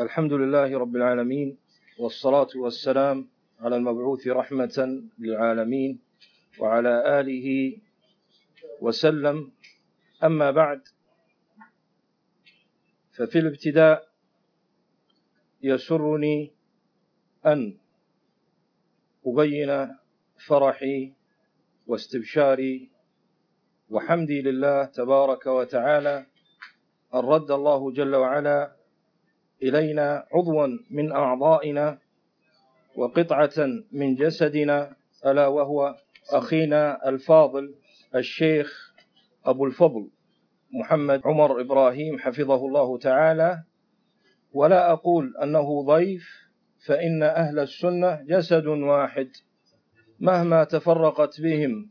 الحمد لله رب العالمين والصلاة والسلام على المبعوث رحمة للعالمين وعلى آله وسلم. أما بعد ففي الابتداء يسرني أن أبين فرحي واستبشاري وحمدي لله تبارك وتعالى أن رد الله جل وعلا إلينا عضوا من أعضائنا وقطعة من جسدنا ألا وهو أخينا الفاضل الشيخ أبو الفضل محمد عمر إبراهيم حفظه الله تعالى. ولا أقول أنه ضيف فإن أهل السنة جسد واحد. مهما تفرقت بهم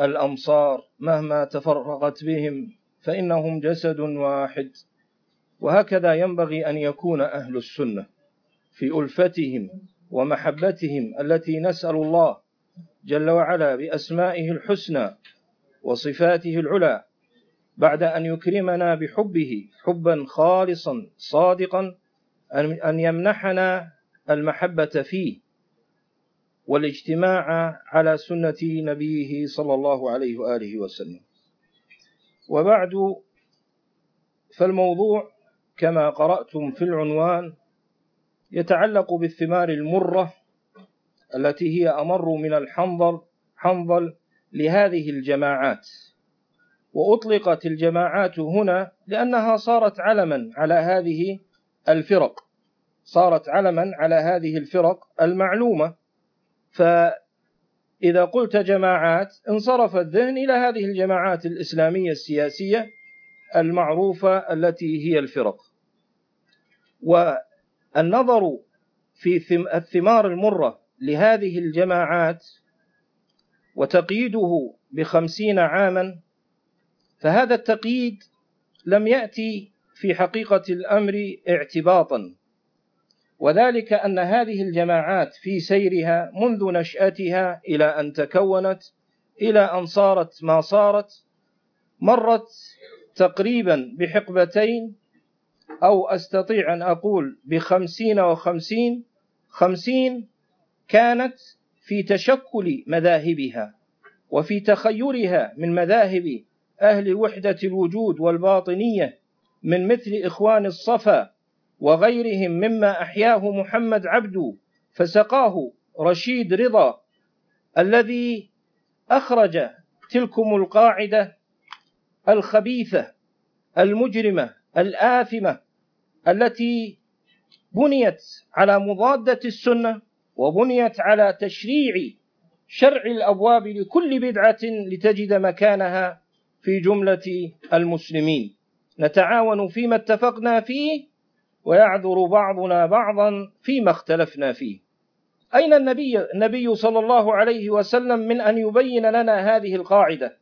الأمصار مهما تفرقت بهم فإنهم جسد واحد. وهكذا ينبغي أن يكون أهل السنة في ألفتهم ومحبتهم التي نسأل الله جل وعلا بأسمائه الحسنى وصفاته العلى بعد أن يكرمنا بحبه حبا خالصا صادقا أن يمنحنا المحبة فيه والاجتماع على سنة نبيه صلى الله عليه وآله وسلم. وبعد فالموضوع كما قرأتم في العنوان يتعلق بالثمار المرة التي هي أمر من الحنظل حنظل لهذه الجماعات. وأطلقت الجماعات هنا لأنها صارت علما على هذه الفرق. صارت علما على هذه الفرق المعلومة. فإذا قلت جماعات انصرف الذهن إلى هذه الجماعات الإسلامية السياسية المعروفة التي هي الفرق. والنظر في الثمار المرة لهذه الجماعات وتقييده بخمسين عاما فهذا التقييد لم يأتي في حقيقة الأمر اعتباطا. وذلك أن هذه الجماعات في سيرها منذ نشأتها إلى أن تكونت إلى أن صارت ما صارت مرت تقريبا بحقبتين أو أستطيع أن أقول بخمسين وخمسين خمسين كانت في تشكل مذاهبها وفي تخيرها من مذاهب أهل وحدة الوجود والباطنية من مثل إخوان الصفا وغيرهم مما أحياه محمد عبده فسقاه رشيد رضا الذي أخرج تلكم القاعدة الخبيثة المجرمة الآثمة التي بنيت على مضادة السنة وبنيت على تشريع شرع الأبواب لكل بدعة لتجد مكانها في جملة المسلمين. نتعاون فيما اتفقنا فيه ويعذر بعضنا بعضا فيما اختلفنا فيه. أين النبي النبي صلى الله عليه وسلم من أن يبين لنا هذه القاعدة؟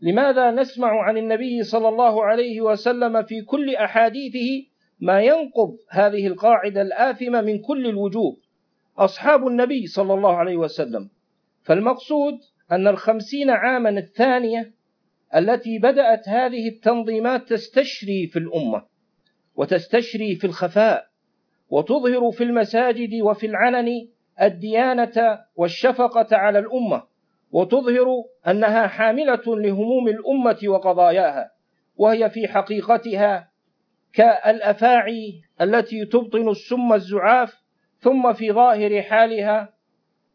لماذا نسمع عن النبي صلى الله عليه وسلم في كل أحاديثه ما ينقض هذه القاعدة الآثمة من كل الوجوه أصحاب النبي صلى الله عليه وسلم. فالمقصود أن الخمسين عاما الثانية التي بدأت هذه التنظيمات تستشري في الأمة وتستشري في الخفاء وتظهر في المساجد وفي العلن الديانة والشفقة على الأمة. وتظهر أنها حاملة لهموم الأمة وقضاياها وهي في حقيقتها كالأفاعي التي تبطن السم الزعاف ثم في ظاهر حالها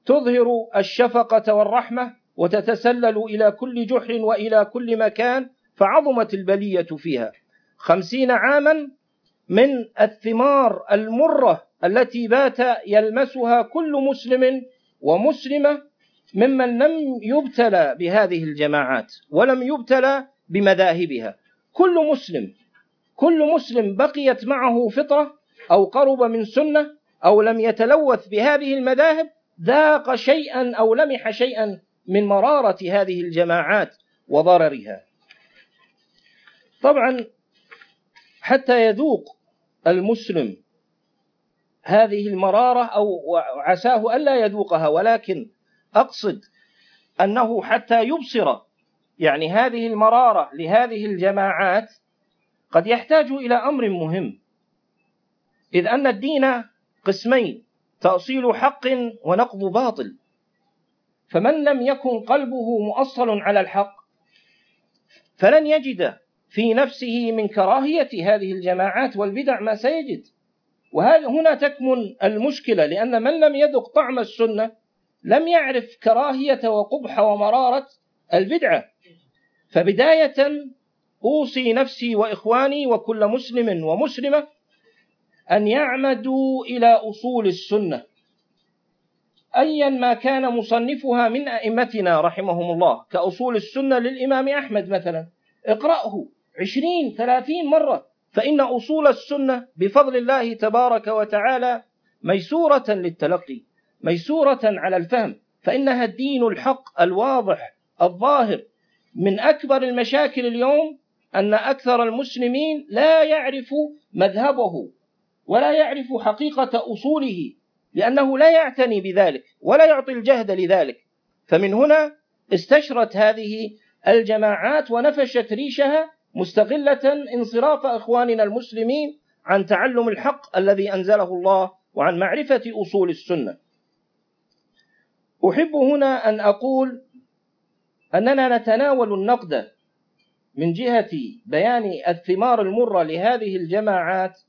تظهر الشفقة والرحمة وتتسلل إلى كل جحر وإلى كل مكان فعظمت البلية فيها. خمسين عاما من الثمار المرة التي بات يلمسها كل مسلم ومسلمة ممن لم يبتلى بهذه الجماعات ولم يبتلى بمذاهبها. كل مسلم كل مسلم بقيت معه فطرة أو قرب من سنة أو لم يتلوث بهذه المذاهب ذاق شيئا أو لمح شيئا من مرارة هذه الجماعات وضررها. طبعا حتى يذوق المسلم هذه المرارة أو عساه ألا يذوقها ولكن أقصد أنه حتى يبصر يعني هذه المرارة لهذه الجماعات قد يحتاج إلى أمر مهم. إذ أن الدين قسمين تأصيل حق ونقض باطل. فمن لم يكن قلبه مؤصل على الحق فلن يجد في نفسه من كراهية هذه الجماعات والبدع ما سيجد. وهنا تكمن المشكلة؟ لأن من لم يذق طعم السنة لم يعرف كراهية وقبح ومرارة البدعة. فبداية أوصي نفسي وإخواني وكل مسلم ومسلمة أن يعمدوا إلى أصول السنة. أيا ما كان مصنفها من أئمتنا رحمهم الله كأصول السنة للإمام أحمد مثلا. اقرأه عشرين ثلاثين مرة فإن أصول السنة بفضل الله تبارك وتعالى ميسورة للتلقي. ميسورة على الفهم فإنها الدين الحق الواضح الظاهر من أكبر المشاكل اليوم أن أكثر المسلمين لا يعرف مذهبه ولا يعرف حقيقة أصوله لأنه لا يعتني بذلك ولا يعطي الجهد لذلك فمن هنا استشرت هذه الجماعات ونفشت ريشها مستغلة انصراف إخواننا المسلمين عن تعلم الحق الذي أنزله الله وعن معرفة أصول السنة. أحب هنا أن أقول أننا نتناول النقد من جهة بيان الثمار المرة لهذه الجماعات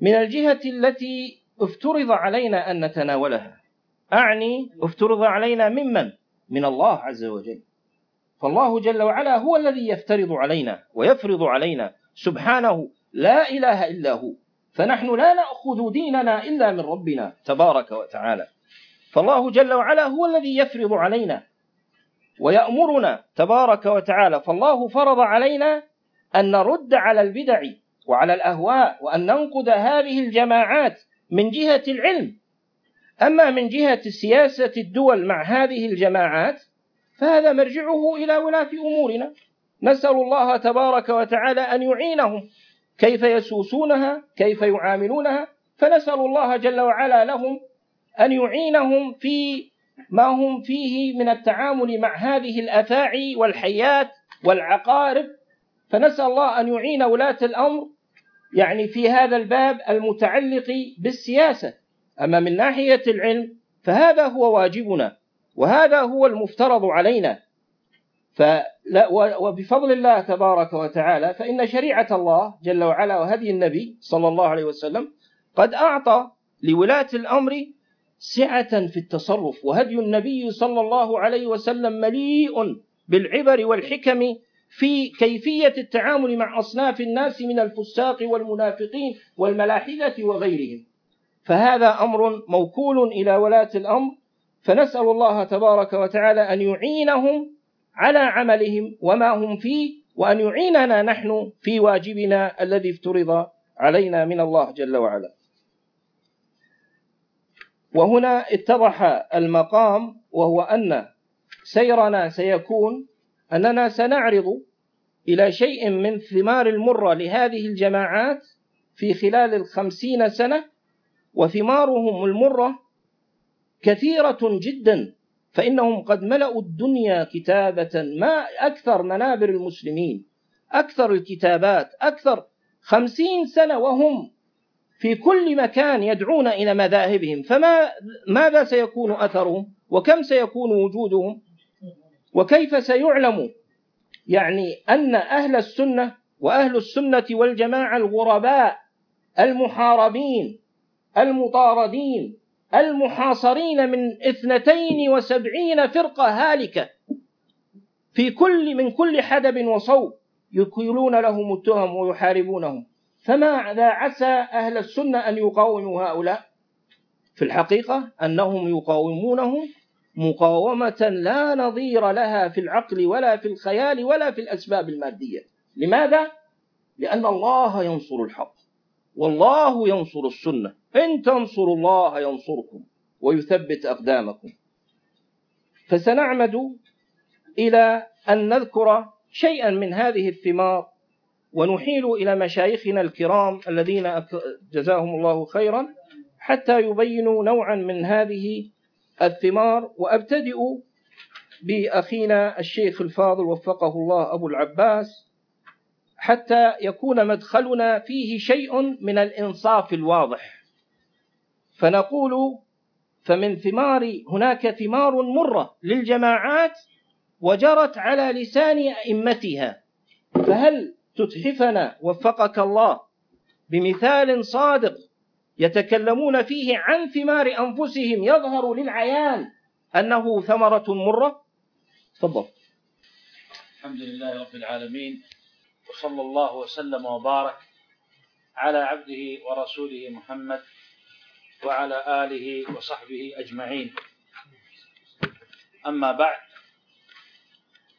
من الجهة التي افترض علينا أن نتناولها. أعني افترض علينا ممن؟ من الله عز وجل. فالله جل وعلا هو الذي يفترض علينا ويفرض علينا. سبحانه لا إله إلا هو. فنحن لا نأخذ ديننا إلا من ربنا تبارك وتعالى. فالله جل وعلا هو الذي يفرض علينا ويأمرنا تبارك وتعالى. فالله فرض علينا أن نرد على البدع وعلى الأهواء وأن ننقد هذه الجماعات من جهة العلم. أما من جهة سياسة الدول مع هذه الجماعات فهذا مرجعه إلى ولاة أمورنا. نسأل الله تبارك وتعالى أن يعينهم. كيف يسوسونها؟ كيف يعاملونها؟ فنسأل الله جل وعلا لهم أن يعينهم في ما هم فيه من التعامل مع هذه الأفاعي والحيات والعقارب. فنسأل الله أن يعين ولاة الأمر يعني في هذا الباب المتعلق بالسياسة. أما من ناحية العلم فهذا هو واجبنا وهذا هو المفترض علينا. فلا وبفضل الله تبارك وتعالى فإن شريعة الله جل وعلا وهدي النبي صلى الله عليه وسلم قد أعطى لولاة الأمر سعة في التصرف وهدي النبي صلى الله عليه وسلم مليء بالعبر والحكم في كيفية التعامل مع أصناف الناس من الفساق والمنافقين والملاحدة وغيرهم. فهذا أمر موكول إلى ولاة الأمر فنسأل الله تبارك وتعالى أن يعينهم على عملهم وما هم فيه وأن يعيننا نحن في واجبنا الذي افترض علينا من الله جل وعلا. وهنا اتضح المقام وهو أن سيرنا سيكون أننا سنعرض إلى شيء من ثمار المرة لهذه الجماعات في خلال الخمسين سنة وثمارهم المرة كثيرة جدا فإنهم قد ملأوا الدنيا كتابة ما أكثر منابر المسلمين أكثر الكتابات أكثر خمسين سنة وهم في كل مكان يدعون إلى مذاهبهم. فما ماذا سيكون أثرهم؟ وكم سيكون وجودهم؟ وكيف سيعلم؟ يعني أن أهل السنة وأهل السنة والجماعة الغرباء المحاربين المطاردين المحاصرين من اثنتين وسبعين فرقة هالكة في كل من كل حدب وصوب يكيلون لهم التهم ويحاربونهم. فماذا عسى أهل السنة أن يقاوموا هؤلاء؟ في الحقيقة أنهم يقاومونهم مقاومة لا نظير لها في العقل ولا في الخيال ولا في الأسباب المادية. لماذا؟ لأن الله ينصر الحق والله ينصر السنة. إن تنصروا الله ينصركم ويثبت أقدامكم. فسنعمد إلى أن نذكر شيئا من هذه الثمار ونحيل إلى مشايخنا الكرام الذين جزاهم الله خيرا حتى يبينوا نوعا من هذه الثمار. وأبتدئ بأخينا الشيخ الفاضل وفقه الله أبو العباس حتى يكون مدخلنا فيه شيء من الإنصاف الواضح. فنقول فمن ثمار هناك ثمار مرة للجماعات وجرت على لسان أئمتها. فهل تتحفنا وفقك الله بمثال صادق يتكلمون فيه عن ثمار أنفسهم يظهر للعيان أنه ثمرة مرة. تفضل. الحمد لله رب العالمين وصلى الله وسلم وبارك على عبده ورسوله محمد وعلى آله وصحبه أجمعين. أما بعد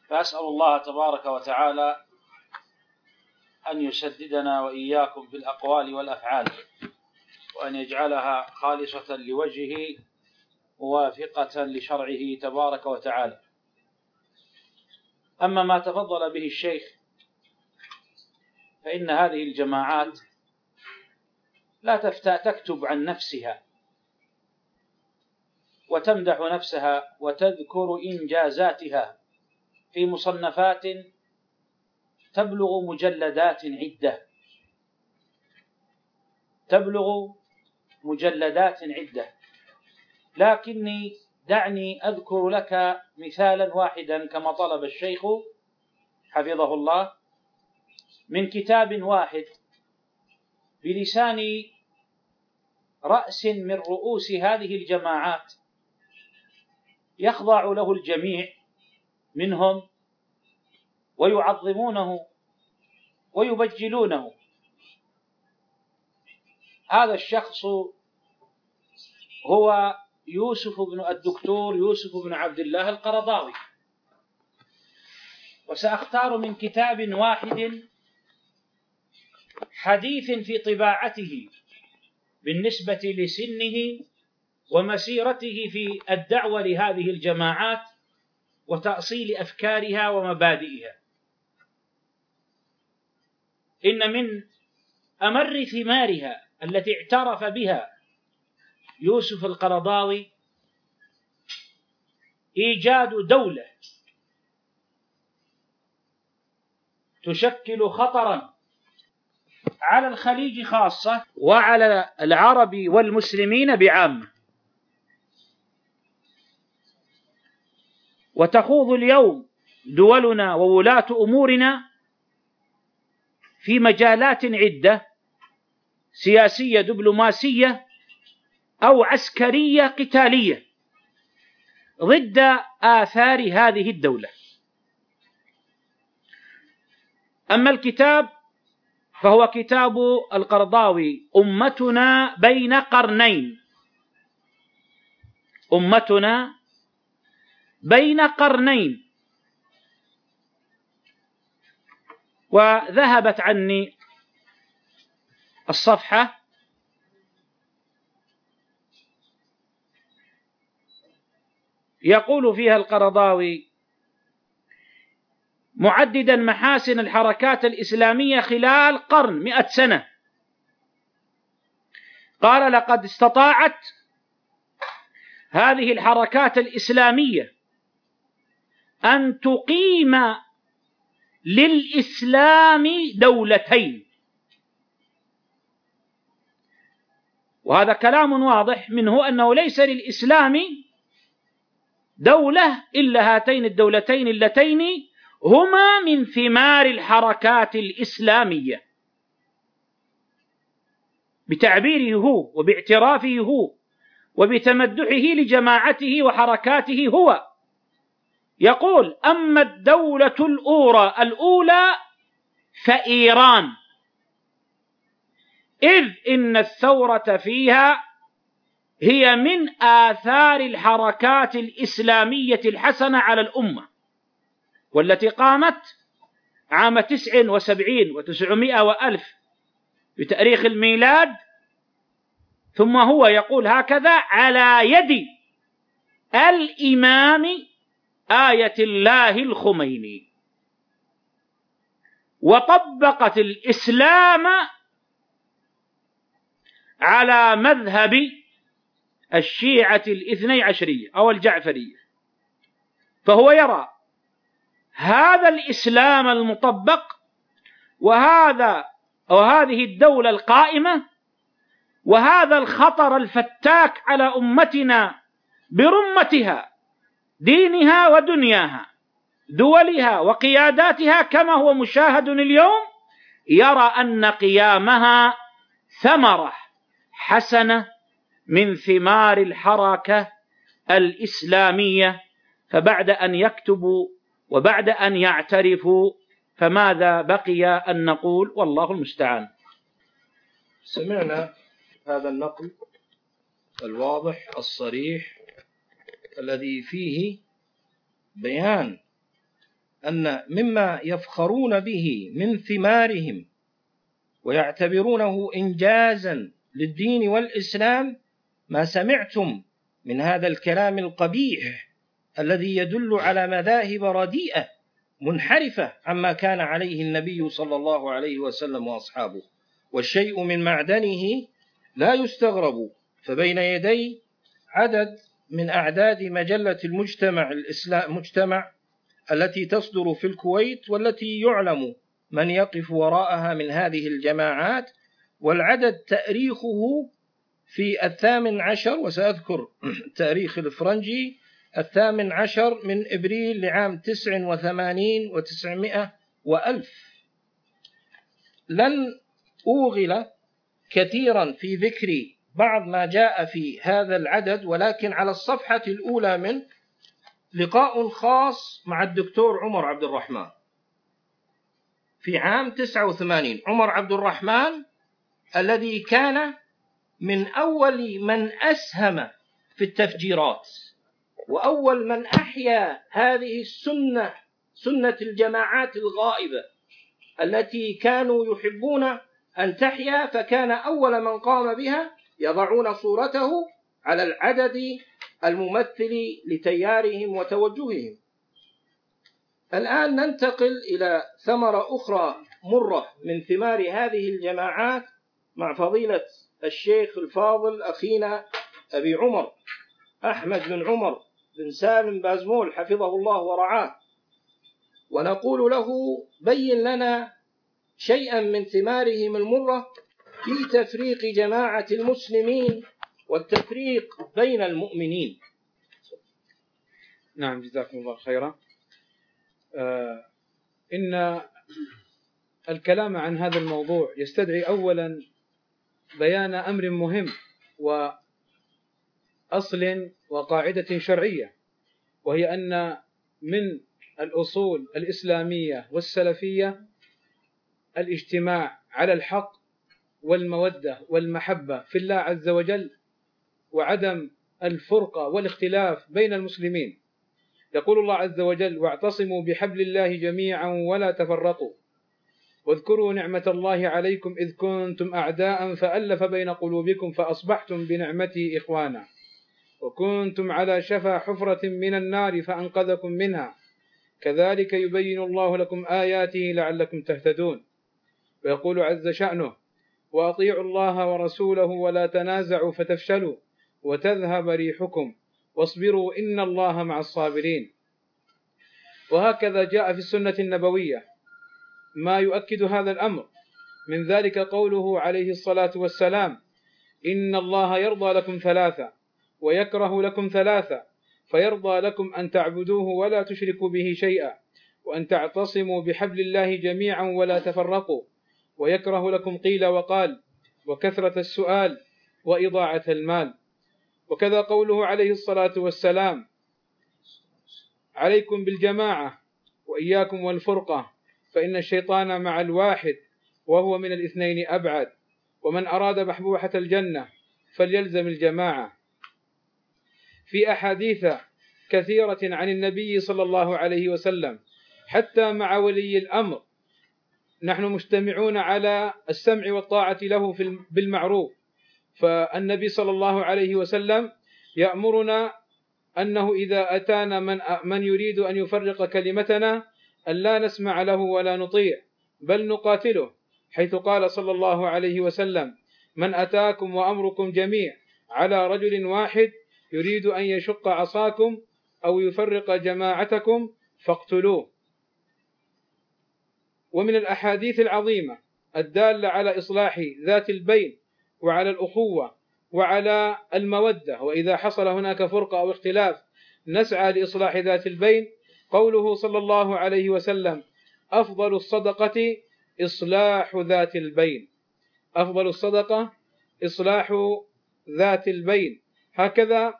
فأسأل الله تبارك وتعالى أن يسددنا وإياكم في الأقوال والأفعال وأن يجعلها خالصة لوجهه موافقة لشرعه تبارك وتعالى. أما ما تفضل به الشيخ فإن هذه الجماعات لا تفتى تكتب عن نفسها وتمدح نفسها وتذكر إنجازاتها في مصنفات تبلغ مجلدات عدة. تبلغ مجلدات عدة. لكني دعني أذكر لك مثالا واحدا كما طلب الشيخ حفظه الله. من كتاب واحد بلسان رأس من رؤوس هذه الجماعات يخضع له الجميع منهم ويعظمونه ويبجلونه. هذا الشخص هو يوسف بن الدكتور يوسف بن عبد الله القرضاوي. وسأختار من كتاب واحد حديث في طباعته بالنسبة لسنه ومسيرته في الدعوة لهذه الجماعات وتأصيل أفكارها ومبادئها. إن من أمر ثمارها التي اعترف بها يوسف القرضاوي إيجاد دولة تشكل خطرا على الخليج خاصة وعلى العرب والمسلمين بعامة وتخوض اليوم دولنا وولاة أمورنا في مجالات عدة سياسية دبلوماسية أو عسكرية قتالية ضد آثار هذه الدولة. أما الكتاب فهو كتاب القرضاوي أمتنا بين قرنين. أمتنا بين قرنين. وذهبت عني الصفحة يقول فيها القرضاوي معددا محاسن الحركات الإسلامية خلال قرن مئة سنة. قال لقد استطاعت هذه الحركات الإسلامية أن تقيم للإسلام دولتين. وهذا كلام واضح منه أنه ليس للإسلام دولة إلا هاتين الدولتين اللتين هما من ثمار الحركات الإسلامية. بتعبيره هو وباعترافه هو وبتمدحه لجماعته وحركاته هو. يقول أما الدولة الأولى الأولى فإيران. إذ إن الثورة فيها هي من آثار الحركات الإسلامية الحسنة على الأمة والتي قامت عام تسع وسبعين وتسعمائة وألف بتاريخ الميلاد ثم هو يقول هكذا على يد الإمام آية الله الخميني. وطبقت الإسلام على مذهب الشيعة الاثني عشرية أو الجعفرية. فهو يرى هذا الإسلام المطبق وهذا وهذه الدولة القائمة وهذا الخطر الفتاك على أمتنا برمتها دينها ودنياها دولها وقياداتها كما هو مشاهد اليوم يرى أن قيامها ثمرة حسنة من ثمار الحركة الإسلامية فبعد أن يكتبوا وبعد أن يعترفوا فماذا بقي أن نقول؟ والله المستعان. سمعنا هذا النقل الواضح الصريح. الذي فيه بيان أن مما يفخرون به من ثمارهم ويعتبرونه إنجازا للدين والإسلام ما سمعتم من هذا الكلام القبيح الذي يدل على مذاهب رديئة منحرفة عما كان عليه النبي صلى الله عليه وسلم وأصحابه. والشيء من معدنه لا يستغرب فبين يدي عدد من أعداد مجلة المجتمع الإسلام مجتمع التي تصدر في الكويت والتي يعلم من يقف وراءها من هذه الجماعات والعدد تأريخه في الثامن عشر وسأذكر التاريخ الفرنجي الثامن عشر من إبريل لعام تسع وثمانين وتسعمائة وألف. لن أوغل كثيرا في ذكر بعض ما جاء في هذا العدد ولكن على الصفحة الأولى من لقاء خاص مع الدكتور عمر عبد الرحمن. في عام 89 عمر عبد الرحمن الذي كان من أول من أسهم في التفجيرات وأول من أحيا هذه السنة سنة الجماعات الغائبة التي كانوا يحبون أن تحيا فكان أول من قام بها يضعون صورته على العدد الممثل لتيارهم وتوجههم. الآن ننتقل إلى ثمرة أخرى مرة من ثمار هذه الجماعات مع فضيلة الشيخ الفاضل أخينا أبي عمر أحمد بن عمر بن سالم بازمول حفظه الله ورعاه. ونقول له بين لنا شيئا من ثمارهم المرة في تفريق جماعة المسلمين والتفريق بين المؤمنين. نعم جزاكم الله خيرا. آه إن الكلام عن هذا الموضوع يستدعي أولا بيان أمر مهم وأصل وقاعدة شرعية وهي أن من الأصول الإسلامية والسلفية الاجتماع على الحق والمودة والمحبة في الله عز وجل وعدم الفرقة والاختلاف بين المسلمين. يقول الله عز وجل واعتصموا بحبل الله جميعا ولا تفرقوا. واذكروا نعمة الله عليكم إذ كنتم أعداء فألف بين قلوبكم فأصبحتم بنعمته إخوانا. وكنتم على شفا حفرة من النار فأنقذكم منها. كذلك يبين الله لكم آياته لعلكم تهتدون. ويقول عز شأنه وأطيعوا الله ورسوله ولا تنازعوا فتفشلوا وتذهب ريحكم واصبروا إن الله مع الصابرين. وهكذا جاء في السنة النبوية ما يؤكد هذا الأمر. من ذلك قوله عليه الصلاة والسلام إن الله يرضى لكم ثلاثة ويكره لكم ثلاثة فيرضى لكم أن تعبدوه ولا تشركوا به شيئا وأن تعتصموا بحبل الله جميعا ولا تفرقوا. ويكره لكم قيل وقال وكثرة السؤال وإضاعة المال. وكذا قوله عليه الصلاة والسلام عليكم بالجماعة وإياكم والفرقة فإن الشيطان مع الواحد وهو من الاثنين أبعد ومن أراد محبوحة الجنة فليلزم الجماعة. في أحاديث كثيرة عن النبي صلى الله عليه وسلم حتى مع ولي الأمر نحن مجتمعون على السمع والطاعة له بالمعروف. فالنبي صلى الله عليه وسلم يأمرنا أنه إذا أتانا من من يريد أن يفرق كلمتنا أن لا نسمع له ولا نطيع بل نقاتله حيث قال صلى الله عليه وسلم من أتاكم وأمركم جميع على رجل واحد يريد أن يشق عصاكم أو يفرق جماعتكم فاقتلوه. ومن الأحاديث العظيمة الدالة على إصلاح ذات البين وعلى الأخوة وعلى المودة وإذا حصل هناك فرقة أو اختلاف نسعى لإصلاح ذات البين. قوله صلى الله عليه وسلم أفضل الصدقة إصلاح ذات البين. أفضل الصدقة إصلاح ذات البين. هكذا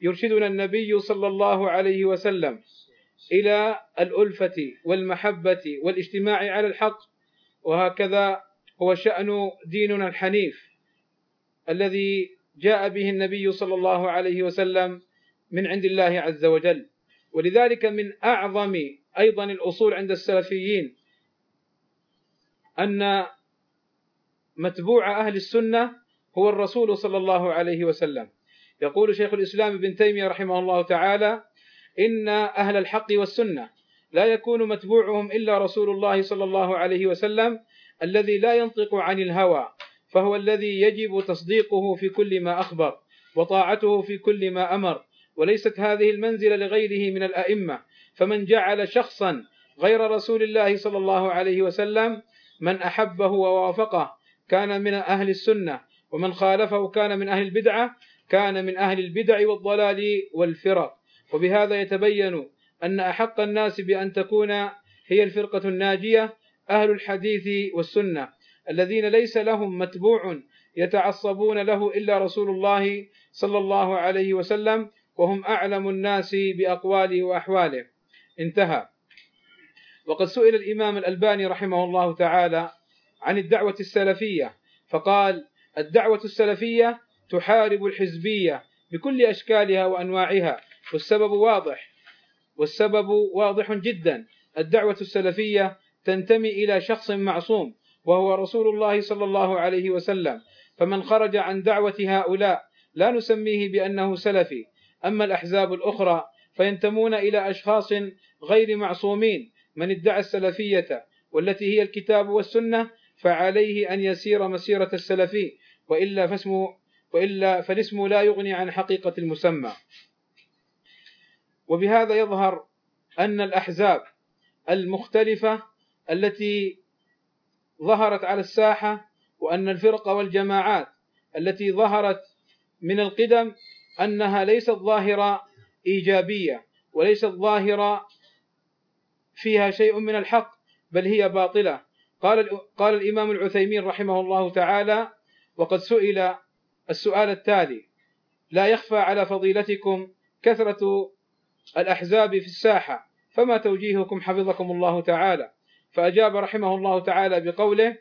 يرشدنا النبي صلى الله عليه وسلم إلى الألفة والمحبة والاجتماع على الحق وهكذا هو شأن ديننا الحنيف الذي جاء به النبي صلى الله عليه وسلم من عند الله عز وجل. ولذلك من أعظم أيضا الأصول عند السلفيين أن متبوع أهل السنة هو الرسول صلى الله عليه وسلم. يقول شيخ الإسلام ابن تيمية رحمه الله تعالى إن أهل الحق والسنة. لا يكون متبوعهم إلا رسول الله صلى الله عليه وسلم الذي لا ينطق عن الهوى فهو الذي يجب تصديقه في كل ما أخبر وطاعته في كل ما أمر وليست هذه المنزلة لغيره من الأئمة. فمن جعل شخصا غير رسول الله صلى الله عليه وسلم من أحبه ووافقه كان من أهل السنة ومن خالفه كان من أهل البدعة كان من أهل البدع والضلال والفرق. وبهذا يتبين أن أحق الناس بأن تكون هي الفرقة الناجية أهل الحديث والسنة الذين ليس لهم متبوع يتعصبون له إلا رسول الله صلى الله عليه وسلم وهم أعلم الناس بأقواله وأحواله. انتهى. وقد سئل الإمام الألباني رحمه الله تعالى عن الدعوة السلفية فقال الدعوة السلفية تحارب الحزبية بكل أشكالها وأنواعها. والسبب واضح. والسبب واضح جدا. الدعوة السلفية تنتمي إلى شخص معصوم وهو رسول الله صلى الله عليه وسلم. فمن خرج عن دعوة هؤلاء لا نسميه بأنه سلفي. أما الأحزاب الأخرى فينتمون إلى أشخاص غير معصومين. من ادعى السلفية والتي هي الكتاب والسنة فعليه أن يسير مسيرة السلفي وإلا فاسمه وإلا فالاسم لا يغني عن حقيقة المسمى. وبهذا يظهر أن الأحزاب المختلفة التي ظهرت على الساحة وأن الفرق والجماعات التي ظهرت من القدم أنها ليست ظاهرة إيجابية وليست ظاهرة فيها شيء من الحق بل هي باطلة. قال قال الإمام العثيمين رحمه الله تعالى وقد سئل السؤال التالي لا يخفى على فضيلتكم كثرة الأحزاب في الساحة. فما توجيهكم حفظكم الله تعالى. فأجاب رحمه الله تعالى بقوله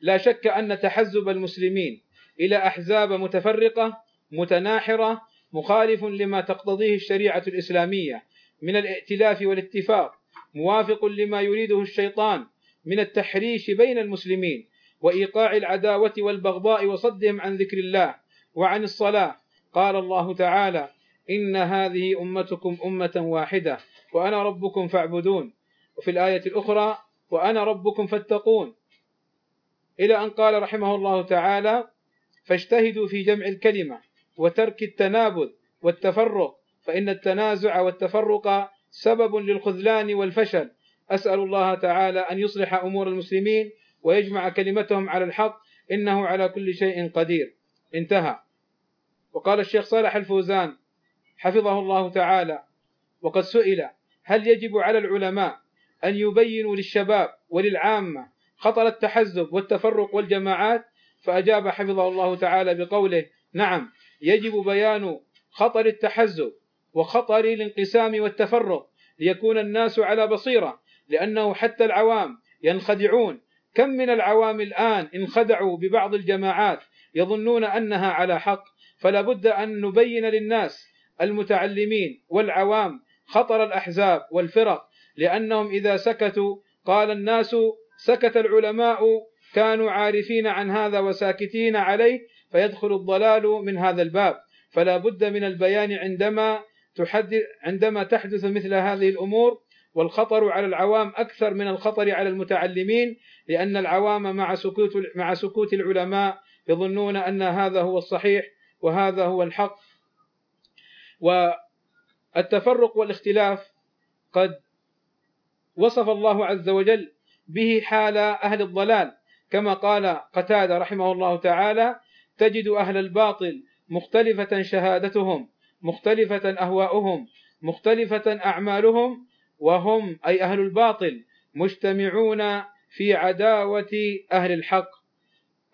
لا شك أن تحزب المسلمين إلى أحزاب متفرقة متناحرة مخالف لما تقتضيه الشريعة الإسلامية من الائتلاف والاتفاق موافق لما يريده الشيطان من التحريش بين المسلمين وإيقاع العداوة والبغضاء وصدهم عن ذكر الله وعن الصلاة. قال الله تعالى إن هذه أمتكم أمة واحدة وأنا ربكم فاعبدون. وفي الآية الأخرى وأنا ربكم فاتقون. إلى أن قال رحمه الله تعالى فاجتهدوا في جمع الكلمة وترك التنابذ والتفرق فإن التنازع والتفرق سبب للخذلان والفشل. أسأل الله تعالى أن يصلح أمور المسلمين ويجمع كلمتهم على الحق إنه على كل شيء قدير. انتهى. وقال الشيخ صالح الفوزان حفظه الله تعالى. وقد سئل هل يجب على العلماء أن يبينوا للشباب وللعامة خطر التحزب والتفرق والجماعات؟ فأجاب حفظه الله تعالى بقوله نعم يجب بيان خطر التحزب وخطر الانقسام والتفرق ليكون الناس على بصيرة لأنه حتى العوام ينخدعون. كم من العوام الآن انخدعوا ببعض الجماعات يظنون أنها على حق فلا بد أن نبين للناس المتعلمين والعوام خطر الأحزاب والفرق. لأنهم إذا سكتوا قال الناس سكت العلماء كانوا عارفين عن هذا وساكتين عليه فيدخل الضلال من هذا الباب. فلا بد من البيان عندما تحدث عندما تحدث مثل هذه الأمور. والخطر على العوام أكثر من الخطر على المتعلمين لأن العوام مع سكوت مع سكوت العلماء يظنون أن هذا هو الصحيح وهذا هو الحق. والتفرق والاختلاف قد وصف الله عز وجل به حال أهل الضلال. كما قال قتادة رحمه الله تعالى تجد أهل الباطل مختلفة شهادتهم مختلفة أهواؤهم مختلفة أعمالهم وهم أي أهل الباطل مجتمعون في عداوة أهل الحق.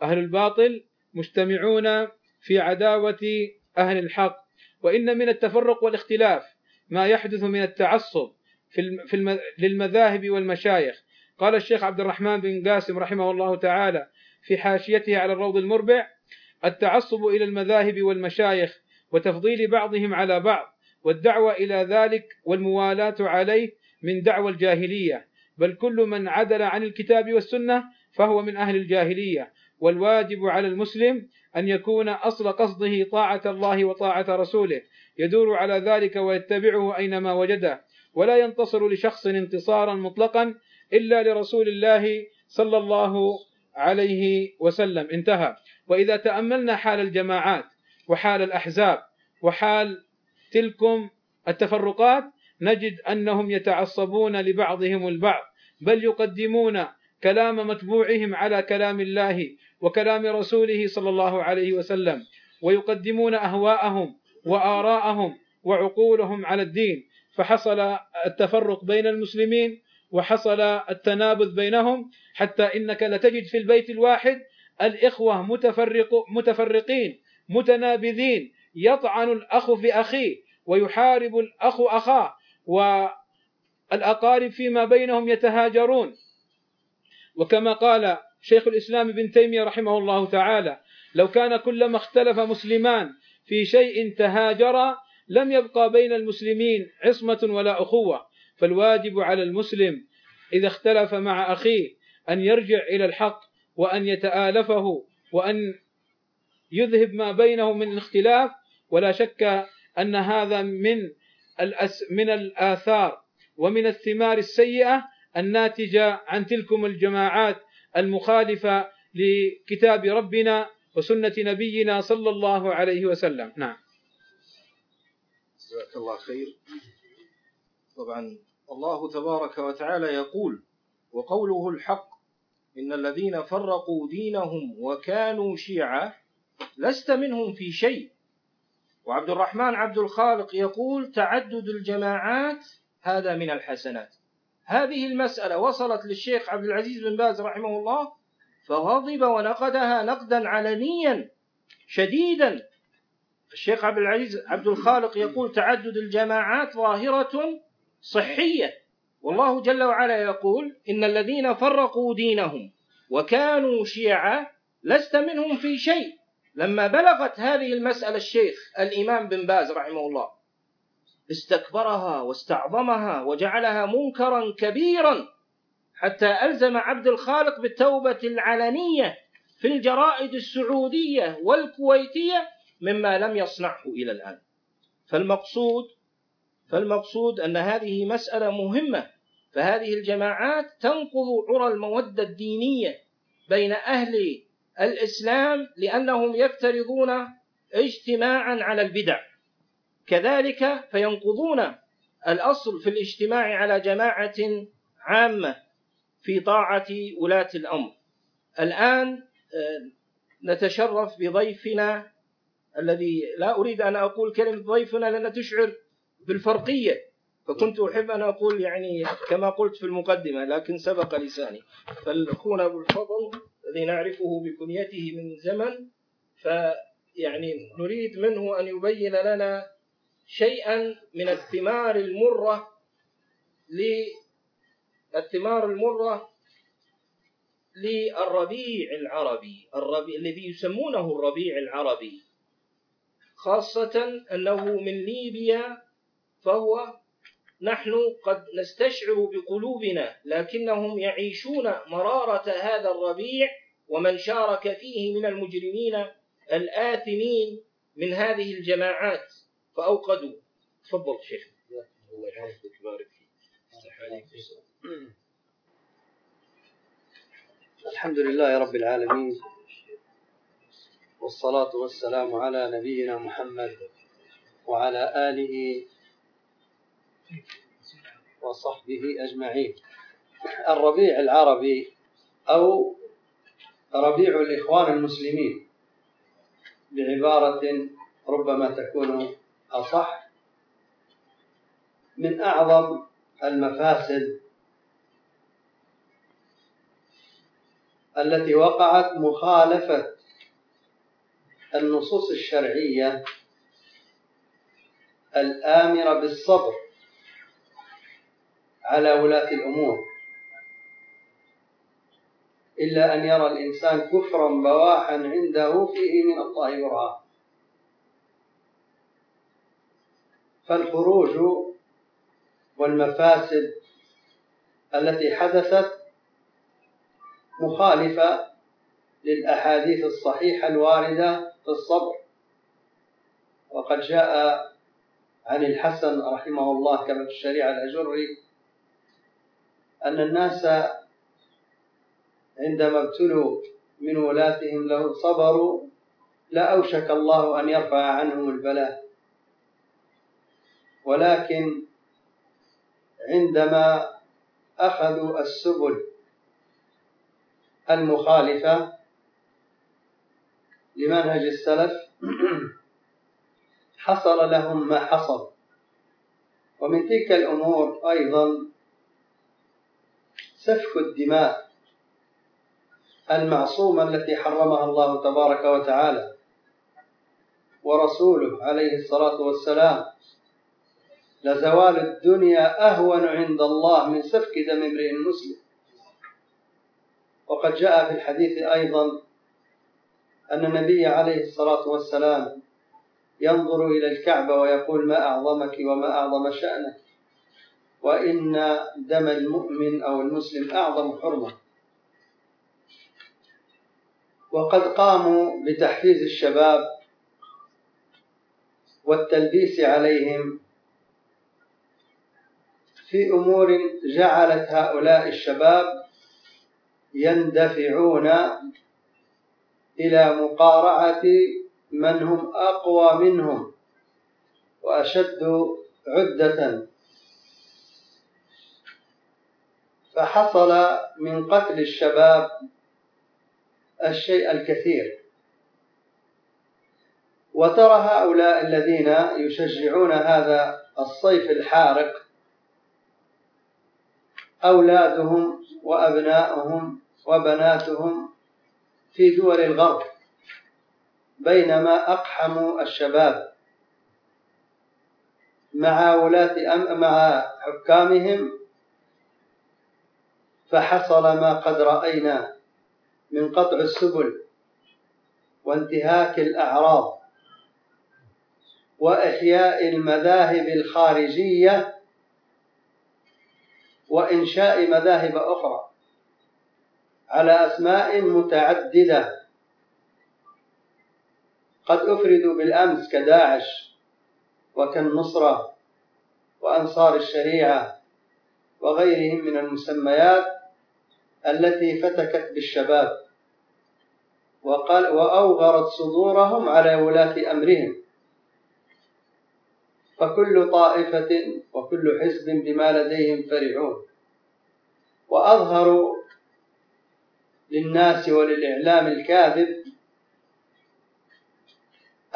أهل الباطل مجتمعون في عداوة أهل الحق. وإن من التفرق والاختلاف ما يحدث من التعصب في في للمذاهب والمشايخ. قال الشيخ عبد الرحمن بن قاسم رحمه الله تعالى في حاشيته على الروض المربع التعصب إلى المذاهب والمشايخ وتفضيل بعضهم على بعض والدعوة إلى ذلك والموالاة عليه من دعوى الجاهلية. بل كل من عدل عن الكتاب والسنة فهو من أهل الجاهلية. والواجب على المسلم أن يكون أصل قصده طاعة الله وطاعة رسوله. يدور على ذلك ويتبعه أينما وجده. ولا ينتصر لشخص انتصارا مطلقا إلا لرسول الله صلى الله عليه وسلم. انتهى. وإذا تأملنا حال الجماعات وحال الأحزاب وحال تلكم التفرقات نجد أنهم يتعصبون لبعضهم البعض بل يقدمون كلام متبوعهم على كلام الله وكلام رسوله صلى الله عليه وسلم ويقدمون أهواءهم وآراءهم وعقولهم على الدين. فحصل التفرق بين المسلمين وحصل التنابذ بينهم حتى إنك لتجد في البيت الواحد الإخوة متفرق متفرقين متنابذين. يطعن الأخ في أخيه ويحارب الأخ أخاه والأقارب فيما بينهم يتهاجرون. وكما قال شيخ الإسلام ابن تيمية رحمه الله تعالى. لو كان كلما اختلف مسلمان في شيء تهاجرا لم يبقى بين المسلمين عصمة ولا أخوة. فالواجب على المسلم إذا اختلف مع أخيه أن يرجع إلى الحق وأن يتآلفه وأن يذهب ما بينه من اختلاف ولا شك أن هذا من من الآثار ومن الثمار السيئة الناتجة عن تلكم الجماعات المخالفه لكتاب ربنا وسنة نبينا صلى الله عليه وسلم. نعم. جزاك الله خير. طبعا الله تبارك وتعالى يقول وقوله الحق إن الذين فرقوا دينهم وكانوا شيعا لست منهم في شيء. وعبد الرحمن عبد الخالق يقول تعدد الجماعات هذا من الحسنات. هذه المسألة وصلت للشيخ عبد العزيز بن باز رحمه الله فغضب ونقدها نقدا علنيا شديدا. الشيخ عبد العزيز عبد الخالق يقول تعدد الجماعات ظاهرة صحية. والله جل وعلا يقول إن الذين فرقوا دينهم وكانوا شيعا لست منهم في شيء. لما بلغت هذه المسألة الشيخ الإمام بن باز رحمه الله استكبرها واستعظمها وجعلها منكرا كبيرا حتى ألزم عبد الخالق بالتوبة العلنية في الجرائد السعودية والكويتية مما لم يصنعه إلى الآن. فالمقصود فالمقصود أن هذه مسألة مهمة فهذه الجماعات تنقض عرى المودة الدينية بين أهل الإسلام لأنهم يفترضون اجتماعا على البدع. كذلك فينقضون الأصل في الاجتماع على جماعة عامة في طاعة ولاة الأمر. الآن آه، نتشرف بضيفنا الذي لا أريد أن أقول كلمة ضيفنا لأن تشعر بالفرقية فكنت أحب أن أقول يعني كما قلت في المقدمة لكن سبق لساني. فالأخونا أبو الفضل الذي نعرفه بكنيته من زمن فيعني نريد منه أن يبين لنا شيئا من الثمار المرة للثمار المرة للربيع العربي الربيع الذي يسمونه الربيع العربي. خاصة أنه من ليبيا فهو نحن قد نستشعر بقلوبنا لكنهم يعيشون مرارة هذا الربيع ومن شارك فيه من المجرمين الآثمين من هذه الجماعات. فأوقدوا. تفضل شيخ. الله يحفظك ويبارك فيك. الحمد لله رب العالمين. والصلاة والسلام على نبينا محمد وعلى آله وصحبه أجمعين. الربيع العربي أو ربيع الإخوان المسلمين بعبارة ربما تكون أصح من أعظم المفاسد التي وقعت مخالفة النصوص الشرعية الآمرة بالصبر على ولاة الأمور. إلا أن يرى الإنسان كفرا بواحا عنده فيه من الله برهان فالخروج والمفاسد التي حدثت مخالفة للأحاديث الصحيحة الواردة في الصبر. وقد جاء عن الحسن رحمه الله كما في الشريعة الأجري أن الناس عندما ابتلوا من ولاتهم له صبروا لا أوشك الله أن يرفع عنهم البلاء. ولكن عندما أخذوا السبل المخالفة لمنهج السلف حصل لهم ما حصل. ومن تلك الأمور أيضا سفك الدماء المعصومة التي حرمها الله تبارك وتعالى ورسوله عليه الصلاة والسلام. لزوال الدنيا أهون عند الله من سفك دم امرئ مسلم. وقد جاء في الحديث أيضا أن النبي عليه الصلاة والسلام ينظر إلى الكعبة ويقول ما أعظمك وما أعظم شأنك؟ وإن دم المؤمن أو المسلم أعظم حرمة. وقد قاموا بتحفيز الشباب والتلبيس عليهم في أمور جعلت هؤلاء الشباب يندفعون إلى مقارعة من هم أقوى منهم وأشد عدة. فحصل من قتل الشباب الشيء الكثير. وترى هؤلاء الذين يشجعون هذا الصيف الحارق أولادهم وأبناؤهم وبناتهم في دول الغرب بينما أقحموا الشباب مع ولاة أم مع حكامهم. فحصل ما قد رأينا من قطع السبل وانتهاك الأعراض وإحياء المذاهب الخارجية وإنشاء مذاهب أخرى على أسماء متعددة. قد أفردوا بالأمس كداعش وكالنصرة وأنصار الشريعة وغيرهم من المسميات التي فتكت بالشباب وقال وأوغرت صدورهم على ولاة أمرهم. فكل طائفة وكل حزب بما لديهم فرحون. وأظهروا للناس وللإعلام الكاذب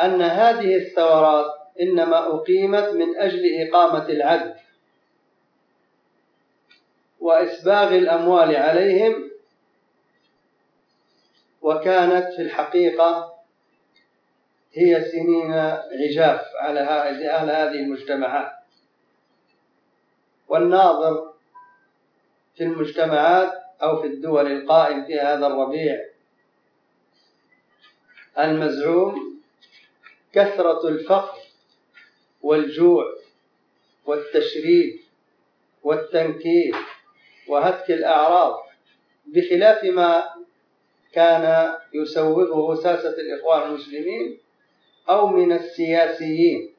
أن هذه الثورات إنما أقيمت من أجل إقامة العدل وإسباغ الأموال عليهم وكانت في الحقيقة هي سنين عجاف على هذه المجتمعات. والناظر في المجتمعات أو في الدول القائم في هذا الربيع المزعوم كثرة الفقر والجوع والتشريد والتنكيل وهتك الأعراض بخلاف ما كان يسوغه ساسة الإخوان المسلمين أو من السياسيين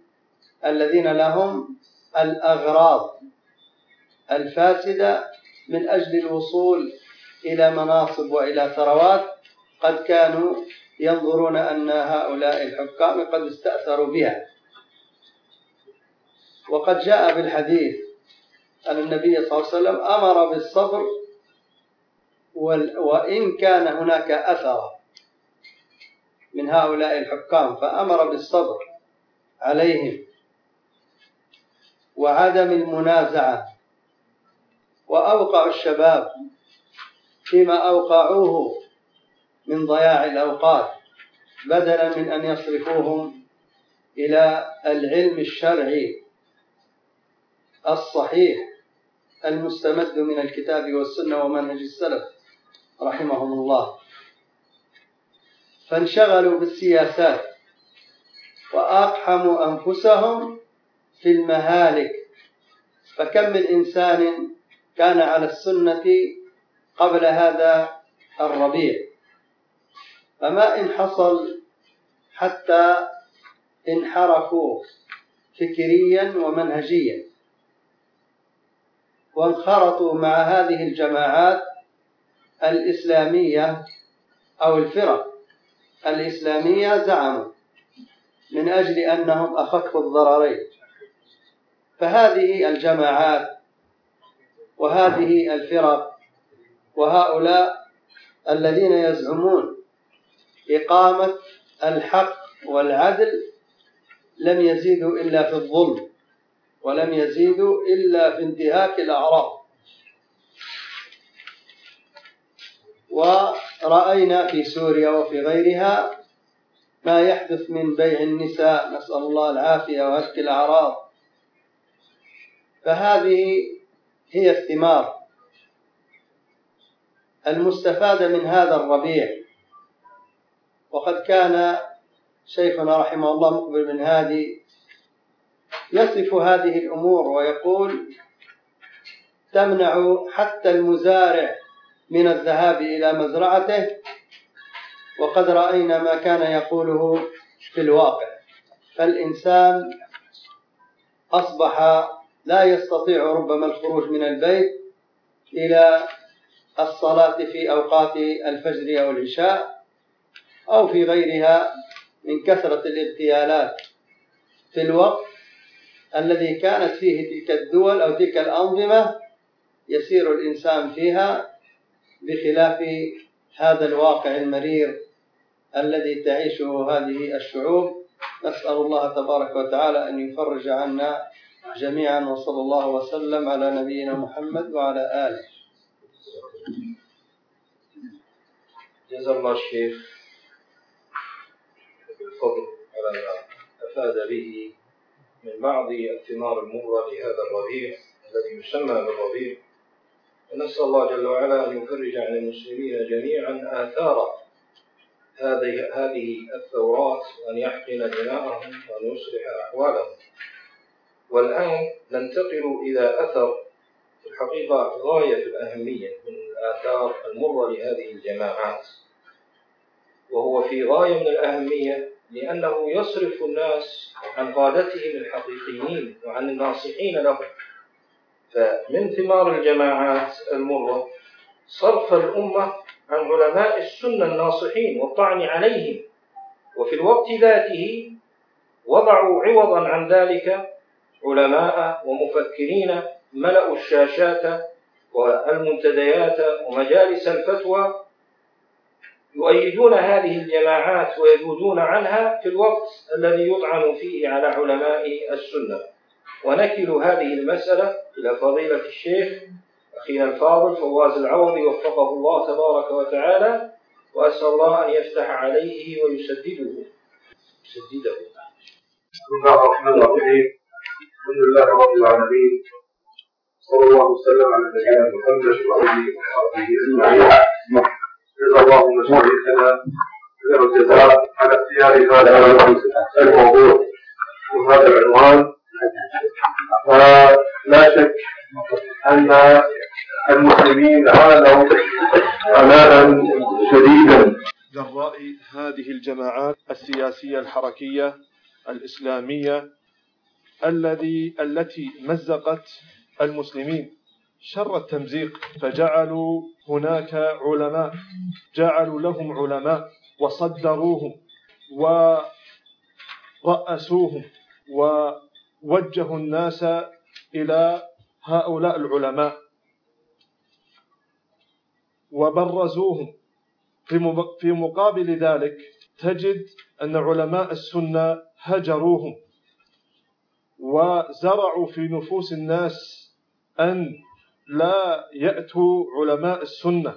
الذين لهم الأغراض الفاسدة من أجل الوصول إلى مناصب وإلى ثروات قد كانوا ينظرون أن هؤلاء الحكام قد استأثروا بها. وقد جاء بالحديث أن النبي صلى الله عليه وسلم أمر بالصبر وإن كان هناك أثر من هؤلاء الحكام فأمر بالصبر عليهم. وعدم المنازعة. وأوقع الشباب فيما أوقعوه من ضياع الأوقات بدلا من أن يصرفوهم إلى العلم الشرعي الصحيح المستمد من الكتاب والسنة ومنهج السلف رحمهم الله. فانشغلوا بالسياسات وأقحموا أنفسهم في المهالك. فكم من إنسان كان على السنة قبل هذا الربيع. فما إن حصل حتى انحرفوا فكريا ومنهجيا. وانخرطوا مع هذه الجماعات الإسلامية أو الفرق. الإسلامية زعموا من أجل أنهم أخف الضررين. فهذه الجماعات وهذه الفرق وهؤلاء الذين يزعمون إقامة الحق والعدل لم يزيدوا إلا في الظلم ولم يزيدوا إلا في انتهاك الأعراض. ورأينا في سوريا وفي غيرها ما يحدث من بيع النساء نسأل الله العافية وهتك الأعراض. فهذه هي الثمار المستفادة من هذا الربيع. وقد كان شيخنا رحمه الله مقبل بن هادي يصف هذه الأمور ويقول تمنع حتى المزارع من الذهاب إلى مزرعته وقد رأينا ما كان يقوله في الواقع. فالإنسان أصبح لا يستطيع ربما الخروج من البيت إلى الصلاة في أوقات الفجر أو العشاء أو في غيرها من كثرة الإغتيالات. في الوقت الذي كانت فيه تلك الدول أو تلك الأنظمة يسير الإنسان فيها بخلاف هذا الواقع المرير الذي تعيشه هذه الشعوب نسأل الله تبارك وتعالى أن يفرج عنا جميعا وصلى الله وسلم على نبينا محمد وعلى آله. جزا الله الشيخ بالفضل على ما أفاد به من بعض الثمار المرة لهذا الربيع الذي يسمى بالربيع. ونسأل الله جل وعلا أن يفرج عن المسلمين جميعا آثار هذه هذه الثورات وأن يحقن دماءهم وأن يصلح أحوالهم. والآن ننتقل إلى أثر في الحقيقة غاية الأهمية من الآثار المرة لهذه الجماعات. وهو في غاية من الأهمية لأنه يصرف الناس عن قادتهم الحقيقيين وعن الناصحين لهم. فمن ثمار الجماعات المرة صرف الأمة عن علماء السنة الناصحين والطعن عليهم. وفي الوقت ذاته وضعوا عوضا عن ذلك علماء ومفكرين ملأوا الشاشات والمنتديات ومجالس الفتوى يؤيدون هذه الجماعات ويذودون عنها في الوقت الذي يطعن فيه على علماء السنة. ونكل هذه المسألة إلى فضيلة الشيخ أخينا الفاضل فواز العوضي وفقه الله تبارك وتعالى وأسأل الله أن يفتح عليه ويسدده. يسدده. بسم الله الرحمن الرحيم. الحمد لله رب العالمين. صلى الله وسلم على نبينا محمد وعلى آله أجمعين. جزا الله مشايخنا خير الجزاء على اختيار هذا الموضوع. وهذا العنوان فلا شك أن المسلمين عانوا عناء شديدا. جراء هذه الجماعات السياسية الحركية الإسلامية الذي التي مزقت المسلمين شر التمزيق فجعلوا هناك علماء جعلوا لهم علماء وصدروهم ورأسوهم ووجهوا الناس إلى هؤلاء العلماء وبرزوهم. في مقابل ذلك تجد أن علماء السنة هجروهم وزرعوا في نفوس الناس أن لا يأتوا علماء السنة.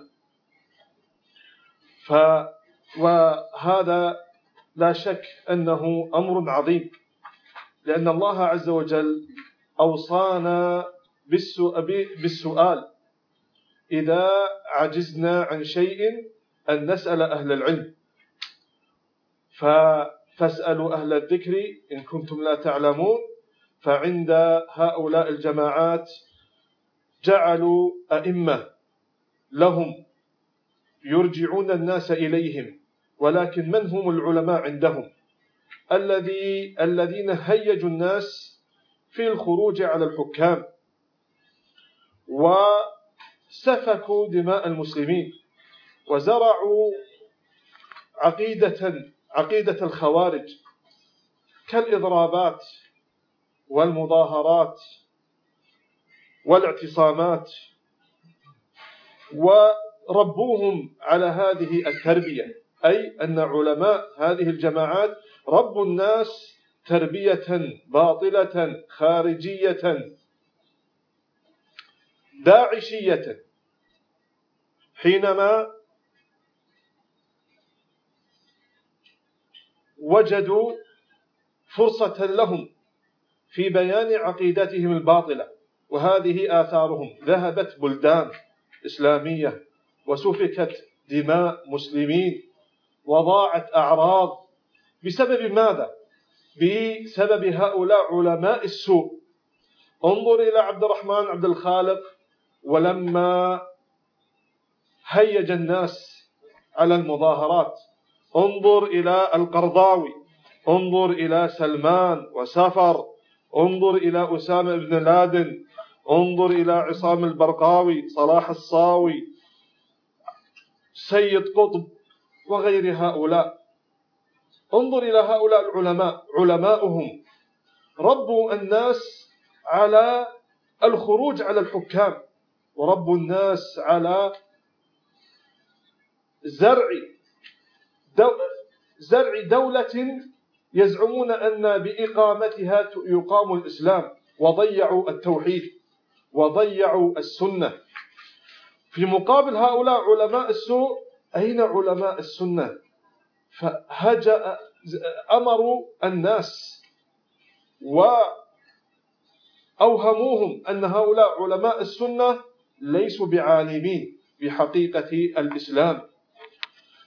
ف وهذا لا شك أنه أمر عظيم. لأن الله عز وجل أوصانا بالسؤال. إذا عجزنا عن شيء أن نسأل أهل العلم. فاسألوا أهل الذكر إن كنتم لا تعلمون. فعند هؤلاء الجماعات جعلوا أئمة لهم يرجعون الناس إليهم ولكن من هم العلماء عندهم؟ الذي الذين هيجوا الناس في الخروج على الحكام وسفكوا دماء المسلمين وزرعوا عقيدة عقيدة الخوارج كالإضرابات والمظاهرات والاعتصامات وربوهم على هذه التربية. أي أن علماء هذه الجماعات ربوا الناس تربية باطلة خارجية داعشية. حينما وجدوا فرصة لهم في بيان عقيدتهم الباطلة وهذه آثارهم. ذهبت بلدان إسلامية وسفكت دماء مسلمين. وضاعت أعراض. بسبب ماذا؟ بسبب هؤلاء علماء السوء. انظر إلى عبد الرحمن عبد الخالق ولما هيج الناس على المظاهرات. انظر إلى القرضاوي انظر إلى سلمان وسفر انظر إلى أسامة بن لادن انظر إلى عصام البرقاوي صلاح الصاوي سيد قطب. وغير هؤلاء. انظر إلى هؤلاء العلماء علماؤهم. ربوا الناس على الخروج على الحكام وربوا الناس على زرع دو زرع دولة يزعمون أن بإقامتها يقام الإسلام وضيعوا التوحيد وضيعوا السنة. في مقابل هؤلاء علماء السوء أين علماء السنة؟ فهجأ أمروا الناس وأوهموهم أن هؤلاء علماء السنة ليسوا بعالمين بحقيقة الإسلام.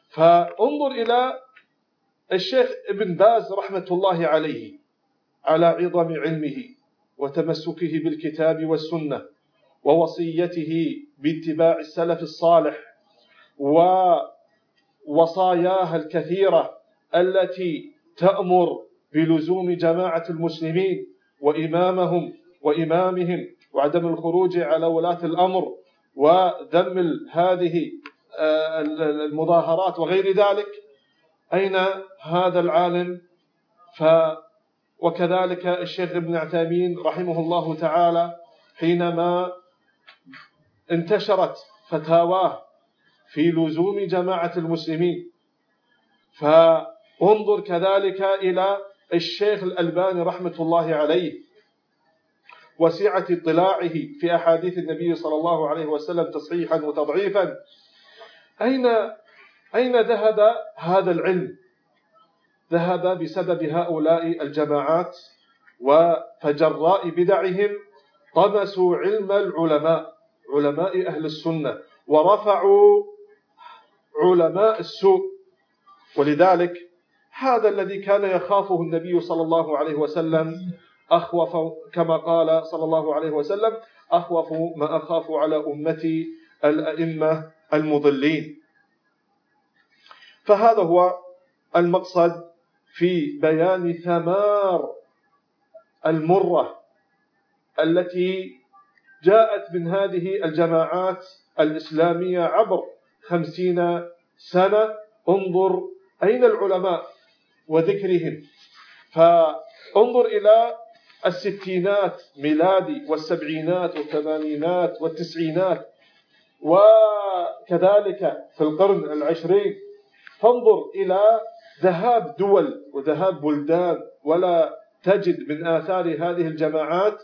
فانظر إلى الشيخ ابن باز رحمة الله عليه على عظم علمه وتمسكه بالكتاب والسنة ووصيته باتباع السلف الصالح ووصاياها الكثيرة التي تأمر بلزوم جماعة المسلمين وإمامهم وإمامهم وعدم الخروج على ولاة الأمر وذم هذه آه، المظاهرات وغير ذلك. أين هذا العالم؟ ف وكذلك الشيخ ابن عثيمين رحمه الله تعالى حينما انتشرت فتاواه في لزوم جماعة المسلمين. فانظر كذلك إلى الشيخ الألباني رحمة الله عليه وسعة اطلاعه في أحاديث النبي صلى الله عليه وسلم تصحيحا وتضعيفا. أين أين ذهب هذا العلم؟ ذهب بسبب هؤلاء الجماعات وفجراء بدعهم طمسوا علم العلماء علماء أهل السنة ورفعوا علماء السوء. ولذلك هذا الذي كان يخافه النبي صلى الله عليه وسلم أخوف كما قال صلى الله عليه وسلم أخوف ما أخاف على أمتي الأئمة المضلين. فهذا هو المقصد في بيان ثمار المرة التي جاءت من هذه الجماعات الإسلامية عبر خمسين سنة انظر أين العلماء وذكرهم. فانظر إلى الستينات ميلادي والسبعينات والثمانينات والتسعينات وكذلك في القرن العشرين. فانظر إلى ذهاب دول وذهاب بلدان ولا تجد من آثار هذه الجماعات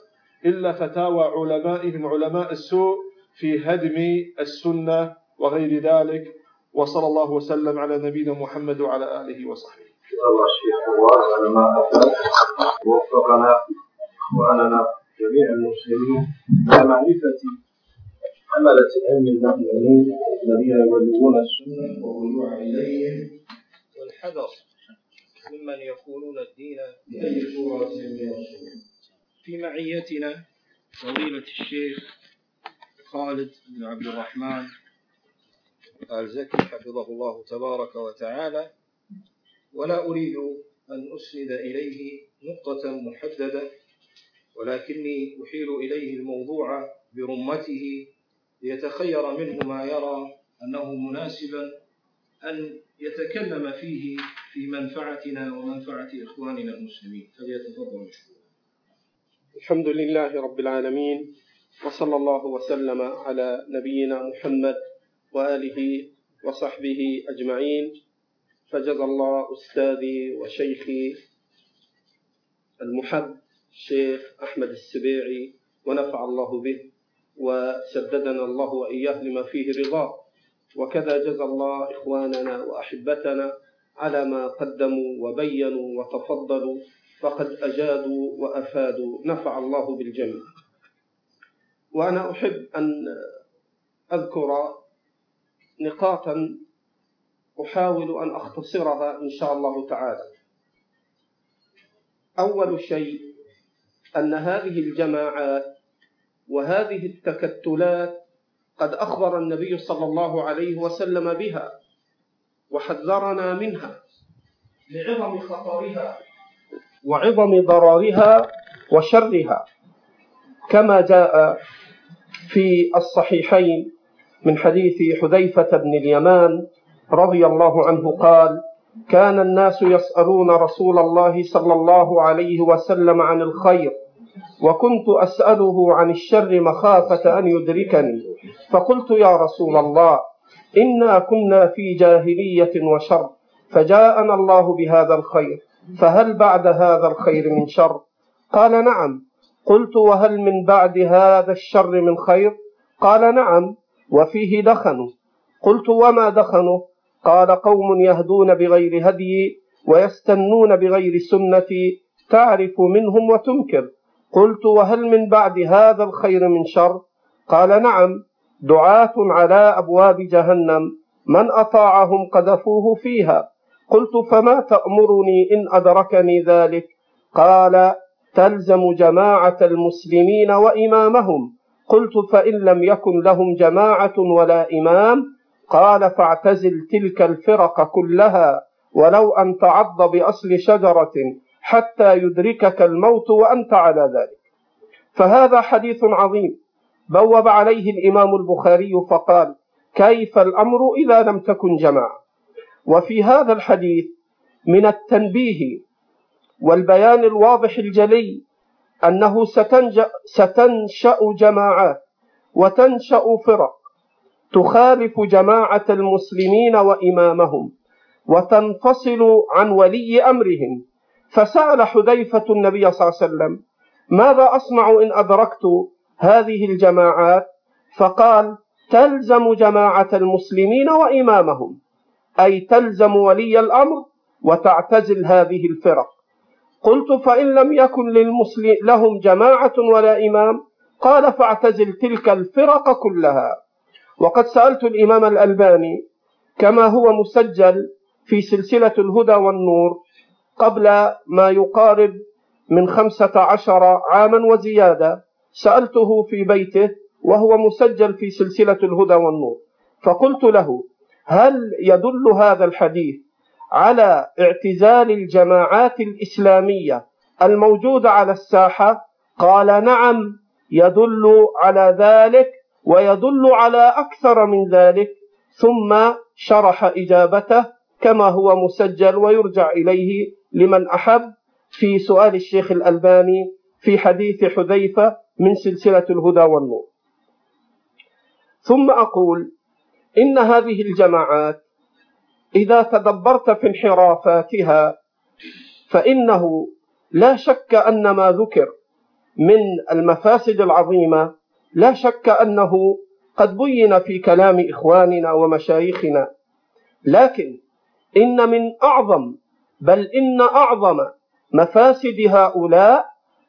إلا فتاوى علمائهم علماء السوء في هدم السنة وغير ذلك وصلى الله وسلم على نبينا محمد وعلى آله وصحبه. الله الشيخ على ما ووفقنا إخواننا جميع المسلمين. إلى معرفة حملة العلم المؤمنين الذين يبلغون السنة. والرجوع إليهم والحذر ممن يقولون الدين بأي صورة من الصور في معيتنا. فضيلة الشيخ خالد بن عبد الرحمن آل زكي حفظه الله تبارك وتعالى ولا أريد أن أسند إليه نقطة محددة ولكني أحيل إليه الموضوع برمته ليتخير منه ما يرى أنه مناسبا أن يتكلم فيه في منفعتنا ومنفعة إخواننا المسلمين. فليتفضل مشكورا الحمد لله رب العالمين وصلى الله وسلم على نبينا محمد وآله وصحبه أجمعين. فجزى الله أستاذي وشيخي المحب الشيخ أحمد السبيعي ونفع الله به وسددنا الله وإياه لما فيه رضاه. وكذا جزى الله إخواننا وأحبتنا على ما قدموا وبينوا وتفضلوا. فقد أجادوا وأفادوا. نفع الله بالجميع. وأنا أحب أن أذكر نقاطا أحاول أن أختصرها إن شاء الله تعالى. أول شيء أن هذه الجماعات وهذه التكتلات قد أخبر النبي صلى الله عليه وسلم بها وحذرنا منها لعظم خطرها وعظم ضررها وشرها كما جاء في الصحيحين من حديث حذيفة بن اليمان رضي الله عنه قال كان الناس يسألون رسول الله صلى الله عليه وسلم عن الخير وكنت أسأله عن الشر مخافة أن يدركني فقلت يا رسول الله إنا كنا في جاهلية وشر فجاءنا الله بهذا الخير فهل بعد هذا الخير من شر؟ قال نعم قلت وهل من بعد هذا الشر من خير؟ قال نعم وفيه دخن. قلت وما دخنه؟ قال قوم يهدون بغير هدي ويستنون بغير سنتي تعرف منهم وتنكر. قلت وهل من بعد هذا الخير من شر؟ قال نعم دعاة على أبواب جهنم. من أطاعهم قذفوه فيها. قلت فما تأمرني إن أدركني ذلك؟ قال تلزم جماعة المسلمين وإمامهم. قلت فإن لم يكن لهم جماعة ولا إمام قال فاعتزل تلك الفرق كلها ولو أن تعض بأصل شجرة حتى يدركك الموت وأنت على ذلك. فهذا حديث عظيم. بوب عليه الإمام البخاري فقال كيف الأمر إذا لم تكن جماعة؟ وفي هذا الحديث من التنبيه والبيان الواضح الجلي أنه ستنشأ جماعات وتنشأ فرق تخالف جماعة المسلمين وإمامهم وتنفصل عن ولي أمرهم. فسأل حذيفة النبي صلى الله عليه وسلم ماذا أصنع إن أدركت هذه الجماعات؟ فقال تلزم جماعة المسلمين وإمامهم أي تلزم ولي الأمر وتعتزل هذه الفرق. قلت فإن لم يكن للمسلم لهم جماعة ولا إمام قال فاعتزل تلك الفرق كلها. وقد سألت الإمام الألباني كما هو مسجل في سلسلة الهدى والنور قبل ما يقارب من خمسة عشر عاما وزيادة سألته في بيته وهو مسجل في سلسلة الهدى والنور فقلت له هل يدل هذا الحديث على اعتزال الجماعات الإسلامية الموجودة على الساحة قال نعم يدل على ذلك ويدل على أكثر من ذلك ثم شرح إجابته كما هو مسجل ويرجع إليه لمن أحب. في سؤال الشيخ الألباني في حديث حذيفة من سلسلة الهدى والنور. ثم أقول إن هذه الجماعات إذا تدبرت في انحرافاتها فإنه لا شك أن ما ذكر من المفاسد العظيمة لا شك أنه قد بين في كلام إخواننا ومشايخنا. لكن إن من أعظم بل إن أعظم مفاسد هؤلاء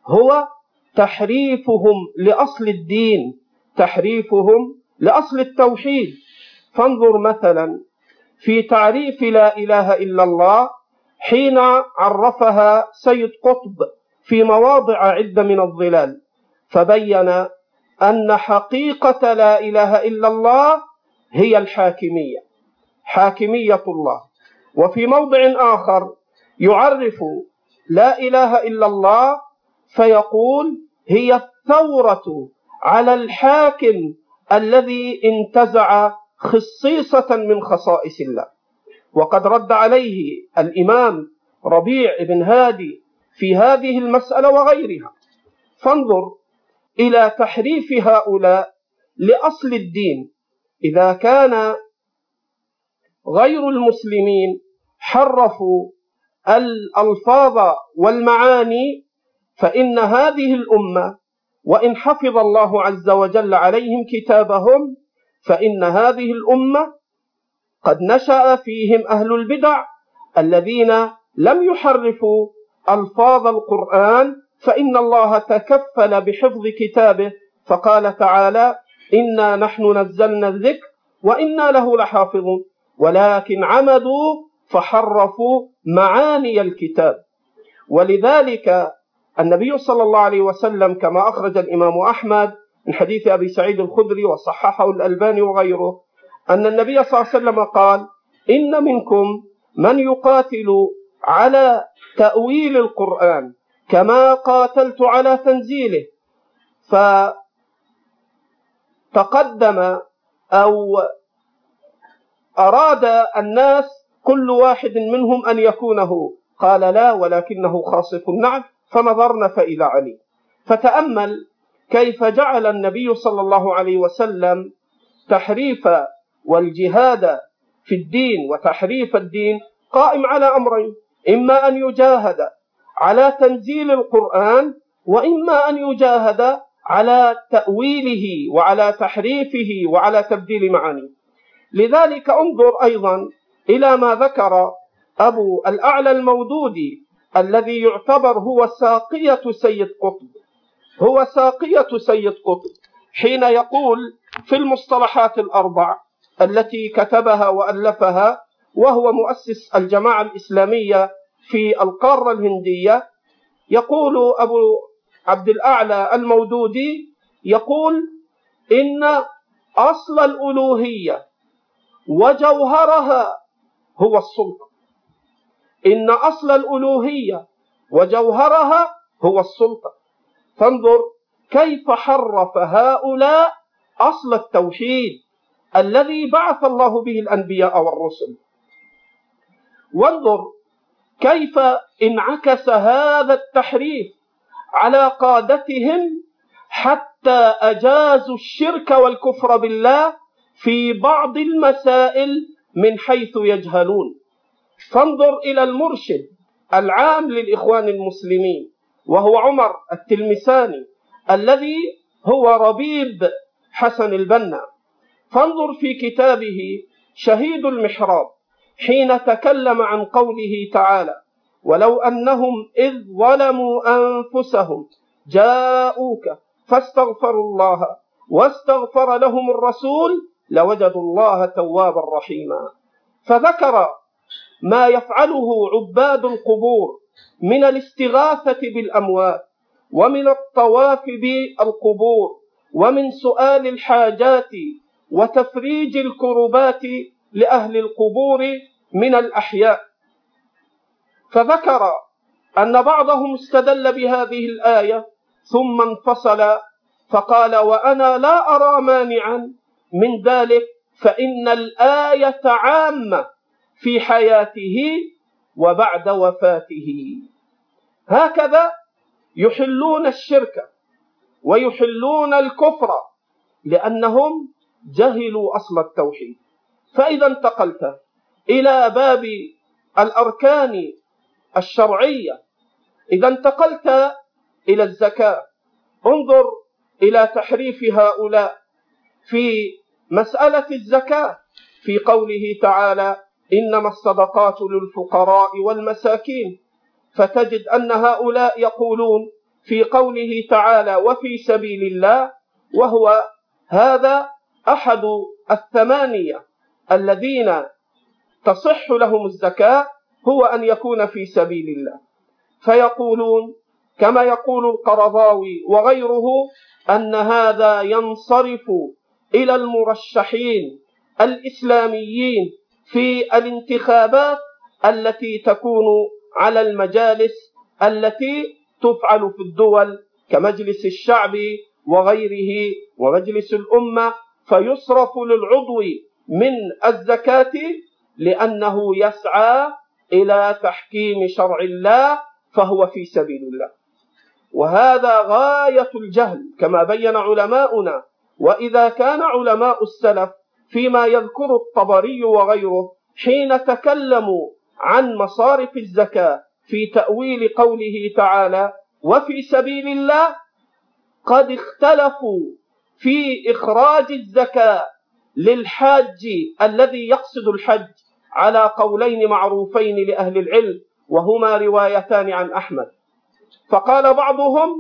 هو تحريفهم لأصل الدين تحريفهم لأصل التوحيد. فانظر مثلا في تعريف لا إله إلا الله حين عرفها سيد قطب في مواضع عدة من الظلال فبين أن حقيقة لا إله إلا الله هي الحاكمية حاكمية الله. وفي موضع آخر يعرف لا إله إلا الله فيقول هي الثورة على الحاكم الذي انتزع خصيصة من خصائص الله. وقد رد عليه الإمام ربيع بن هادي في هذه المسألة وغيرها. فانظر إلى تحريف هؤلاء لأصل الدين. إذا كان غير المسلمين حرفوا الألفاظ والمعاني فإن هذه الأمة وإن حفظ الله عز وجل عليهم كتابهم فإن هذه الأمة قد نشأ فيهم أهل البدع الذين لم يحرفوا ألفاظ القرآن فإن الله تكفل بحفظ كتابه فقال تعالى إنا نحن نزلنا الذكر وإنا له لحافظون ولكن عمدوا فحرفوا معاني الكتاب. ولذلك النبي صلى الله عليه وسلم كما أخرج الإمام أحمد من حديث أبي سعيد الخدري وصححه الألباني وغيره أن النبي صلى الله عليه وسلم قال إن منكم من يقاتل على تأويل القرآن كما قاتلت على تنزيله فتقدم أو أراد الناس كل واحد منهم أن يكونه. قال لا ولكنه خاصف النعم فنظرنا فإذا علي. فتأمل كيف جعل النبي صلى الله عليه وسلم تحريف والجهاد في الدين وتحريف الدين قائم على أمرين. إما أن يجاهد على تنزيل القرآن وإما أن يجاهد على تأويله وعلى تحريفه وعلى تبديل معانيه. لذلك انظر أيضا إلى ما ذكر أبو الأعلى المودودي الذي يعتبر هو ساقية سيد قطب. هو ساقية سيد قطب حين يقول في المصطلحات الأربع التي كتبها وألفها وهو مؤسس الجماعة الإسلامية في القارة الهندية يقول أبو عبد الأعلى المودودي يقول إن أصل الألوهية وجوهرها هو السلطة. إن أصل الألوهية وجوهرها هو السلطة. فانظر كيف حرف هؤلاء أصل التوحيد الذي بعث الله به الأنبياء والرسل. وانظر كيف انعكس هذا التحريف على قادتهم حتى أجازوا الشرك والكفر بالله في بعض المسائل من حيث يجهلون. فانظر إلى المرشد العام للإخوان المسلمين. وهو عمر التلمساني الذي هو ربيب حسن البنا. فانظر في كتابه شهيد المحراب حين تكلم عن قوله تعالى ولو أنهم إذ ظلموا أنفسهم جاءوك فاستغفروا الله واستغفر لهم الرسول لوجدوا الله توابا رحيما فذكر ما يفعله عباد القبور من الاستغاثة بالأموات ومن الطواف بالقبور ومن سؤال الحاجات وتفريج الكربات لأهل القبور من الأحياء. فذكر أن بعضهم استدل بهذه الآية ثم انفصل فقال وأنا لا أرى مانعا من ذلك فإن الآية عامة في حياته وبعد وفاته. هكذا يحلون الشرك ويحلون الكفر لأنهم جهلوا أصل التوحيد. فإذا انتقلت إلى باب الأركان الشرعية. إذا انتقلت إلى الزكاة. انظر إلى تحريف هؤلاء في مسألة الزكاة في قوله تعالى إنما الصدقات للفقراء والمساكين. فتجد أن هؤلاء يقولون في قوله تعالى وفي سبيل الله وهو هذا أحد الثمانية الذين تصح لهم الزكاة هو أن يكون في سبيل الله. فيقولون كما يقول القرضاوي وغيره أن هذا ينصرف إلى المرشحين الإسلاميين في الانتخابات التي تكون على المجالس التي تفعل في الدول كمجلس الشعب وغيره ومجلس الأمة فيصرف للعضو من الزكاة لأنه يسعى إلى تحكيم شرع الله فهو في سبيل الله. وهذا غاية الجهل كما بين علماؤنا وإذا كان علماء السلف فيما يذكر الطبري وغيره حين تكلموا عن مصارف الزكاة في تأويل قوله تعالى وفي سبيل الله قد اختلفوا في إخراج الزكاة للحاج الذي يقصد الحج على قولين معروفين لأهل العلم وهما روايتان عن أحمد. فقال بعضهم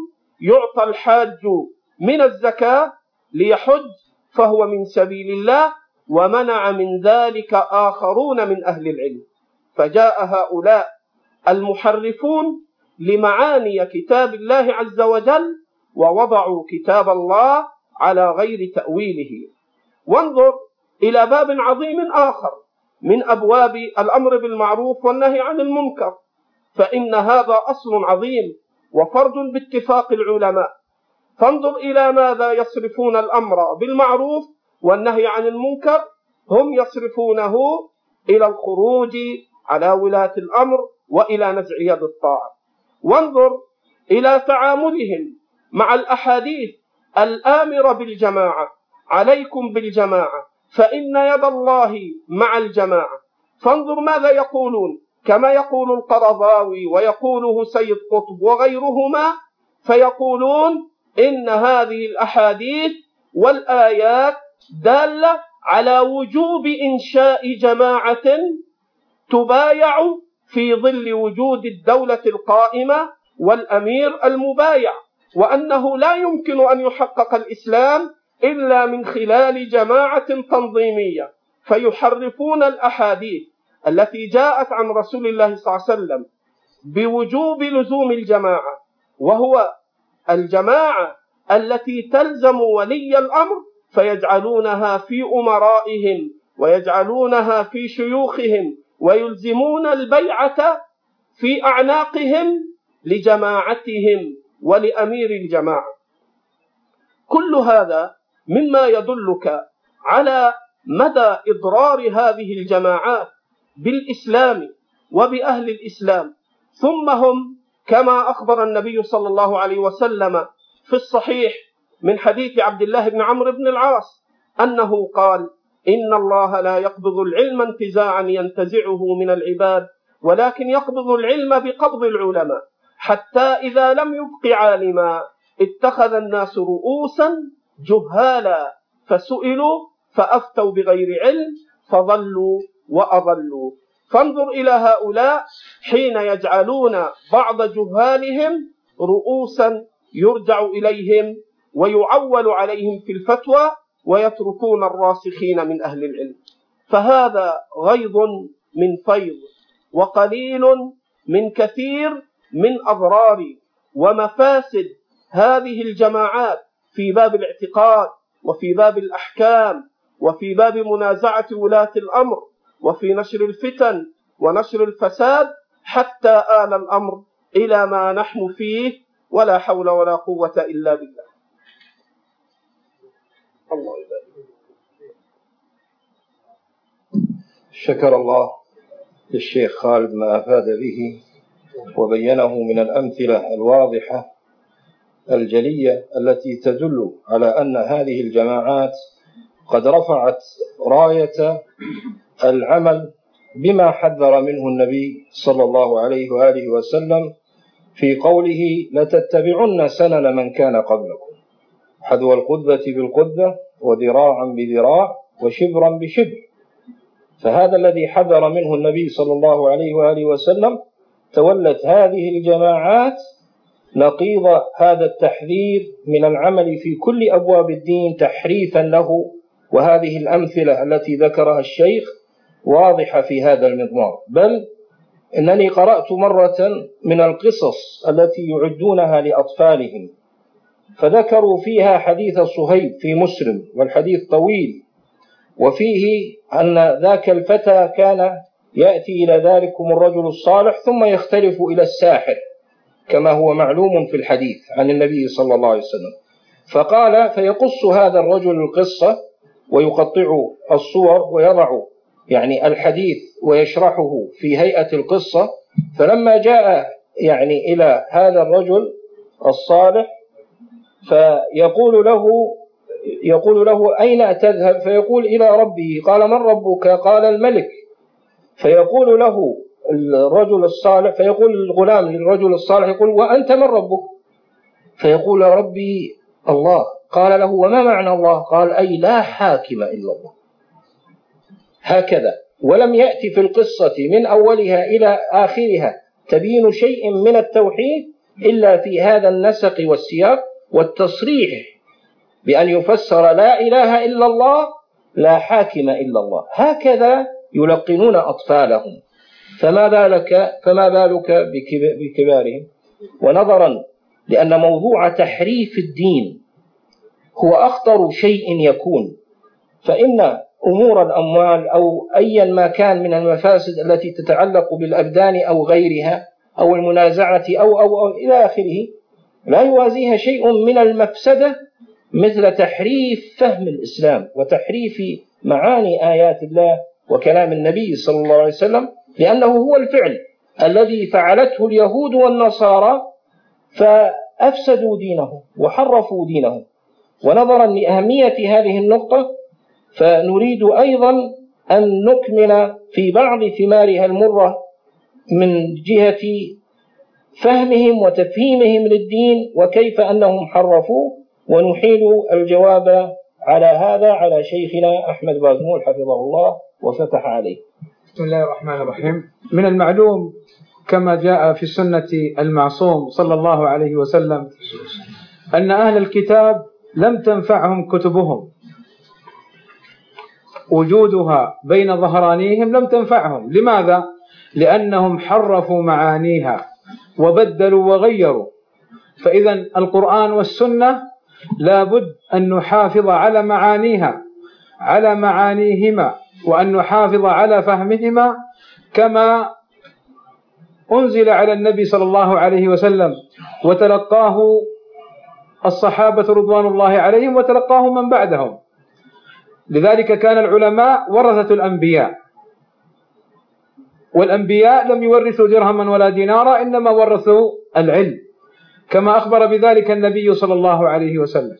يعطى الحاج من الزكاة ليحج فهو من سبيل الله ومنع من ذلك آخرون من أهل العلم. فجاء هؤلاء المحرفون لمعاني كتاب الله عز وجل ووضعوا كتاب الله على غير تأويله. وانظر إلى باب عظيم آخر من أبواب الأمر بالمعروف والنهي عن المنكر. فإن هذا أصل عظيم وفرد باتفاق العلماء. فانظر إلى ماذا يصرفون الأمر بالمعروف والنهي عن المنكر. هم يصرفونه إلى الخروج على ولاة الأمر وإلى نزع يد الطاعة. وانظر إلى تعاملهم مع الأحاديث الآمرة بالجماعة. عليكم بالجماعة. فإن يد الله مع الجماعة. فانظر ماذا يقولون. كما يقول القرضاوي ويقوله سيد قطب وغيرهما فيقولون إن هذه الأحاديث والآيات دالة على وجوب إنشاء جماعة تبايع في ظل وجود الدولة القائمة والأمير المبايع وأنه لا يمكن أن يحقق الإسلام إلا من خلال جماعة تنظيمية. فيحرفون الأحاديث التي جاءت عن رسول الله صلى الله عليه وسلم بوجوب لزوم الجماعة وهو الجماعة التي تلزم ولي الأمر فيجعلونها في أمرائهم ويجعلونها في شيوخهم ويلزمون البيعة في أعناقهم لجماعتهم ولأمير الجماعة. كل هذا مما يدلك على مدى إضرار هذه الجماعات بالإسلام وبأهل الإسلام ثم هم كما أخبر النبي صلى الله عليه وسلم في الصحيح من حديث عبد الله بن عمرو بن العاص أنه قال إن الله لا يقبض العلم انتزاعا ينتزعه من العباد ولكن يقبض العلم بقبض العلماء حتى إذا لم يبق عالما اتخذ الناس رؤوسا جهالا فسئلوا فأفتوا بغير علم فضلوا وأضلوا. فانظر إلى هؤلاء حين يجعلون بعض جهالهم رؤوسا يرجع إليهم ويعول عليهم في الفتوى ويتركون الراسخين من أهل العلم. فهذا غيظ من فيض وقليل من كثير من أضرار ومفاسد هذه الجماعات في باب الاعتقاد وفي باب الأحكام وفي باب منازعة ولاة الأمر. وفي نشر الفتن ونشر الفساد حتى آل الأمر إلى ما نحن فيه ولا حول ولا قوة إلا بالله. الله يبارك شكر الله للشيخ خالد ما أفاد به وبينه من الأمثلة الواضحة الجلية التي تدل على أن هذه الجماعات قد رفعت راية العمل بما حذر منه النبي صلى الله عليه وآله وسلم في قوله لتتبعن سنن من كان قبلكم. حذو القذة بالقذة وذراعا بذراع وشبرا بشبر. فهذا الذي حذر منه النبي صلى الله عليه وآله وسلم تولت هذه الجماعات نقيض هذا التحذير من العمل في كل أبواب الدين تحريفا له وهذه الأمثلة التي ذكرها الشيخ واضحة في هذا المضمار. بل إنني قرأت مرة من القصص التي يعدونها لأطفالهم فذكروا فيها حديث صهيب في مسلم والحديث طويل وفيه أن ذاك الفتى كان يأتي إلى ذلكم الرجل الصالح ثم يختلف إلى الساحر كما هو معلوم في الحديث عن النبي صلى الله عليه وسلم. فقال فيقص هذا الرجل القصة ويقطع الصور ويضع يعني الحديث ويشرحه في هيئة القصة. فلما جاء يعني إلى هذا الرجل الصالح فيقول له يقول له أين تذهب؟ فيقول إلى ربه قال من ربك؟ قال الملك. فيقول له الرجل الصالح فيقول الغلام للرجل الصالح يقول وأنت من ربك؟ فيقول ربي الله. قال له وما معنى الله؟ قال أي لا حاكم إلا الله. هكذا. ولم يأتي في القصة من أولها إلى آخرها تبين شيء من التوحيد إلا في هذا النسق والسياق والتصريح بأن يفسر لا إله إلا الله لا حاكم إلا الله. هكذا يلقنون أطفالهم. فما بالك فما بالك بكبارهم؟ ونظرا لأن موضوع تحريف الدين هو أخطر شيء يكون. فإن أمور الأموال أو أيا ما كان من المفاسد التي تتعلق بالأبدان أو غيرها أو المنازعة أو أو, أو إلى آخره لا يوازيها شيء من المفسدة مثل تحريف فهم الإسلام وتحريف معاني آيات الله وكلام النبي صلى الله عليه وسلم لأنه هو الفعل الذي فعلته اليهود والنصارى فأفسدوا دينهم وحرفوا دينهم. ونظرا لأهمية هذه النقطة فنريد أيضا أن نكمل في بعض ثمارها المرة من جهة فهمهم وتفهيمهم للدين وكيف أنهم حرفوه ونحيل الجواب على هذا على شيخنا أحمد بازمول حفظه الله وفتح عليه. بسم الله الرحمن الرحيم. من المعلوم كما جاء في السنة المعصوم صلى الله عليه وسلم أن أهل الكتاب لم تنفعهم كتبهم. وجودها بين ظهرانيهم لم تنفعهم. لماذا؟ لأنهم حرفوا معانيها وبدلوا وغيروا. فإذا القرآن والسنة لابد أن نحافظ على معانيها على معانيهما وأن نحافظ على فهمهما كما أنزل على النبي صلى الله عليه وسلم. وتلقاه الصحابة رضوان الله عليهم وتلقاه من بعدهم. لذلك كان العلماء ورثة الأنبياء. والأنبياء لم يورثوا درهما ولا دينارا إنما ورثوا العلم. كما أخبر بذلك النبي صلى الله عليه وسلم.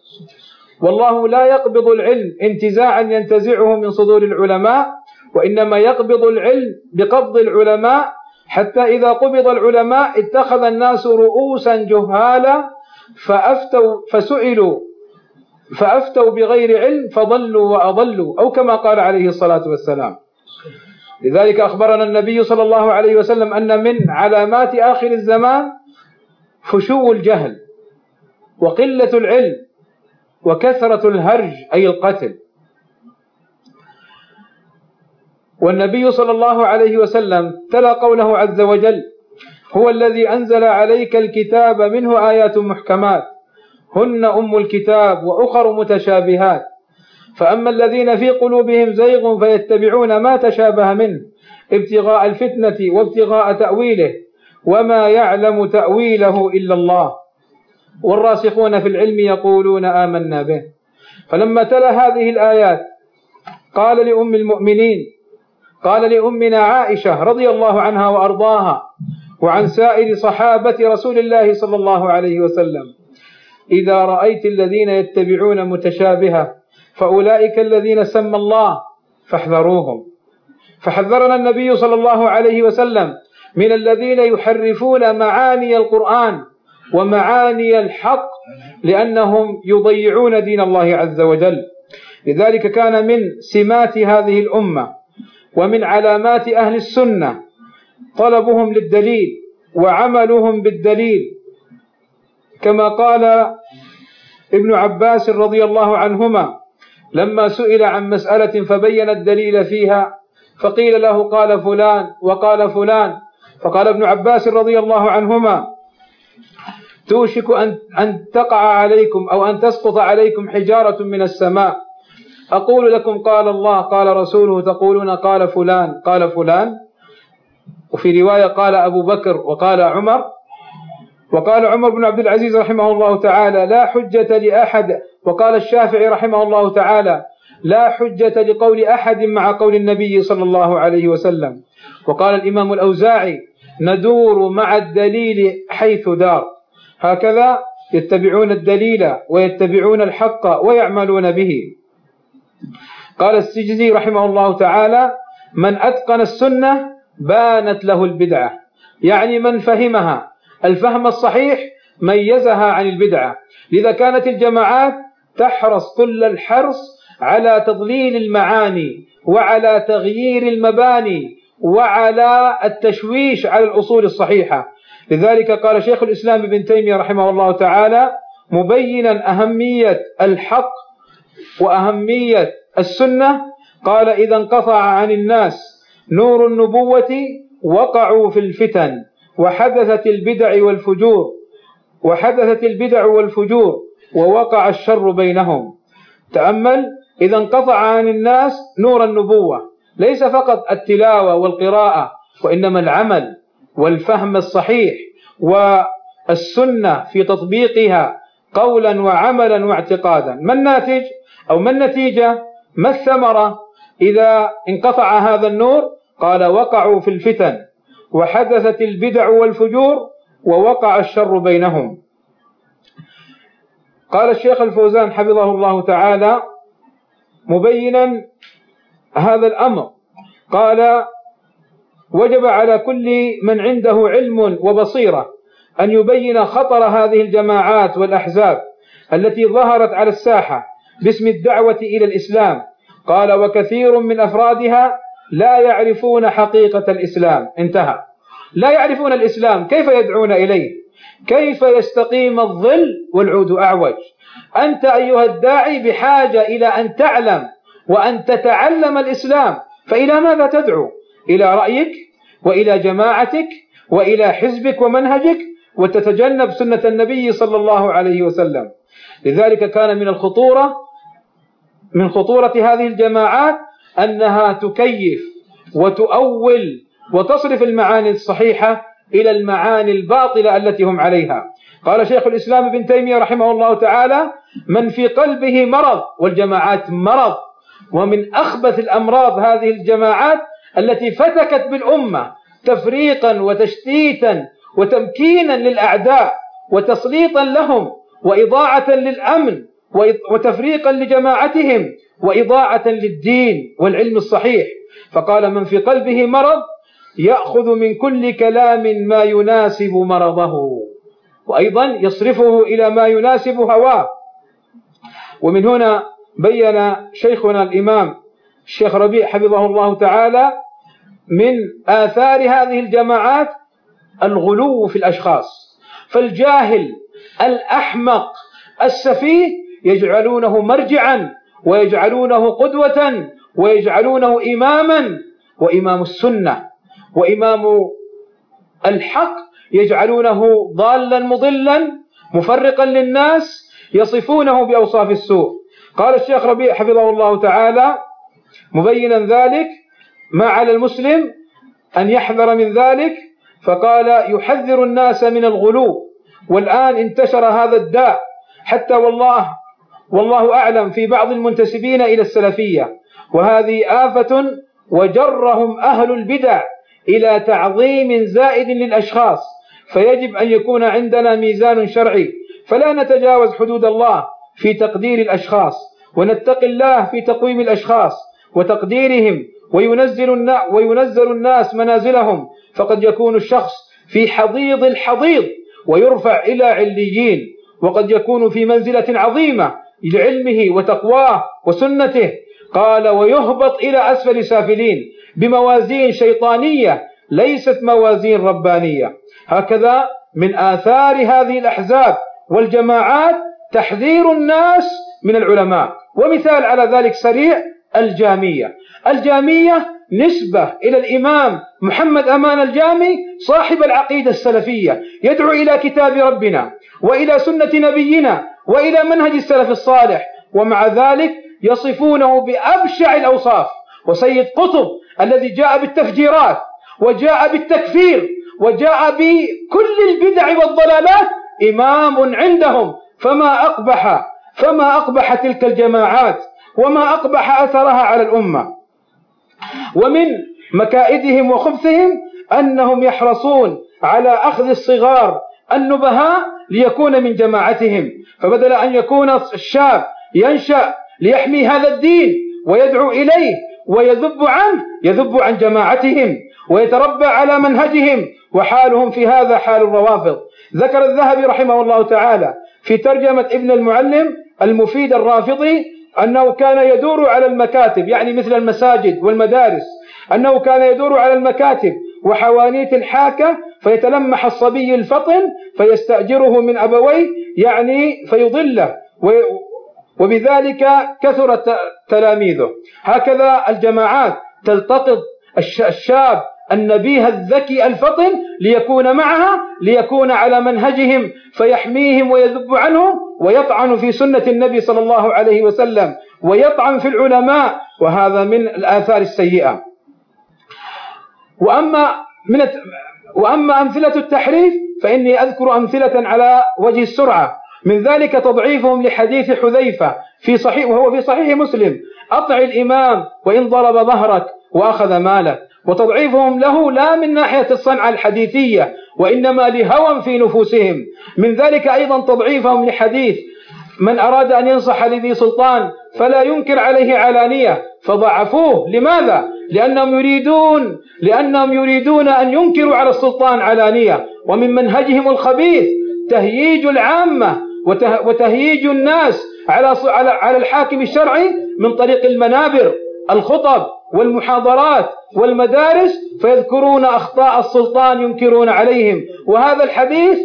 والله لا يقبض العلم انتزاعا ينتزعه من صدور العلماء وإنما يقبض العلم بقبض العلماء حتى إذا قبض العلماء اتخذ الناس رؤوسا جهالا فأفتوا فسئلوا. فأفتوا بغير علم فضلوا وأضلوا. أو كما قال عليه الصلاة والسلام. لذلك أخبرنا النبي صلى الله عليه وسلم أن من علامات آخر الزمان فشو الجهل وقلة العلم وكثرة الهرج أي القتل. والنبي صلى الله عليه وسلم تلا قوله عز وجل هو الذي أنزل عليك الكتاب منه آيات محكمات. هن أم الكتاب وأخر متشابهات. فأما الذين في قلوبهم زيغ فيتبعون ما تشابه منه ابتغاء الفتنة وابتغاء تأويله وما يعلم تأويله إلا الله. والراسخون في العلم يقولون آمنا به. فلما تلا هذه الآيات قال لأم المؤمنين قال لأمنا عائشة رضي الله عنها وأرضاها وعن سائر صحابة رسول الله صلى الله عليه وسلم. إذا رأيت الذين يتبعون متشابهة فأولئك الذين سمى الله فاحذروهم. فحذرنا النبي صلى الله عليه وسلم من الذين يحرفون معاني القرآن ومعاني الحق لأنهم يضيعون دين الله عز وجل. لذلك كان من سمات هذه الأمة ومن علامات أهل السنة طلبهم للدليل وعملهم بالدليل كما قال ابن عباس رضي الله عنهما لما سئل عن مسألة فبين الدليل فيها فقيل له قال فلان وقال فلان فقال ابن عباس رضي الله عنهما توشك أن أن تقع عليكم أو أن تسقط عليكم حجارة من السماء. أقول لكم قال الله قال رسوله تقولون قال فلان قال فلان وفي رواية قال أبو بكر وقال عمر وقال عمر بن عبد العزيز رحمه الله تعالى لا حجة لأحد وقال الشافعي رحمه الله تعالى لا حجة لقول أحد مع قول النبي صلى الله عليه وسلم وقال الإمام الأوزاعي ندور مع الدليل حيث دار هكذا يتبعون الدليل ويتبعون الحق ويعملون به. قال السجزي رحمه الله تعالى من أتقن السنة بانت له البدعة. يعني من فهمها؟ الفهم الصحيح ميزها عن البدعة. لذا كانت الجماعات تحرص كل الحرص على تضليل المعاني وعلى تغيير المباني وعلى التشويش على الأصول الصحيحة. لذلك قال شيخ الإسلام ابن تيمية رحمه الله تعالى مبينا أهمية الحق وأهمية السنة. قال إذا انقطع عن الناس نور النبوة وقعوا في الفتن وحدثت البدع والفجور وحدثت البدع والفجور ووقع الشر بينهم. تأمل إذا انقطع عن الناس نور النبوة ليس فقط التلاوة والقراءة وإنما العمل والفهم الصحيح والسنة في تطبيقها قولا وعملا واعتقادا. ما الناتج؟ أو ما النتيجة؟ ما الثمرة إذا انقطع هذا النور؟ قال وقعوا في الفتن وحدثت البدع والفجور ووقع الشر بينهم. قال الشيخ الفوزان حفظه الله تعالى مبينا هذا الأمر. قال وجب على كل من عنده علم وبصيرة أن يبين خطر هذه الجماعات والأحزاب التي ظهرت على الساحة باسم الدعوة إلى الإسلام. قال وكثير من أفرادها لا يعرفون حقيقة الإسلام. انتهى. لا يعرفون الإسلام. كيف يدعون إليه؟ كيف يستقيم الظل والعود أعوج؟ أنت أيها الداعي بحاجة إلى أن تعلم وأن تتعلم الإسلام. فإلى ماذا تدعو؟ إلى رأيك وإلى جماعتك وإلى حزبك ومنهجك وتتجنب سنة النبي صلى الله عليه وسلم. لذلك كان من الخطورة من خطورة هذه الجماعات أنها تكيف وتؤول وتصرف المعاني الصحيحة إلى المعاني الباطلة التي هم عليها. قال شيخ الإسلام ابن تيمية رحمه الله تعالى من في قلبه مرض والجماعات مرض ومن أخبث الأمراض هذه الجماعات التي فتكت بالأمة تفريقا وتشتيتا وتمكينا للأعداء وتسليطا لهم وإضاعة للأمن وتفريقا لجماعتهم وإضاعة للدين والعلم الصحيح. فقال من في قلبه مرض يأخذ من كل كلام ما يناسب مرضه وأيضا يصرفه إلى ما يناسب هواه. ومن هنا بين شيخنا الإمام الشيخ ربيع حفظه الله تعالى من آثار هذه الجماعات الغلو في الأشخاص. فالجاهل الأحمق السفيه يجعلونه مرجعا ويجعلونه قدوة ويجعلونه إماما. وإمام السنة وإمام الحق يجعلونه ضالا مضلا مفرقا للناس يصفونه بأوصاف السوء. قال الشيخ ربيع حفظه الله تعالى مبينا ذلك ما على المسلم أن يحذر من ذلك؟ فقال يحذر الناس من الغلو. والآن انتشر هذا الداء حتى والله والله أعلم في بعض المنتسبين إلى السلفية وهذه آفة وجرهم أهل البدع إلى تعظيم زائد للأشخاص فيجب أن يكون عندنا ميزان شرعي فلا نتجاوز حدود الله في تقدير الأشخاص ونتقي الله في تقويم الأشخاص وتقديرهم وينزل وينزل الناس منازلهم فقد يكون الشخص في حضيض الحضيض ويرفع إلى عليين وقد يكون في منزلة عظيمة لعلمه وتقواه وسنته. قال ويهبط إلى أسفل سافلين بموازين شيطانية ليست موازين ربانية. هكذا من آثار هذه الأحزاب والجماعات تحذير الناس من العلماء. ومثال على ذلك سريع الجامية. الجامية نسبة إلى الإمام محمد أمان الجامي صاحب العقيدة السلفية يدعو إلى كتاب ربنا وإلى سنة نبينا وإلى منهج السلف الصالح ومع ذلك يصفونه بأبشع الأوصاف. وسيد قطب الذي جاء بالتفجيرات وجاء بالتكفير وجاء بكل البدع والضلالات إمام عندهم. فما أقبح فما أقبح تلك الجماعات وما أقبح أثرها على الأمة. ومن مكائدهم وخبثهم أنهم يحرصون على أخذ الصغار النبهاء ليكون من جماعتهم. فبدل أن يكون الشاب ينشأ ليحمي هذا الدين ويدعو إليه ويذب عنه يذب عن جماعتهم ويتربى على منهجهم وحالهم في هذا حال الروافض. ذكر الذهبي رحمه الله تعالى في ترجمة ابن المعلم المفيد الرافضي أنه كان يدور على المكاتب يعني مثل المساجد والمدارس أنه كان يدور على المكاتب وحوانيت الحاكة فيتلمح الصبي الفطن فيستأجره من أبويه يعني فيضله وبذلك كثر تلاميذه. هكذا الجماعات تلتقط الشاب النبيه الذكي الفطن ليكون معها ليكون على منهجهم فيحميهم ويذب عنهم ويطعن في سنة النبي صلى الله عليه وسلم ويطعن في العلماء وهذا من الآثار السيئة. وأما من وأما أمثلة التحريف فإني أذكر أمثلة على وجه السرعة. من ذلك تضعيفهم لحديث حذيفة في صحيح وهو في صحيح مسلم. أطع الإمام وإن ضرب ظهرك وأخذ مالك. وتضعيفهم له لا من ناحية الصنعة الحديثية وإنما لهوى في نفوسهم. من ذلك أيضا تضعيفهم لحديث من أراد أن ينصح لذي سلطان فلا ينكر عليه علانية. فضعفوه. لماذا؟ لأنهم يريدون لأنهم يريدون أن ينكروا على السلطان علانية. ومن منهجهم الخبيث تهييج العامة وتهييج الناس على على الحاكم الشرعي من طريق المنابر الخطب والمحاضرات والمدارس فيذكرون أخطاء السلطان ينكرون عليهم. وهذا الحديث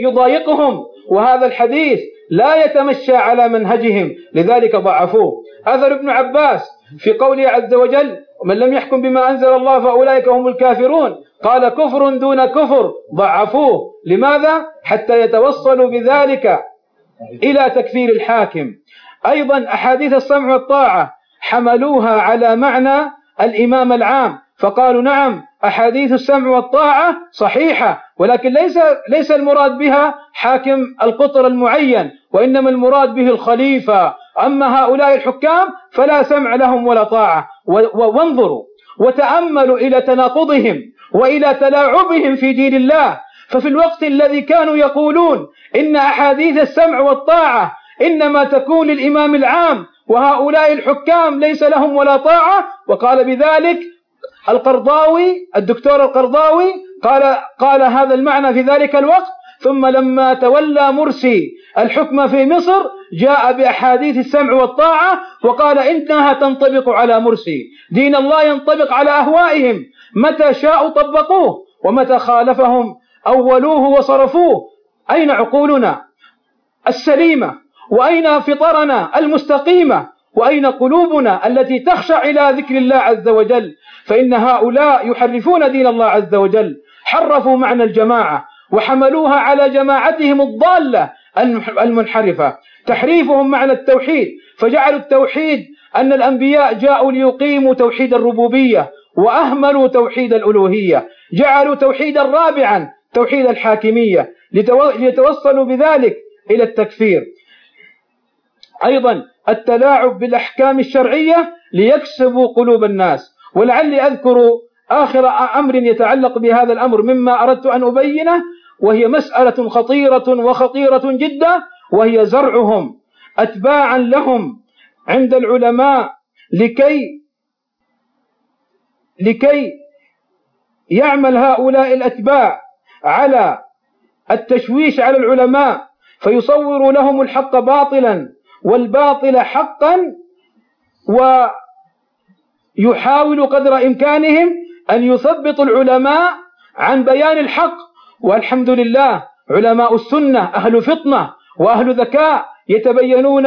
يضايقهم. وهذا الحديث لا يتمشى على منهجهم. لذلك ضعفوه. أثر ابن عباس في قوله عز وجل ومن لم يحكم بما أنزل الله فأولئك هم الكافرون. قال كفر دون كفر ضعفوه. لماذا؟ حتى يتوصلوا بذلك إلى تكفير الحاكم. أيضا أحاديث السمع والطاعة حملوها على معنى الإمام العام. فقالوا نعم أحاديث السمع والطاعة صحيحة ولكن ليس ليس المراد بها حاكم القطر المعين وإنما المراد به الخليفة. أما هؤلاء الحكام فلا سمع لهم ولا طاعة. وانظروا. وتأملوا إلى تناقضهم وإلى تلاعبهم في دين الله. ففي الوقت الذي كانوا يقولون إن أحاديث السمع والطاعة إنما تكون للإمام العام وهؤلاء الحكام ليس لهم ولا طاعة. وقال بذلك القرضاوي الدكتور القرضاوي قال قال هذا المعنى في ذلك الوقت. ثم لما تولى مرسي الحكم في مصر جاء بأحاديث السمع والطاعة وقال إنها تنطبق على مرسي. دين الله ينطبق على أهوائهم. متى شاءوا طبقوه ومتى خالفهم؟ أولوه وصرفوه. أين عقولنا؟ السليمة. وأين فطرنا المستقيمة؟ وأين قلوبنا التي تخشع إلى ذكر الله عز وجل؟ فإن هؤلاء يحرفون دين الله عز وجل. حرفوا معنى الجماعة وحملوها على جماعتهم الضالة. المنحرفة. تحريفهم معنى التوحيد. فجعلوا التوحيد أن الأنبياء جاءوا ليقيموا توحيد الربوبية وأهملوا توحيد الألوهية. جعلوا توحيدا رابعا توحيد الحاكمية ليتوصلوا بذلك إلى التكفير. أيضا التلاعب بالأحكام الشرعية ليكسبوا قلوب الناس. ولعلي أذكر آخر أمر يتعلق بهذا الأمر مما أردت أن أبينه. وهي مسألة خطيرة وخطيرة جدا وهي زرعهم أتباعا لهم عند العلماء لكي لكي يعمل هؤلاء الأتباع على التشويش على العلماء فيصوروا لهم الحق باطلا والباطل حقا ويحاول قدر إمكانهم أن يثبطوا العلماء عن بيان الحق. والحمد لله علماء السنة أهل فطنة وأهل ذكاء يتبينون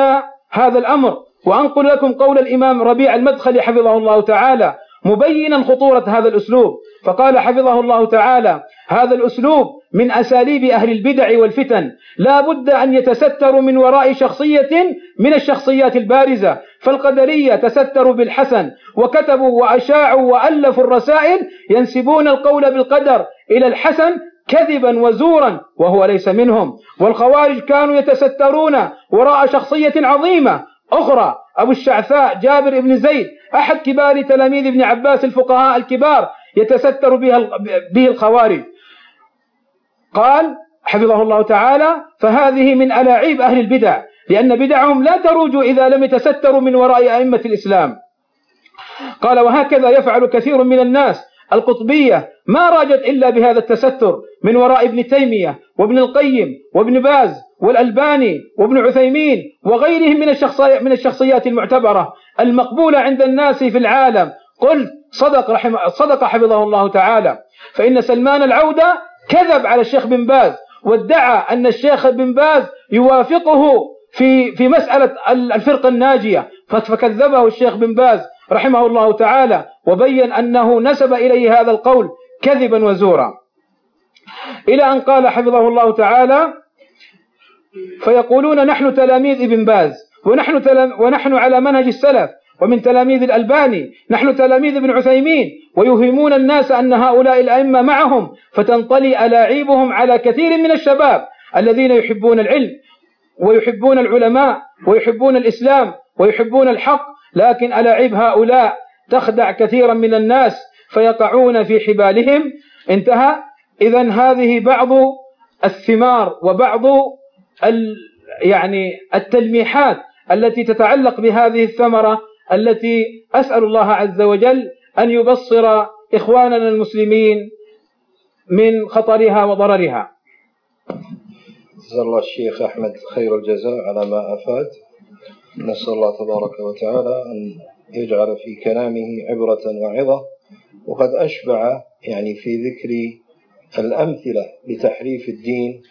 هذا الأمر. وأنقل لكم قول الإمام ربيع المدخلي حفظه الله تعالى مبينا خطورة هذا الأسلوب. فقال حفظه الله تعالى هذا الأسلوب من أساليب أهل البدع والفتن. لا بد أن يتستروا من وراء شخصية من الشخصيات البارزة. فالقدرية تستروا بالحسن وكتبوا وأشاعوا وألفوا الرسائل ينسبون القول بالقدر إلى الحسن كذبا وزورا وهو ليس منهم. والخوارج كانوا يتسترون وراء شخصية عظيمة. أخرى أبو الشعثاء جابر بن زيد أحد كبار تلاميذ ابن عباس الفقهاء الكبار يتستر به الخوارج. قال حفظه الله تعالى فهذه من ألاعيب أهل البدع لأن بدعهم لا تروج إذا لم يتستروا من وراء أئمة الإسلام. قال وهكذا يفعل كثير من الناس القطبية ما راجت إلا بهذا التستر من وراء ابن تيمية وابن القيم وابن باز والألباني وابن عثيمين وغيرهم من الشخصيات من الشخصيات المعتبرة المقبولة عند الناس في العالم. قلت صدق رحمه صدق حفظه الله تعالى. فإن سلمان العودة كذب على الشيخ بن باز وادعى أن الشيخ بن باز يوافقه في في مسألة الفرقة الناجية. فكذبه الشيخ بن باز رحمه الله تعالى وبين أنه نسب إليه هذا القول كذبا وزورا. إلى أن قال حفظه الله تعالى فيقولون نحن تلاميذ ابن باز ونحن, تلم ونحن على منهج السلف ومن تلاميذ الألباني نحن تلاميذ ابن عثيمين ويوهمون الناس أن هؤلاء الأئمة معهم فتنطلي ألاعيبهم على كثير من الشباب الذين يحبون العلم ويحبون العلماء ويحبون الإسلام ويحبون الحق لكن ألاعيب هؤلاء تخدع كثيرا من الناس فيقعون في حبالهم. انتهى. إذا هذه بعض الثمار وبعض يعني التلميحات التي تتعلق بهذه الثمرة التي أسأل الله عز وجل أن يبصر إخواننا المسلمين من خطرها وضررها. جزا الله الشيخ أحمد خير الجزاء على ما أفاد. نسأل الله تبارك وتعالى أن يجعل في كلامه عبرة وعظة وقد أشبع يعني في ذكر الأمثلة لتحريف الدين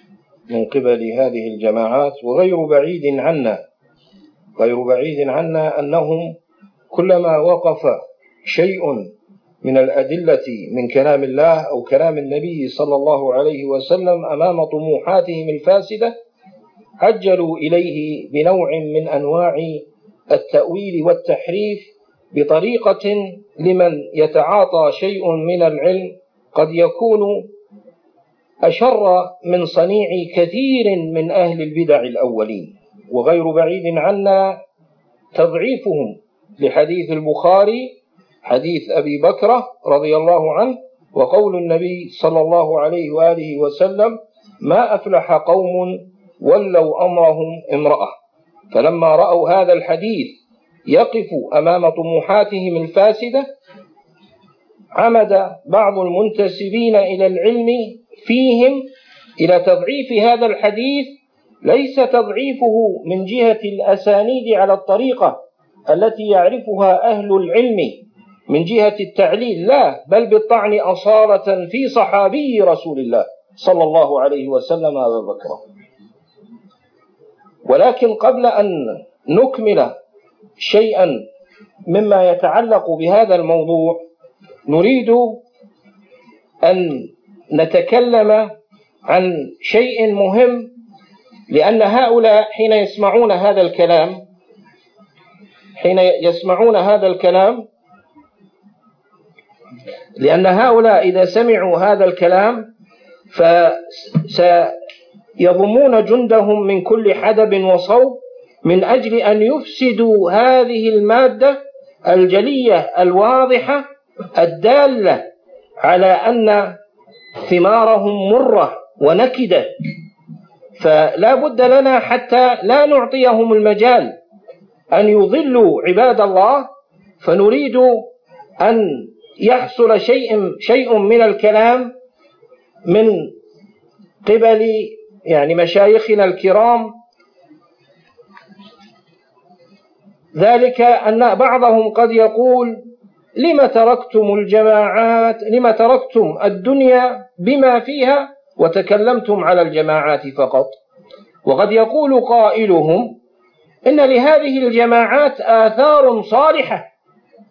من قبل هذه الجماعات وغير بعيد عنا غير بعيد عنا أنهم كلما وقف شيء من الأدلة من كلام الله أو كلام النبي صلى الله عليه وسلم أمام طموحاتهم الفاسدة عجلوا إليه بنوع من أنواع التأويل والتحريف بطريقة لمن يتعاطى شيء من العلم قد يكون أشر من صنيع كثير من أهل البدع الأولين وغير بعيد عنا تضعيفهم لحديث البخاري حديث أبي بكرة رضي الله عنه وقول النبي صلى الله عليه وآله وسلم ما أفلح قوم ولوا أمرهم امرأة. فلما رأوا هذا الحديث يقف أمام طموحاتهم الفاسدة عمد بعض المنتسبين إلى العلم فيهم إلى تضعيف هذا الحديث ليس تضعيفه من جهة الأسانيد على الطريقة التي يعرفها أهل العلم من جهة التعليل لا بل بالطعن أصالة في صحابي رسول الله صلى الله عليه وسلم أبا بكر. ولكن قبل أن نكمل شيئا مما يتعلق بهذا الموضوع نريد أن نتكلم عن شيء مهم لأن هؤلاء حين يسمعون هذا الكلام حين يسمعون هذا الكلام لأن هؤلاء إذا سمعوا هذا الكلام فسيضمون جندهم من كل حدب وصوب من أجل أن يفسدوا هذه المادة الجلية الواضحة الدالة على أن ثمارهم مرة ونكدة. فلا بد لنا حتى لا نعطيهم المجال أن يضلوا عباد الله فنريد أن يحصل شيء شيء من الكلام من قبل يعني مشايخنا الكرام ذلك أن بعضهم قد يقول لم تركتم الجماعات لم تركتم الدنيا بما فيها وتكلمتم على الجماعات فقط؟ وقد يقول قائلهم إن لهذه الجماعات آثار صالحة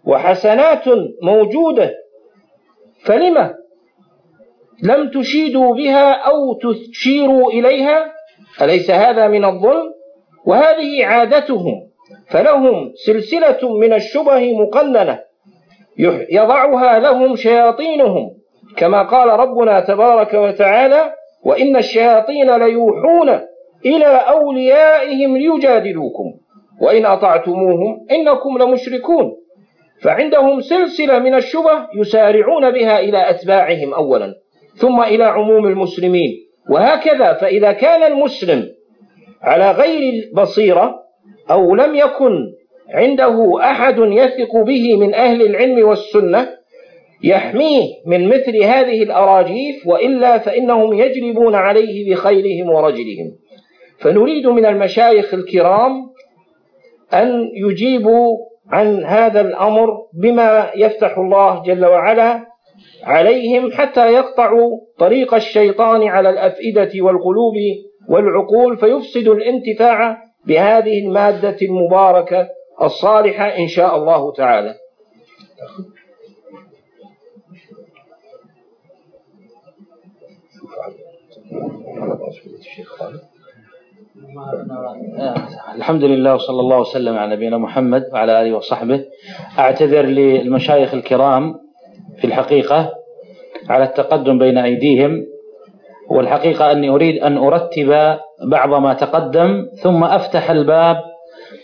وحسنات موجودة فلم لم تشيدوا بها أو تشيروا إليها أليس هذا من الظلم؟ وهذه عادتهم فلهم سلسلة من الشبه مقننة يضعها لهم شياطينهم كما قال ربنا تبارك وتعالى وإن الشياطين ليوحون إلى أوليائهم ليجادلوكم وإن أطعتموهم إنكم لمشركون. فعندهم سلسلة من الشبه يسارعون بها إلى أتباعهم أولا. ثم إلى عموم المسلمين. وهكذا فإذا كان المسلم على غير البصيرة أو لم يكن عنده أحد يثق به من أهل العلم والسنة يحميه من مثل هذه الأراجيف وإلا فإنهم يجلبون عليه بخيلهم ورجلهم. فنريد من المشايخ الكرام أن يجيبوا عن هذا الأمر بما يفتح الله جل وعلا عليهم حتى يقطعوا طريق الشيطان على الأفئدة والقلوب والعقول فيفسد الانتفاع بهذه المادة المباركة الصالحة إن شاء الله تعالى. الحمد لله وصلى الله وسلم على نبينا محمد وعلى آله وصحبه. أعتذر للمشايخ الكرام في الحقيقة على التقدم بين أيديهم والحقيقة أني أريد أن أرتب بعض ما تقدم ثم أفتح الباب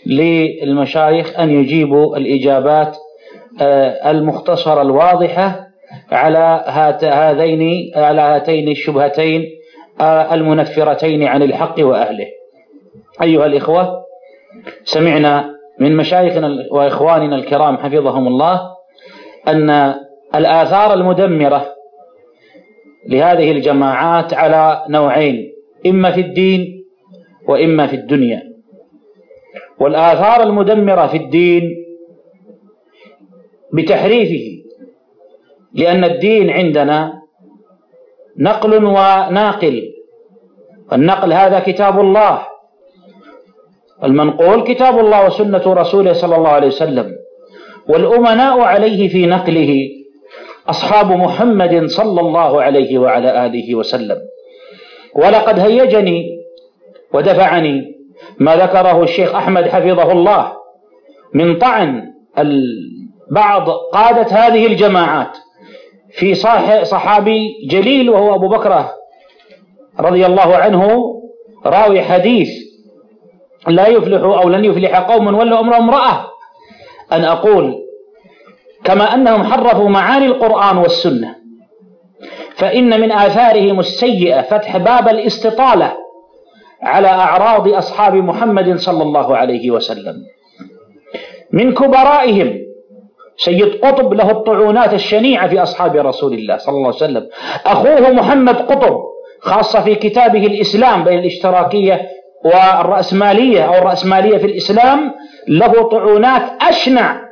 للمشايخ أن يجيبوا الإجابات آه، المختصرة الواضحة على هذين على هاتين الشبهتين آه، المنفرتين عن الحق وأهله. أيها الإخوة سمعنا من مشايخنا وإخواننا الكرام حفظهم الله أن الآثار المدمرة لهذه الجماعات على نوعين إما في الدين وإما في الدنيا. والآثار المدمرة في الدين بتحريفه لأن الدين عندنا نقل وناقل. النقل هذا كتاب الله. المنقول كتاب الله وسنة رسوله صلى الله عليه وسلم. والأمناء عليه في نقله أصحاب محمد صلى الله عليه وعلى آله وسلم. ولقد هيجني ودفعني ما ذكره الشيخ أحمد حفظه الله من طعن بعض قادة هذه الجماعات في صحابي جليل وهو أبو بكر رضي الله عنه راوي حديث لا يفلح أو لن يفلح قوم ولا أمر امرأة أن أقول كما أنهم حرفوا معاني القرآن والسنة. فإن من آثارهم السيئة فتح باب الاستطالة على أعراض أصحاب محمد صلى الله عليه وسلم. من كبرائهم سيد قطب له الطعونات الشنيعة في أصحاب رسول الله صلى الله عليه وسلم. أخوه محمد قطب خاصة في كتابه الإسلام بين الاشتراكية والرأسمالية أو الرأسمالية في الإسلام له طعونات أشنع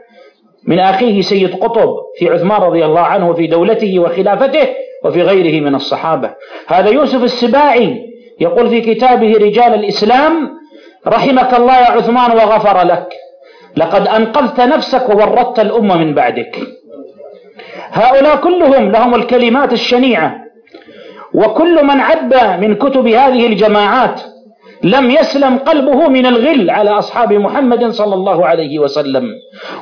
من أخيه سيد قطب في عثمان رضي الله عنه في دولته وخلافته وفي غيره من الصحابة. هذا يوسف السباعي يقول في كتابه رجال الإسلام رحمك الله يا عثمان وغفر لك لقد أنقذت نفسك وورطت الأمة من بعدك. هؤلاء كلهم لهم الكلمات الشنيعة وكل من عبى من كتب هذه الجماعات لم يسلم قلبه من الغل على أصحاب محمد صلى الله عليه وسلم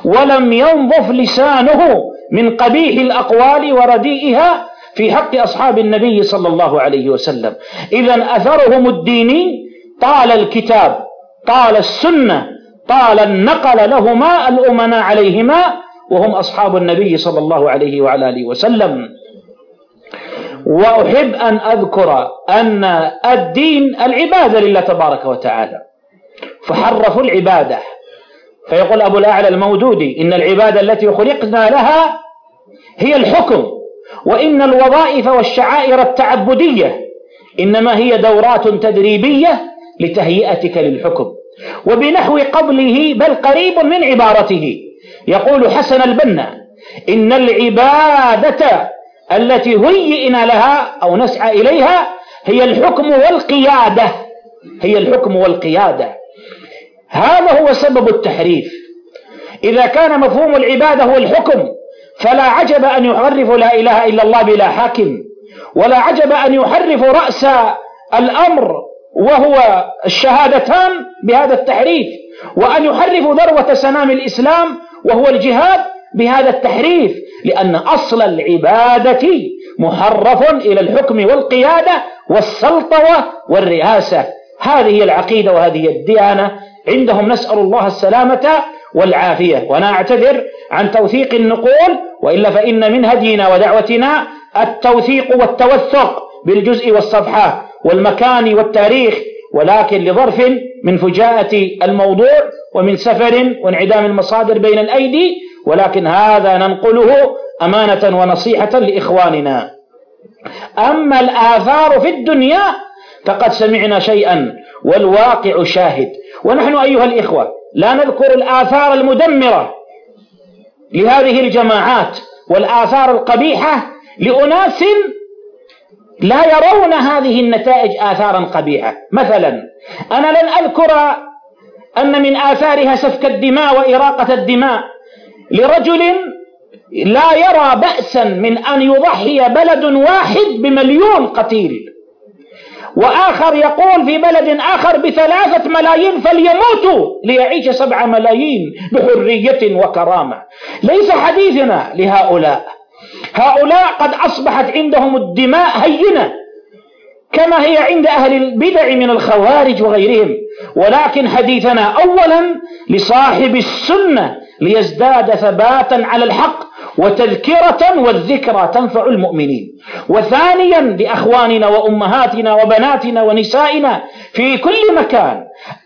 ولم ينظف لسانه من قبيح الأقوال ورديئها في حق أصحاب النبي صلى الله عليه وسلم. إذا أثرهم الديني طال الكتاب طال السنة طال النقل لهما الأمناء عليهما وهم أصحاب النبي صلى الله عليه وعلى آله وسلم. وأحب أن أذكر أن الدين العبادة لله تبارك وتعالى. فحرفوا العبادة. فيقول أبو الأعلى المودودي إن العبادة التي خلقنا لها هي الحكم وإن الوظائف والشعائر التعبدية إنما هي دورات تدريبية لتهيئتك للحكم. وبنحو قبله بل قريب من عبارته. يقول حسن البنا إن العبادة التي هيئنا لها أو نسعى إليها هي الحكم والقيادة. هي الحكم والقيادة. هذا هو سبب التحريف. إذا كان مفهوم العبادة هو الحكم فلا عجب أن يحرف لا إله إلا الله بلا حاكم ولا عجب أن يحرف رأس الأمر وهو الشهادتان بهذا التحريف وأن يحرف ذروة سنام الإسلام وهو الجهاد بهذا التحريف. لأن أصل العبادة محرف إلى الحكم والقيادة والسلطوة والرئاسة. هذه العقيدة وهذه الديانة عندهم نسأل الله السلامة والعافية. وأنا أعتذر عن توثيق النقول وإلا فإن من هدينا ودعوتنا التوثيق والتوثق بالجزء والصفحة والمكان والتاريخ ولكن لظرف من فجاءة الموضوع ومن سفر وانعدام المصادر بين الأيدي ولكن هذا ننقله أمانة ونصيحة لإخواننا. أما الآثار في الدنيا فقد سمعنا شيئا والواقع شاهد. ونحن أيها الإخوة لا نذكر الآثار المدمرة لهذه الجماعات والآثار القبيحة لأناس لا يرون هذه النتائج آثارا قبيحة. مثلا أنا لن أذكر أن من آثارها سفك الدماء وإراقة الدماء. لرجل لا يرى بأسا من أن يضحي بلد واحد بمليون قتيل. وآخر يقول في بلد آخر بثلاثة ملايين فليموتوا ليعيش سبعة ملايين بحرية وكرامة. ليس حديثنا لهؤلاء. هؤلاء قد أصبحت عندهم الدماء هينة كما هي عند أهل البدع من الخوارج وغيرهم. ولكن حديثنا أولا لصاحب السنة ليزداد ثباتا على الحق وتذكرة والذكرى تنفع المؤمنين. وثانيا لأخواننا وأمهاتنا وبناتنا ونسائنا في كل مكان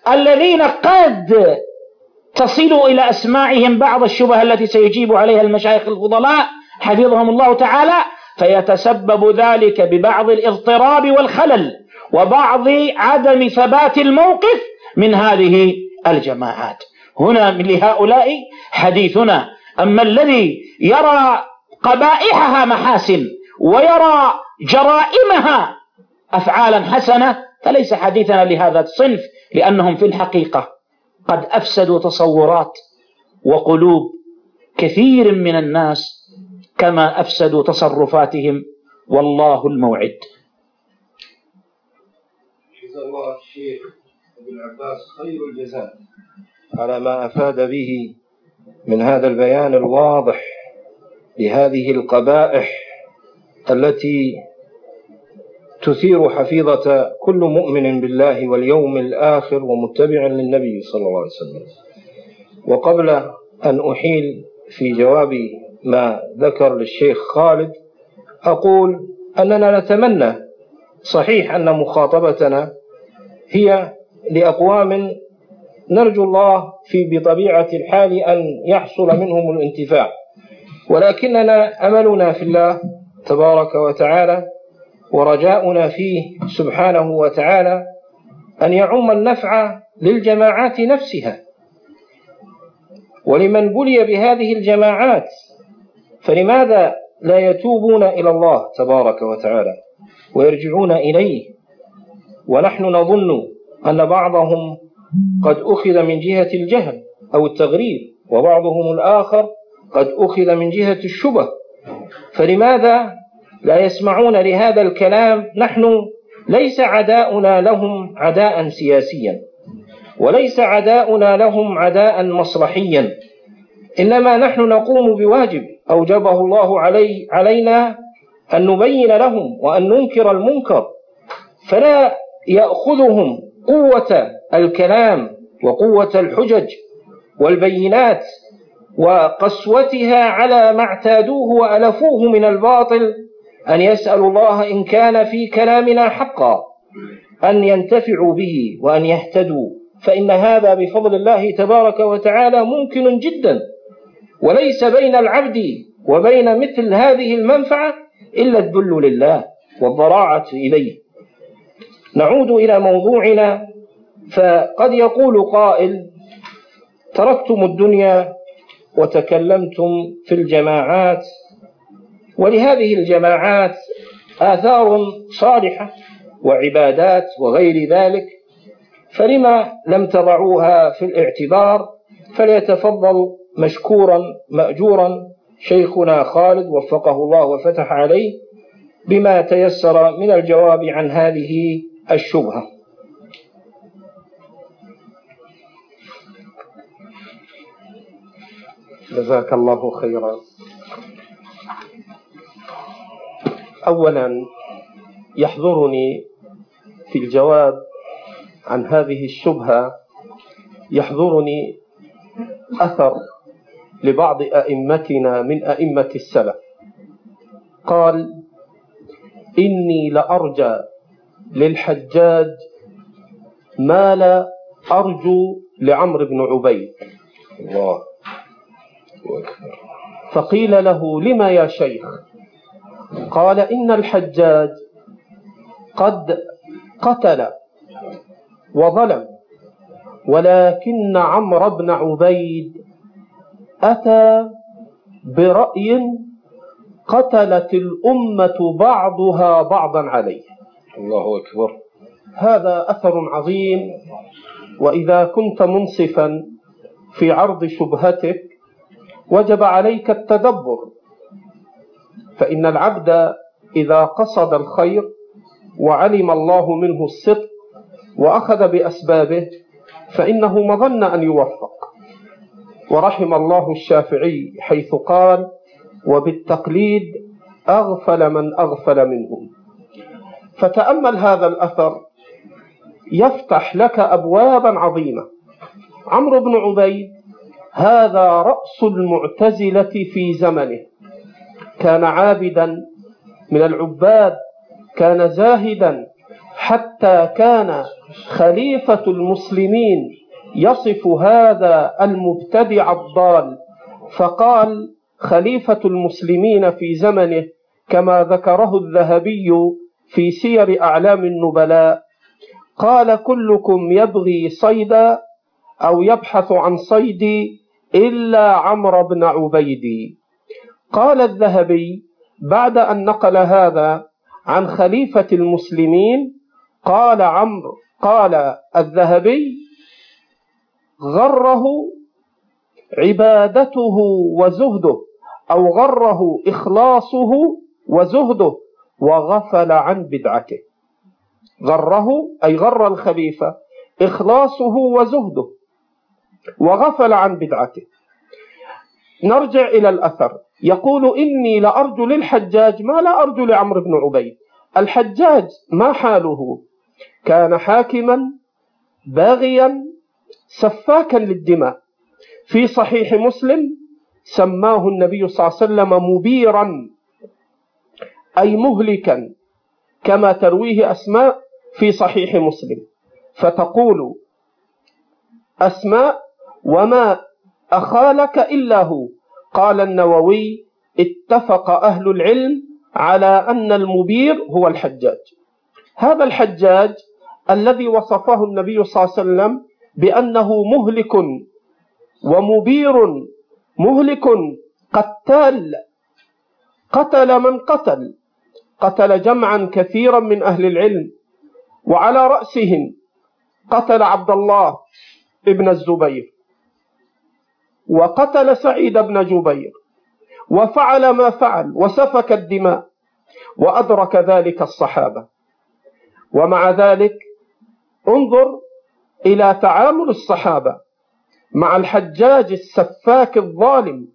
الذين قد تصل إلى أسماعهم بعض الشبه التي سيجيب عليها المشايخ الفضلاء حفظهم الله تعالى فيتسبب ذلك ببعض الاضطراب والخلل وبعض عدم ثبات الموقف من هذه الجماعات. هنا لهؤلاء حديثنا. أما الذي يرى قبائحها محاسن ويرى جرائمها أفعالا حسنة فليس حديثنا لهذا الصنف لأنهم في الحقيقة قد أفسدوا تصورات وقلوب كثير من الناس كما أفسدوا تصرفاتهم. والله الموعد. جزا الله الشيخ ابن العباس خير الجزاء. على ما أفاد به من هذا البيان الواضح لهذه القبائح التي تثير حفيظة كل مؤمن بالله واليوم الآخر ومتبع للنبي صلى الله عليه وسلم. وقبل أن أحيل في جواب ما ذكر للشيخ خالد أقول أننا نتمنى صحيح أن مخاطبتنا هي لأقوام نرجو الله في بطبيعة الحال أن يحصل منهم الانتفاع. ولكننا أملنا في الله تبارك وتعالى ورجاؤنا فيه سبحانه وتعالى أن يعم النفع للجماعات نفسها. ولمن بلي بهذه الجماعات فلماذا لا يتوبون إلى الله تبارك وتعالى ويرجعون إليه؟ ونحن نظن أن بعضهم قد أخذ من جهة الجهل أو التغريب وبعضهم الآخر قد أخذ من جهة الشبه. فلماذا لا يسمعون لهذا الكلام؟ نحن ليس عداؤنا لهم عداء سياسيا وليس عداؤنا لهم عداء مصلحيا. إنما نحن نقوم بواجب أوجبه الله علي علينا أن نبين لهم وأن ننكر المنكر. فلا يأخذهم قوة الكلام وقوة الحجج والبينات وقسوتها على ما اعتادوه وألفوه من الباطل أن يسألوا الله إن كان في كلامنا حقا أن ينتفعوا به وأن يهتدوا. فإن هذا بفضل الله تبارك وتعالى ممكن جدا. وليس بين العبد وبين مثل هذه المنفعة إلا الذل لله والضراعة إليه. نعود إلى موضوعنا فقد يقول قائل تركتم الدنيا وتكلمتم في الجماعات ولهذه الجماعات آثار صالحة وعبادات وغير ذلك فلما لم تضعوها في الاعتبار فليتفضل مشكورا مأجورا شيخنا خالد وفقه الله وفتح عليه بما تيسر من الجواب عن هذه الشبهة. جزاك الله خيرا. اولا يحضرني في الجواب عن هذه الشبهة يحضرني أثر لبعض أئمتنا من أئمة السلف. قال إني لأرجى للحجاج ما لا أرجو لعمرو بن عبيد. الله فقيل له لما يا شيخ؟ قال إن الحجاج قد قتل وظلم ولكن عمرو بن عبيد أتى برأي قتلت الأمة بعضها بعضا عليه. الله أكبر. هذا أثر عظيم. وإذا كنت منصفا في عرض شبهتك وجب عليك التدبر. فإن العبد إذا قصد الخير وعلم الله منه الصدق وأخذ بأسبابه فإنه مظن أن يوفق. ورحم الله الشافعي حيث قال وبالتقليد أغفل من أغفل منهم. فتأمل هذا الأثر. يفتح لك أبوابا عظيمة. عمرو بن عبيد هذا رأس المعتزلة في زمنه. كان عابدا من العباد كان زاهدا حتى كان خليفة المسلمين يصف هذا المبتدع الضال. فقال خليفة المسلمين في زمنه كما ذكره الذهبي في سير أعلام النبلاء قال كلكم يبغي صيدا أو يبحث عن صيدي إلا عمرو بن عبيد. قال الذهبي بعد أن نقل هذا عن خليفة المسلمين قال عمرو قال الذهبي غره عبادته وزهده أو غره إخلاصه وزهده. وغفل عن بدعته. غره أي غر الخليفة إخلاصه وزهده. وغفل عن بدعته. نرجع إلى الأثر. يقول إني لأرجو للحجاج ما لا أرجو لعمرو بن عبيد. الحجاج ما حاله؟ كان حاكما باغيا سفاكا للدماء. في صحيح مسلم سماه النبي صلى الله عليه وسلم مبيرا. أي مهلكا كما ترويه أسماء في صحيح مسلم. فتقول أسماء وما أخالك إلا هو. قال النووي اتفق أهل العلم على أن المبير هو الحجاج. هذا الحجاج الذي وصفه النبي صلى الله عليه وسلم بأنه مهلك ومبير مهلك قتال قتل من قتل. قتل جمعا كثيرا من أهل العلم وعلى رأسهم قتل عبد الله ابن الزبير وقتل سعيد بن جبير وفعل ما فعل وسفك الدماء وأدرك ذلك الصحابة. ومع ذلك انظر إلى تعامل الصحابة مع الحجاج السفاك الظالم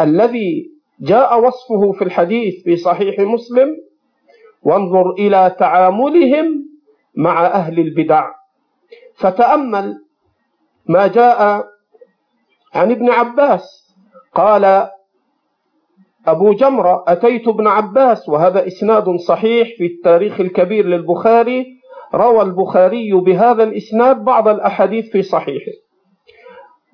الذي جاء وصفه في الحديث في صحيح مسلم وانظر إلى تعاملهم مع أهل البدع. فتأمل ما جاء عن ابن عباس. قال أبو جمرة أتيت ابن عباس وهذا إسناد صحيح في التاريخ الكبير للبخاري روى البخاري بهذا الإسناد بعض الأحاديث في صحيحه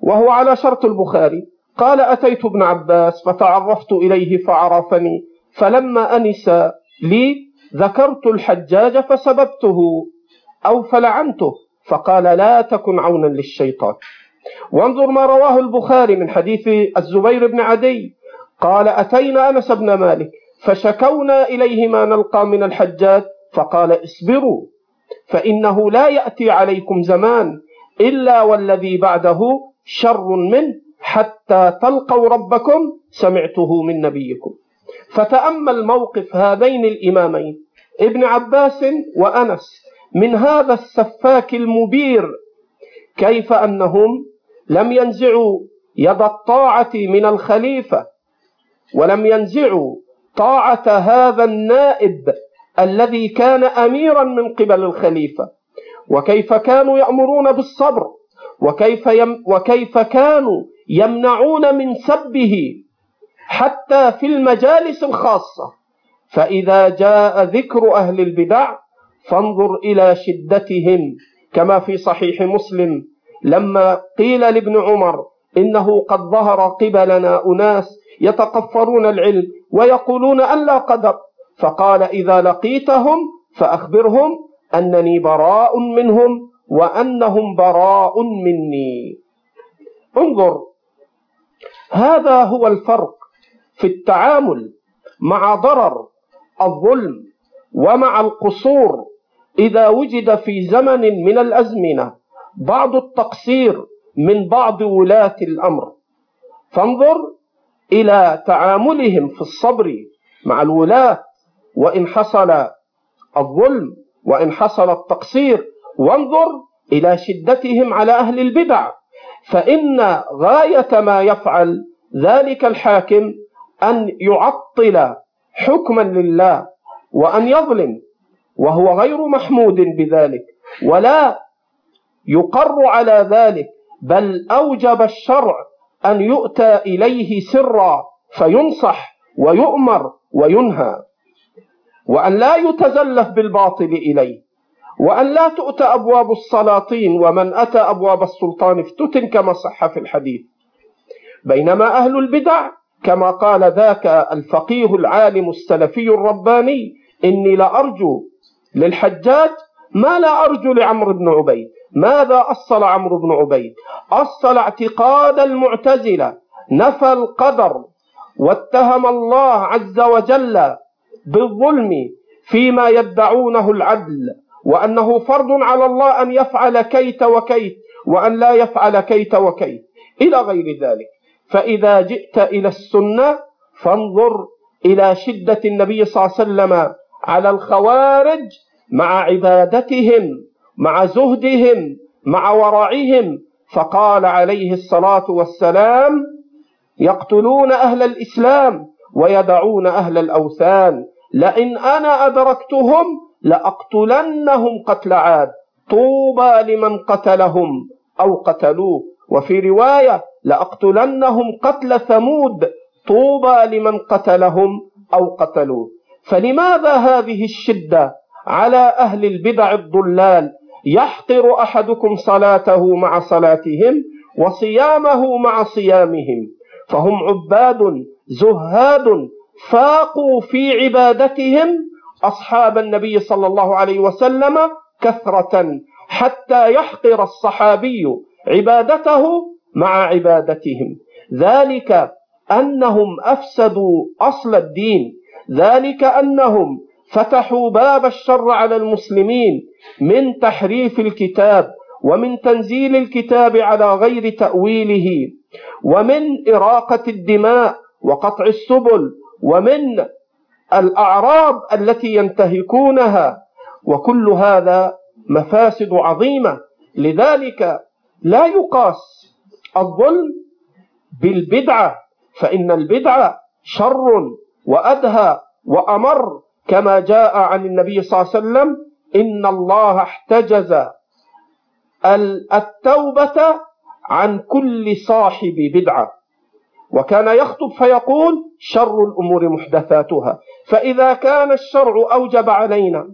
وهو على شرط البخاري. قال أتيت ابن عباس فتعرفت إليه فعرفني فلما أنس لي ذكرت الحجاج فسببته أو فلعنته فقال لا تكن عونا للشيطان. وانظر ما رواه البخاري من حديث الزبير بن عدي قال أتينا أنس بن مالك فشكونا إليه ما نلقى من الحجاج فقال اصبروا فإنه لا يأتي عليكم زمان إلا والذي بعده شر منه. حتى تلقوا ربكم سمعته من نبيكم. فتأمل موقف هذين الإمامين ابن عباس وأنس من هذا السفاك المبير كيف أنهم لم ينزعوا يد الطاعة من الخليفة ولم ينزعوا طاعة هذا النائب الذي كان أميرا من قبل الخليفة. وكيف كانوا يأمرون بالصبر وكيف, يم وكيف كانوا يمنعون من سبه حتى في المجالس الخاصة. فإذا جاء ذكر أهل البدع فانظر إلى شدتهم كما في صحيح مسلم لما قيل لابن عمر إنه قد ظهر قبلنا أناس يتقفرون العلم ويقولون أن لا قدر. فقال إذا لقيتهم فأخبرهم أنني براء منهم وأنهم براء مني. انظر هذا هو الفرق في التعامل مع ضرر الظلم ومع القصور إذا وجد في زمن من الأزمنة بعض التقصير من بعض ولاة الأمر. فانظر إلى تعاملهم في الصبر مع الولاة وإن حصل الظلم وإن حصل التقصير. وانظر إلى شدتهم على أهل البدع فإن غاية ما يفعل ذلك الحاكم أن يعطل حكما لله وأن يظلم وهو غير محمود بذلك ولا يقر على ذلك بل أوجب الشرع أن يؤتى إليه سرا فينصح ويؤمر وينهى وأن لا يتزلف بالباطل إليه. وأن لا تؤتى أبواب السلاطين ومن أتى أبواب السلطان افتتن كما صح في الحديث. بينما أهل البدع كما قال ذاك الفقيه العالم السلفي الرباني إني لأرجو للحجاج ما لا أرجو لعمرو بن عبيد. ماذا أصل عمرو بن عبيد؟ أصل اعتقاد المعتزلة نفى القدر واتهم الله عز وجل بالظلم فيما يدعونه العدل. وأنه فرض على الله أن يفعل كيت وكيت وأن لا يفعل كيت وكيت. إلى غير ذلك. فإذا جئت إلى السنة فانظر إلى شدة النبي صلى الله عليه وسلم على الخوارج مع عبادتهم مع زهدهم مع ورعهم. فقال عليه الصلاة والسلام يقتلون أهل الإسلام ويدعون أهل الأوثان. لئن أنا أدركتهم لأقتلنهم قتل عاد. طوبى لمن قتلهم أو قتلوه. وفي رواية لأقتلنهم قتل ثمود. طوبى لمن قتلهم أو قتلوه. فلماذا هذه الشدة على أهل البدع الضلال؟ يحقر أحدكم صلاته مع صلاتهم وصيامه مع صيامهم. فهم عباد زهاد فاقوا في عبادتهم أصحاب النبي صلى الله عليه وسلم كثرة حتى يحقر الصحابي عبادته مع عبادتهم. ذلك أنهم أفسدوا أصل الدين. ذلك أنهم فتحوا باب الشر على المسلمين من تحريف الكتاب ومن تنزيل الكتاب على غير تأويله ومن إراقة الدماء وقطع السبل ومن الأعراض التي ينتهكونها وكل هذا مفاسد عظيمة. لذلك لا يقاس الظلم بالبدعة فإن البدعة شر وأدهى وأمر كما جاء عن النبي صلى الله عليه وسلم إن الله احتجز التوبة عن كل صاحب بدعة. وكان يخطب فيقول شر الأمور محدثاتها. فإذا كان الشرع أوجب علينا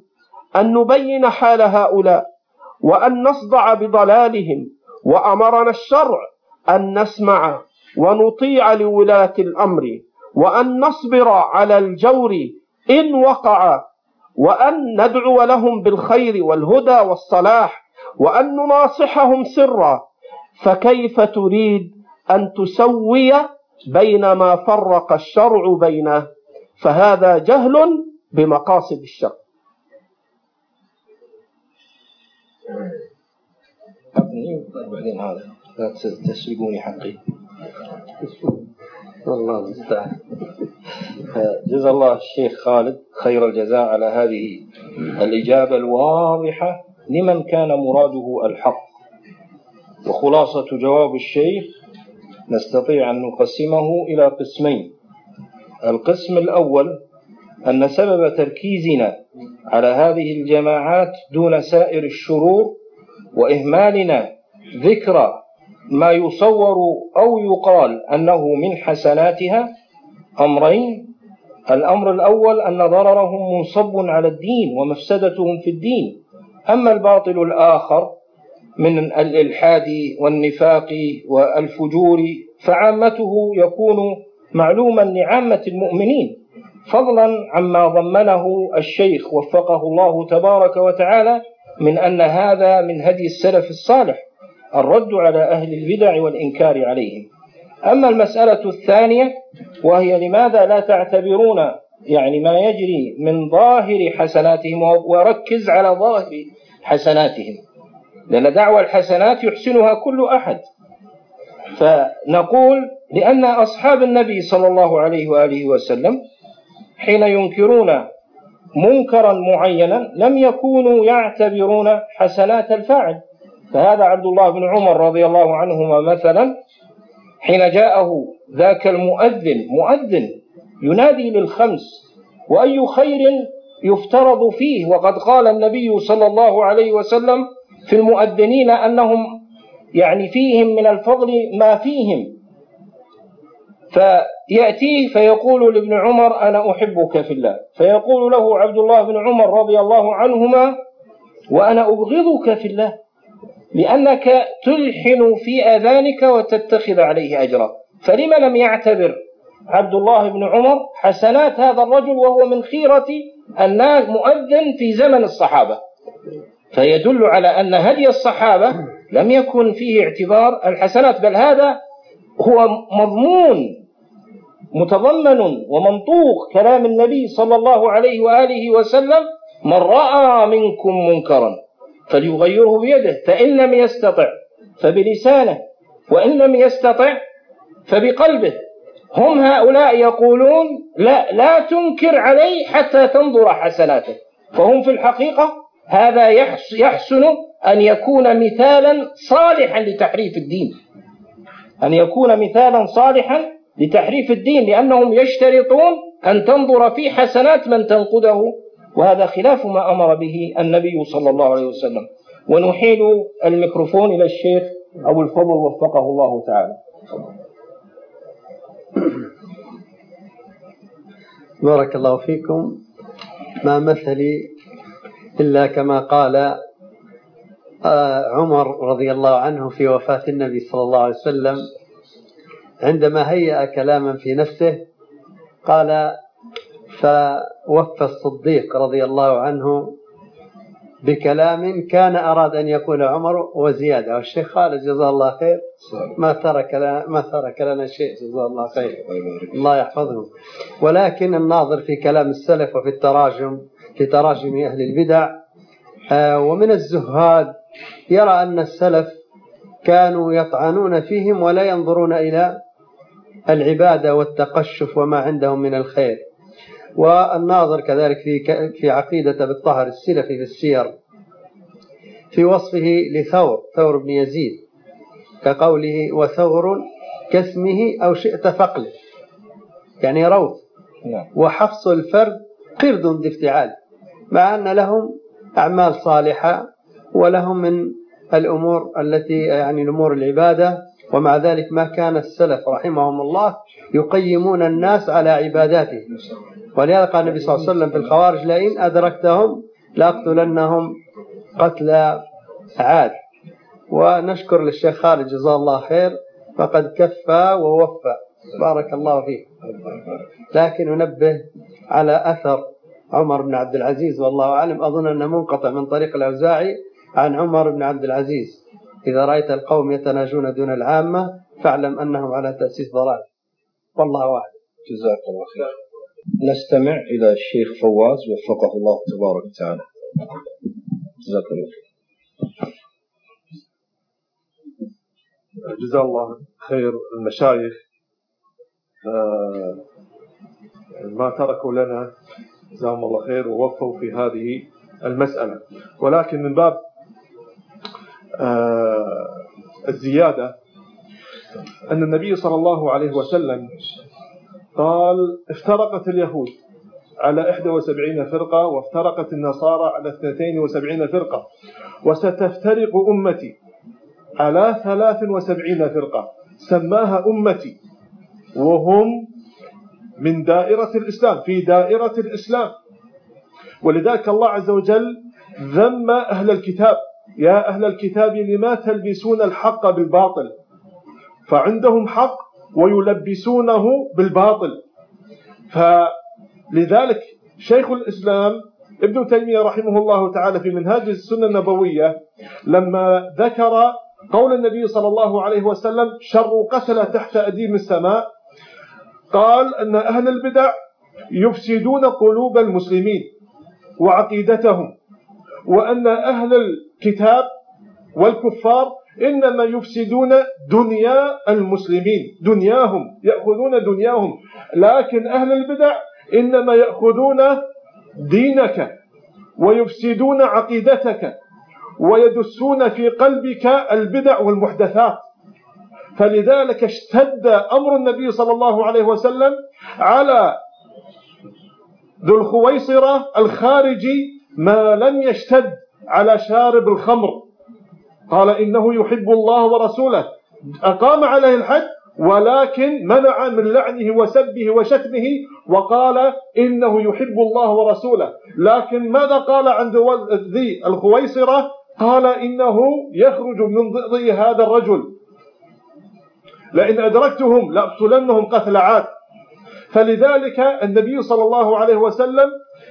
أن نبين حال هؤلاء وأن نصدع بضلالهم وأمرنا الشرع أن نسمع ونطيع لولاة الأمر وأن نصبر على الجور إن وقع وأن ندعو لهم بالخير والهدى والصلاح وأن نناصحهم سرا فكيف تريد أن تسوي بين ما فرق الشرع بينه؟ فهذا جهل بمقاصد الشرع. بعدين هذا لا تسرقوني حقي الله المستعان. جزا الله الشيخ خالد خير الجزاء على هذه الإجابة الواضحة لمن كان مراده الحق. وخلاصة جواب الشيخ نستطيع أن نقسمه إلى قسمين. القسم الأول أن سبب تركيزنا على هذه الجماعات دون سائر الشرور وإهمالنا ذكر ما يصور أو يقال أنه من حسناتها أمرين. الأمر الأول أن ضررهم منصب على الدين ومفسدتهم في الدين. أما الباطل الآخر من الإلحاد والنفاق والفجور فعامته يكون معلوما لعامة المؤمنين فضلا عما ضمنه الشيخ وفقه الله تبارك وتعالى من أن هذا من هدي السلف الصالح الرد على أهل البدع والإنكار عليهم. أما المسألة الثانية وهي لماذا لا تعتبرون يعني ما يجري من ظاهر حسناتهم وركز على ظاهر حسناتهم. لأن دعوى الحسنات يحسنها كل أحد. فنقول لأن أصحاب النبي صلى الله عليه وآله وسلم حين ينكرون منكرا معينا لم يكونوا يعتبرون حسنات الفاعل. فهذا عبد الله بن عمر رضي الله عنهما مثلا حين جاءه ذاك المؤذن مؤذن ينادي للخمس وأي خير يفترض فيه؟ وقد قال النبي صلى الله عليه وسلم في المؤذنين أنهم يعني فيهم من الفضل ما فيهم. فيأتيه فيقول لابن عمر أنا أحبك في الله. فيقول له عبد الله بن عمر رضي الله عنهما وأنا أبغضك في الله لأنك تلحن في آذانك وتتخذ عليه أجرا. فلم لم يعتبر عبد الله بن عمر حسنات هذا الرجل وهو من خيرة الناس مؤذن في زمن الصحابة. فيدل على أن هدي الصحابة لم يكن فيه اعتبار الحسنات بل هذا هو مضمون متضمن ومنطوق كلام النبي صلى الله عليه وآله وسلم من رأى منكم منكرا فليغيره بيده فإن لم يستطع فبلسانه وإن لم يستطع فبقلبه. هم هؤلاء يقولون لا لا تنكر عليه حتى تنظر حسناته. فهم في الحقيقة هذا يحسن أن يكون مثالا صالحا لتحريف الدين. أن يكون مثالا صالحا لتحريف الدين لأنهم يشترطون أن تنظر في حسنات من تنقده. وهذا خلاف ما أمر به النبي صلى الله عليه وسلم. ونحيل الميكروفون إلى الشيخ أبو الفضل وفقه الله تعالى. بارك الله فيكم. ما مثلي إلا كما قال آه، عمر رضي الله عنه في وفاة النبي صلى الله عليه وسلم عندما هيأ كلاما في نفسه قال فوفى الصديق رضي الله عنه بكلام كان أراد أن يقول عمر وزيادة. والشيخ خالد جزاه الله خير. ما ترك لنا ما ترك لنا شيء جزاه الله خير. الله يحفظهم ولكن الناظر في كلام السلف وفي التراجم في تراجم أهل البدع. آه، ومن الزهاد يرى أن السلف كانوا يطعنون فيهم ولا ينظرون إلى العبادة والتقشف وما عندهم من الخير. والناظر كذلك في في عقيدة بالطهر السلفي في السير في وصفه لثور ثور بن يزيد كقوله وثور كاسمه أو شئت فقله يعني روث. نعم. وحفص الفرد قرد بافتعال. مع أن لهم أعمال صالحة ولهم من الأمور التي يعني الأمور العبادة ومع ذلك ما كان السلف رحمهم الله يقيمون الناس على عباداتهم. ولهذا قال النبي صلى الله عليه وسلم في الخوارج لئن أدركتهم لأقتلنهم قتل عاد. ونشكر للشيخ خالد جزاه الله خير فقد كفى ووفى. بارك الله فيه. لكن ننبه على أثر عمر بن عبد العزيز والله أعلم. أظن أنه منقطع من طريق الأوزاعي عن عمر بن عبد العزيز. إذا رأيت القوم يتناجون دون العامة فاعلم أنهم على تأسيس ضلال. والله أعلم. جزاك الله خير. نستمع إلى الشيخ فواز وفقه الله تبارك وتعالى. جزاك الله خير. جزا الله خير المشايخ. آه، ما تركوا لنا جزاهم الله خير ووفوا في هذه المسألة. ولكن من باب آه، الزيادة أن النبي صلى الله عليه وسلم قال افترقت اليهود على 71 فرقة وافترقت النصارى على 72 فرقة. وستفترق أمتي على 73 فرقة. سماها أمتي وهم من دائرة الإسلام في دائرة الإسلام. ولذلك الله عز وجل ذم أهل الكتاب. يا أهل الكتاب لما تلبسون الحق بالباطل؟ فعندهم حق ويلبسونه بالباطل. فلذلك شيخ الإسلام ابن تيمية رحمه الله تعالى في منهاج السنة النبوية لما ذكر قول النبي صلى الله عليه وسلم شر قتل تحت أديم السماء قال أن أهل البدع يفسدون قلوب المسلمين وعقيدتهم وأن أهل الكتاب والكفار إنما يفسدون دنيا المسلمين دنياهم يأخذون دنياهم. لكن أهل البدع إنما يأخذون دينك ويفسدون عقيدتك ويدسون في قلبك البدع والمحدثات. فلذلك اشتد أمر النبي صلى الله عليه وسلم على ذو الخويصرة الخارجي ما لم يشتد على شارب الخمر. قال إنه يحب الله ورسوله. أقام عليه الحد ولكن منع من لعنه وسبه وشتمه وقال إنه يحب الله ورسوله. لكن ماذا قال عند ذي الخويصرة؟ قال إنه يخرج من ضئضي هذا الرجل. لئن أدركتهم لأقتلنهم قتل عاد. فلذلك النبي صلى الله عليه وسلم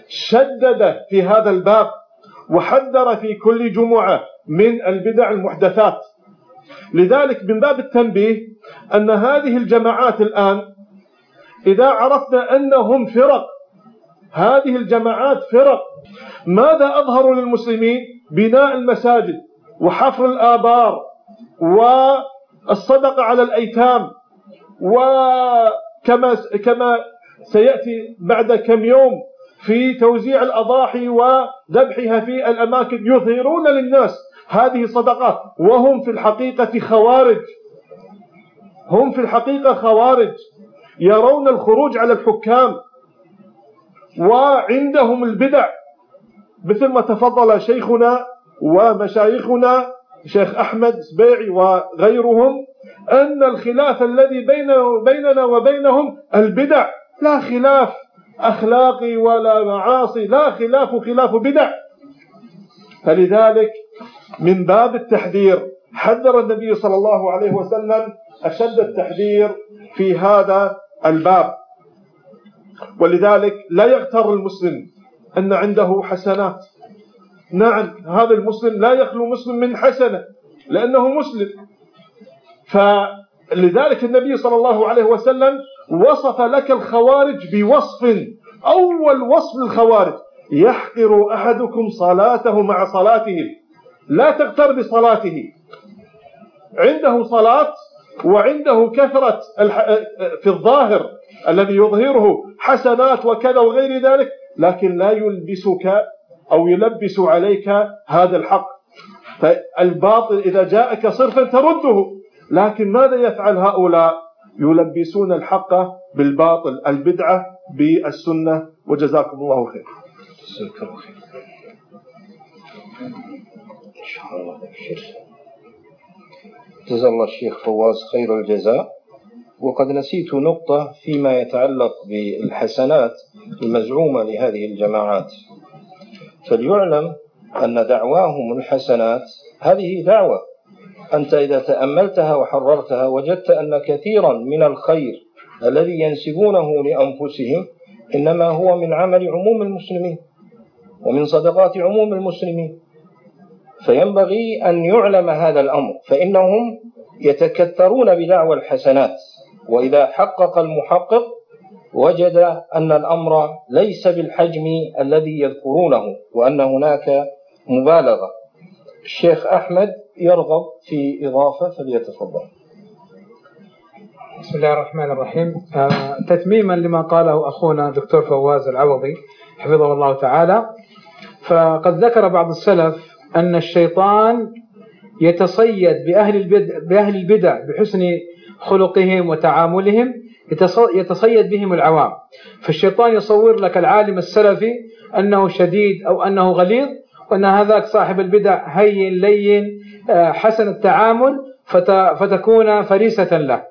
شدد في هذا الباب وحذر في كل جمعة من البدع المحدثات. لذلك من باب التنبيه أن هذه الجماعات الآن إذا عرفنا أنهم فرق هذه الجماعات فرق ماذا أظهروا للمسلمين بناء المساجد وحفر الآبار والصدقة على الأيتام. وكما كما سيأتي بعد كم يوم في توزيع الأضاحي وذبحها في الأماكن. يظهرون للناس هذه صدقات وهم في الحقيقة خوارج. هم في الحقيقة خوارج. يرون الخروج على الحكام. وعندهم البدع. مثل ما تفضل شيخنا ومشايخنا شيخ أحمد سبيعي وغيرهم أن الخلاف الذي بيننا وبينهم البدع. لا خلاف أخلاقي ولا معاصي. لا خلاف خلاف بدع. فلذلك من باب التحذير حذر النبي صلى الله عليه وسلم أشد التحذير في هذا الباب. ولذلك لا يغتر المسلم أن عنده حسنات. نعم هذا المسلم لا يخلو مسلم من حسنة لأنه مسلم. فلذلك النبي صلى الله عليه وسلم وصف لك الخوارج بوصف. أول وصف الخوارج يحقر أحدكم صلاته مع صلاته. لا تغتر بصلاته. عنده صلاة وعنده كثرة في الظاهر الذي يظهره حسنات وكذا وغير ذلك لكن لا يلبسك أو يلبس عليك هذا الحق. فالباطل إذا جاءك صرفا ترده. لكن ماذا يفعل هؤلاء؟ يلبسون الحق بالباطل البدعة بالسنة. وجزاكم الله خير. جزاكم الله خير. إن شاء الله. جزا الله الشيخ فواز خير الجزاء. وقد نسيت نقطة فيما يتعلق بالحسنات المزعومة لهذه الجماعات. فليعلم أن دعواهم الحسنات. هذه دعوة. أنت إذا تأملتها وحررتها وجدت أن كثيرا من الخير الذي ينسبونه لأنفسهم إنما هو من عمل عموم المسلمين ومن صدقات عموم المسلمين. فينبغي أن يعلم هذا الأمر فإنهم يتكثرون بدعوى الحسنات. وإذا حقق المحقق وجد أن الأمر ليس بالحجم الذي يذكرونه وأن هناك مبالغة. الشيخ أحمد يرغب في إضافة فليتفضل. بسم الله الرحمن الرحيم. آه تتميما لما قاله أخونا دكتور فواز العوضي حفظه الله تعالى فقد ذكر بعض السلف أن الشيطان يتصيد بأهل البدع, بأهل البدع بحسن خلقهم وتعاملهم يتصيد بهم العوام. فالشيطان يصور لك العالم السلفي أنه شديد أو أنه غليظ وأن هذاك صاحب البدع هين لين آه، حسن التعامل فتكون فريسة له.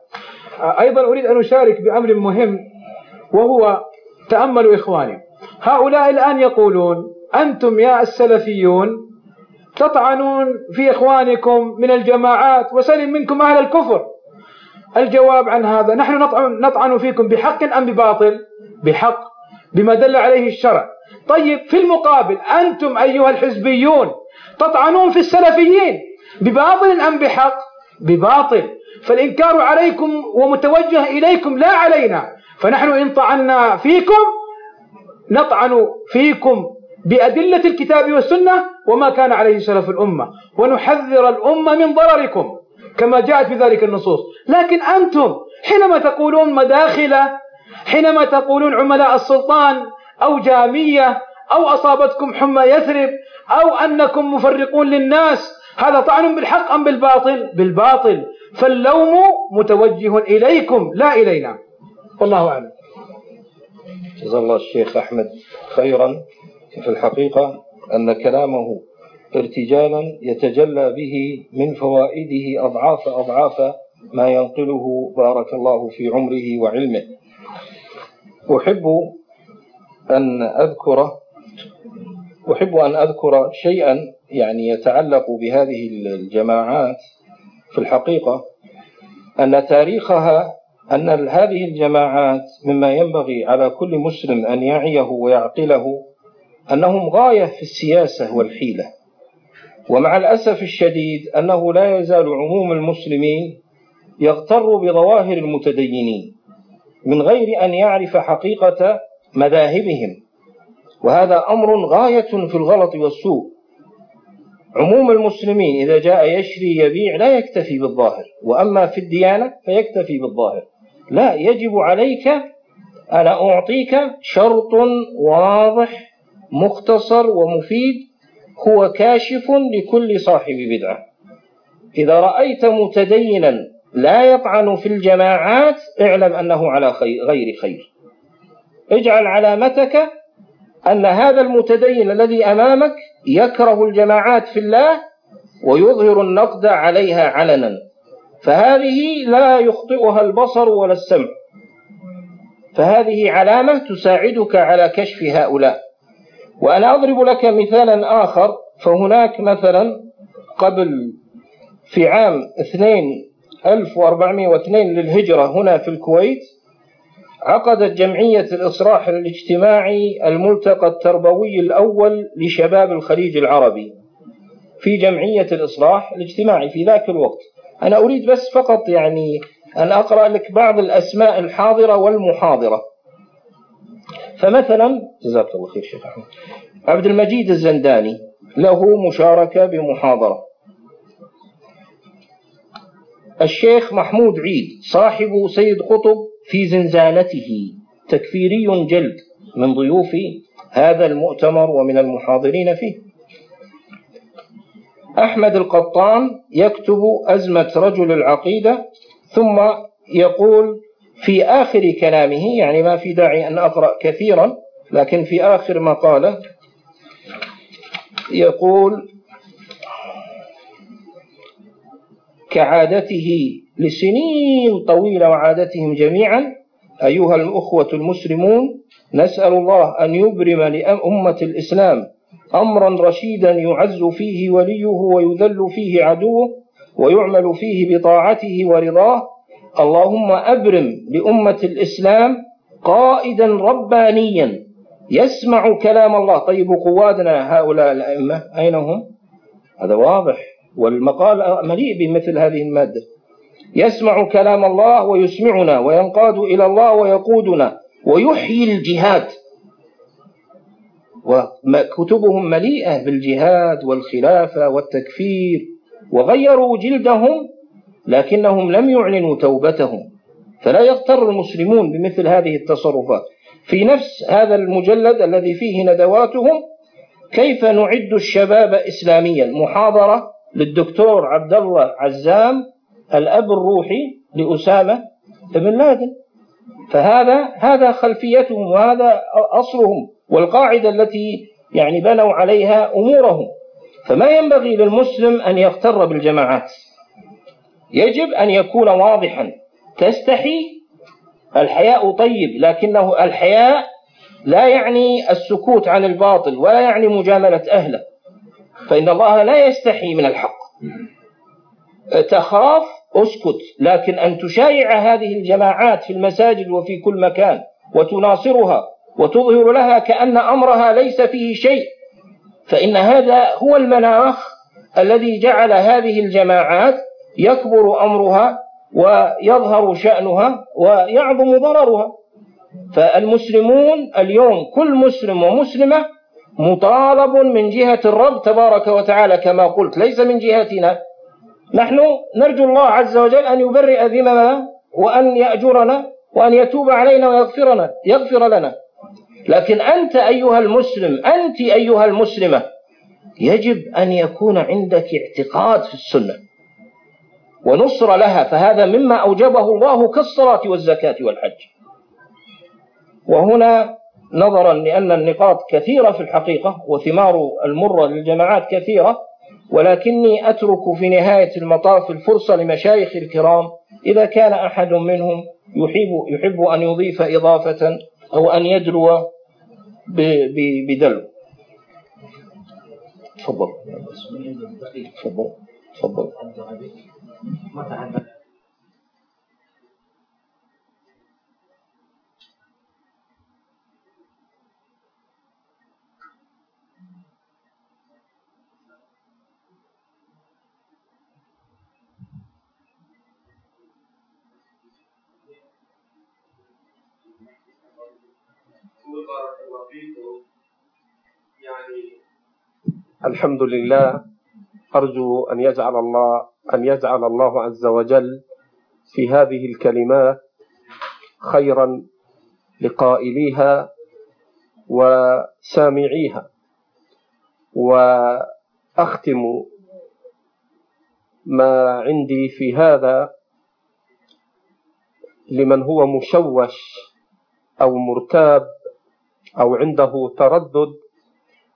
آه، أيضا أريد أن أشارك بأمر مهم وهو تأملوا إخواني. هؤلاء الآن يقولون أنتم يا السلفيون تطعنون في إخوانكم من الجماعات وسلم منكم أهل الكفر. الجواب عن هذا نحن نطعن فيكم بحق أم بباطل؟ بحق بما دل عليه الشرع. طيب في المقابل أنتم أيها الحزبيون تطعنون في السلفيين بباطل أم بحق؟ بباطل. فالإنكار عليكم ومتوجه إليكم لا علينا. فنحن إن طعنا فيكم نطعن فيكم بأدلة الكتاب والسنة وما كان عليه سلف الأمة. ونحذر الأمة من ضرركم. كما جاءت في ذلك النصوص. لكن أنتم حينما تقولون مداخلة حينما تقولون عملاء السلطان أو جامية أو أصابتكم حمى يثرب أو أنكم مفرقون للناس هذا طعن بالحق أم بالباطل؟ بالباطل. فاللوم متوجه إليكم لا إلينا. والله أعلم. جزا الله الشيخ أحمد خيرا في الحقيقة أن كلامه ارتجالا يتجلى به من فوائده أضعاف أضعاف ما ينقله بارك الله في عمره وعلمه. أحب أن أذكر أحب أن أذكر شيئا يعني يتعلق بهذه الجماعات في الحقيقة أن تاريخها أن هذه الجماعات مما ينبغي على كل مسلم أن يعيه ويعقله أنهم غاية في السياسة والحيلة. ومع الأسف الشديد أنه لا يزال عموم المسلمين يغتر بظواهر المتدينين من غير أن يعرف حقيقة مذاهبهم. وهذا أمر غاية في الغلط والسوء. عموم المسلمين إذا جاء يشري يبيع لا يكتفي بالظاهر وأما في الديانة فيكتفي بالظاهر. لا يجب عليك أنا أعطيك شرط واضح مختصر ومفيد هو كاشف لكل صاحب بدعة. إذا رأيت متدينا لا يطعن في الجماعات اعلم أنه على خير غير خير. اجعل علامتك أن هذا المتدين الذي أمامك يكره الجماعات في الله ويظهر النقد عليها علنا. فهذه لا يخطئها البصر ولا السمع. فهذه علامة تساعدك على كشف هؤلاء. وأنا أضرب لك مثالا آخر فهناك مثلا قبل في عام 2402 للهجرة هنا في الكويت عقدت جمعية الإصلاح الاجتماعي الملتقى التربوي الأول لشباب الخليج العربي في جمعية الإصلاح الاجتماعي في ذاك الوقت. أنا أريد بس فقط يعني أن أقرأ لك بعض الأسماء الحاضرة والمحاضرة. فمثلا جزاك الله خير شيخ أحمد عبد المجيد الزنداني له مشاركة بمحاضرة. الشيخ محمود عيد صاحب سيد قطب في زنزانته تكفيري جلد من ضيوف هذا المؤتمر ومن المحاضرين فيه. أحمد القطان يكتب أزمة رجل العقيدة ثم يقول في آخر كلامه يعني ما في داعي أن أقرأ كثيرا لكن في آخر مقالة يقول كعادته لسنين طويلة وعادتهم جميعا أيها الأخوة المسلمون نسأل الله أن يبرم لأمة الإسلام أمرا رشيدا يعز فيه وليه ويذل فيه عدوه ويعمل فيه بطاعته ورضاه اللهم أبرم لأمة الإسلام قائدا ربانيا يسمع كلام الله طيب قوادنا هؤلاء الأئمة أين هم؟ هذا واضح والمقال مليء بمثل هذه المادة يسمع كلام الله ويسمعنا وينقاد إلى الله ويقودنا ويحيي الجهاد وكتبهم مليئة بالجهاد والخلافة والتكفير وغيروا جلدهم لكنهم لم يعلنوا توبتهم. فلا يغتر المسلمون بمثل هذه التصرفات. في نفس هذا المجلد الذي فيه ندواتهم كيف نعد الشباب إسلاميا؟ محاضرة للدكتور عبد الله عزام الأب الروحي لأسامة بن لادن. فهذا هذا خلفيتهم وهذا أصلهم والقاعدة التي يعني بنوا عليها أمورهم. فما ينبغي للمسلم أن يغتر بالجماعات. يجب أن يكون واضحا. تستحي؟ الحياء طيب لكنه الحياء لا يعني السكوت عن الباطل ولا يعني مجاملة أهله. فإن الله لا يستحي من الحق. تخاف؟ أسكت. لكن أن تشايع هذه الجماعات في المساجد وفي كل مكان وتناصرها وتظهر لها كأن أمرها ليس فيه شيء فإن هذا هو المناخ الذي جعل هذه الجماعات يكبر أمرها ويظهر شأنها ويعظم ضررها. فالمسلمون اليوم كل مسلم ومسلمة مطالب من جهة الرب تبارك وتعالى كما قلت ليس من جهتنا. نحن نرجو الله عز وجل أن يبرئ ذممنا وأن يأجرنا وأن يتوب علينا ويغفرنا يغفر لنا. لكن أنت أيها المسلم أنت أيها المسلمة يجب أن يكون عندك اعتقاد في السنة. ونصر لها فهذا مما أوجبه الله كالصلاة والزكاة والحج. وهنا نظرا لأن النقاط كثيرة في الحقيقة وثمار المرة للجماعات كثيرة ولكني أترك في نهاية المطاف الفرصة لمشايخ الكرام إذا كان أحد منهم يحب, يحب أن يضيف إضافة أو أن يدلو بدلو. تفضل. تفضل. تفضل. يعني الحمد لله أرجو أن يجعل الله أن يجعل الله عز وجل في هذه الكلمات خيرا لقائليها وسامعيها. وأختم ما عندي في هذا لمن هو مشوش أو مرتاب أو عنده تردد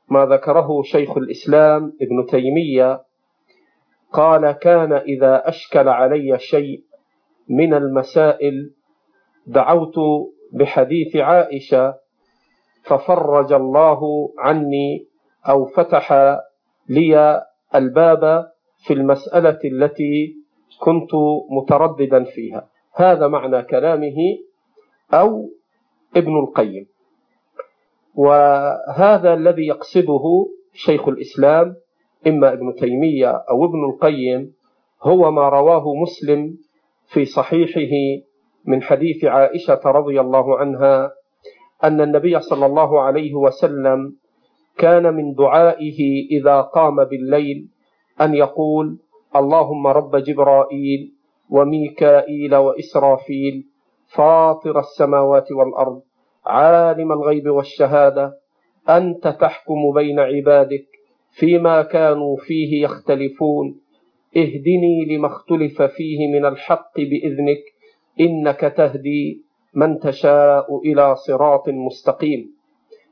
ما ذكره شيخ الإسلام ابن تيمية قال كان إذا أشكل علي شيء من المسائل دعوت بحديث عائشة ففرج الله عني أو فتح لي الباب في المسألة التي كنت مترددا فيها. هذا معنى كلامه أو ابن القيم. وهذا الذي يقصده شيخ الإسلام إما ابن تيمية أو ابن القيم هو ما رواه مسلم في صحيحه من حديث عائشة رضي الله عنها أن النبي صلى الله عليه وسلم كان من دعائه إذا قام بالليل أن يقول اللهم رب جبرائيل وميكائيل وإسرافيل فاطر السماوات والأرض عالم الغيب والشهادة أنت تحكم بين عبادك فيما كانوا فيه يختلفون. اهدني لما اختلف فيه من الحق بإذنك إنك تهدي من تشاء إلى صراط مستقيم.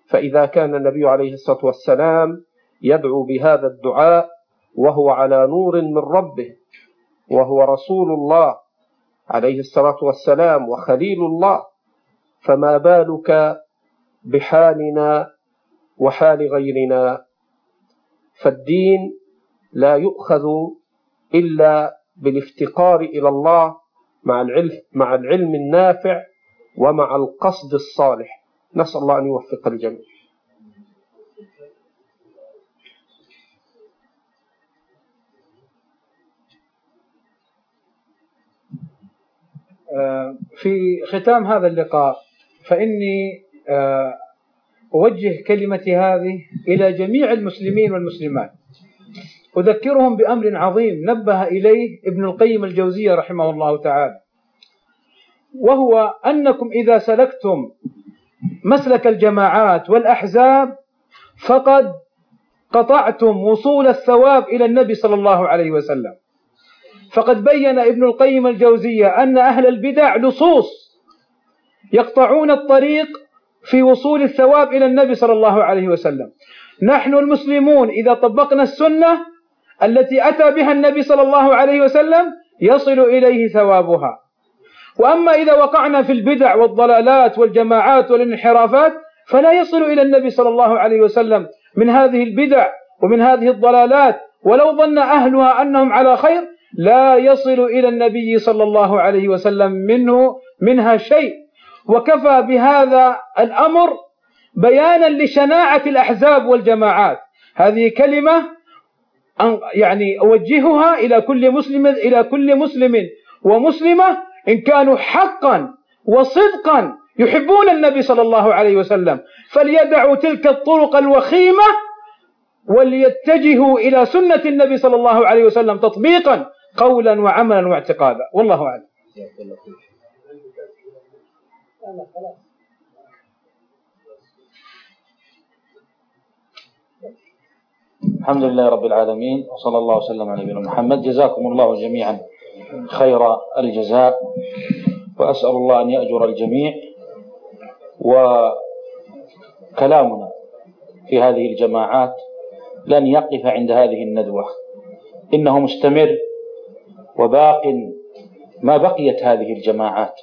فإذا كان النبي عليه الصلاة والسلام يدعو بهذا الدعاء وهو على نور من ربه وهو رسول الله عليه الصلاة والسلام وخليل الله فما بالك بحالنا وحال غيرنا؟ فالدين لا يؤخذ إلا بالافتقار إلى الله مع العلم, مع العلم النافع ومع القصد الصالح. نسأل الله أن يوفق الجميع. آه، في ختام هذا اللقاء فإني آه، أوجه كلمتي هذه إلى جميع المسلمين والمسلمات. أذكرهم بأمر عظيم نبه إليه ابن القيم الجوزية رحمه الله تعالى. وهو أنكم إذا سلكتم مسلك الجماعات والأحزاب فقد قطعتم وصول الثواب إلى النبي صلى الله عليه وسلم. فقد بين ابن القيم الجوزية أن أهل البدع لصوص يقطعون الطريق في وصول الثواب إلى النبي صلى الله عليه وسلم. نحن المسلمون إذا طبقنا السنة التي أتى بها النبي صلى الله عليه وسلم يصل إليه ثوابها. وأما إذا وقعنا في البدع والضلالات والجماعات والانحرافات فلا يصل إلى النبي صلى الله عليه وسلم من هذه البدع ومن هذه الضلالات. ولو ظن أهلها أنهم على خير لا يصل إلى النبي صلى الله عليه وسلم منه منها شيء. وكفى بهذا الأمر بيانا لشناعة الأحزاب والجماعات. هذه كلمة يعني أوجهها إلى كل مسلم إلى كل مسلم ومسلمة إن كانوا حقا وصدقا يحبون النبي صلى الله عليه وسلم. فليدعوا تلك الطرق الوخيمة وليتجهوا إلى سنة النبي صلى الله عليه وسلم تطبيقا قولا وعملا واعتقادا. والله أعلم. الحمد لله رب العالمين وصلى الله وسلم على نبينا محمد. جزاكم الله جميعا خير الجزاء وأسأل الله أن يأجر الجميع. وكلامنا في هذه الجماعات لن يقف عند هذه الندوة. إنه مستمر وباق ما بقيت هذه الجماعات.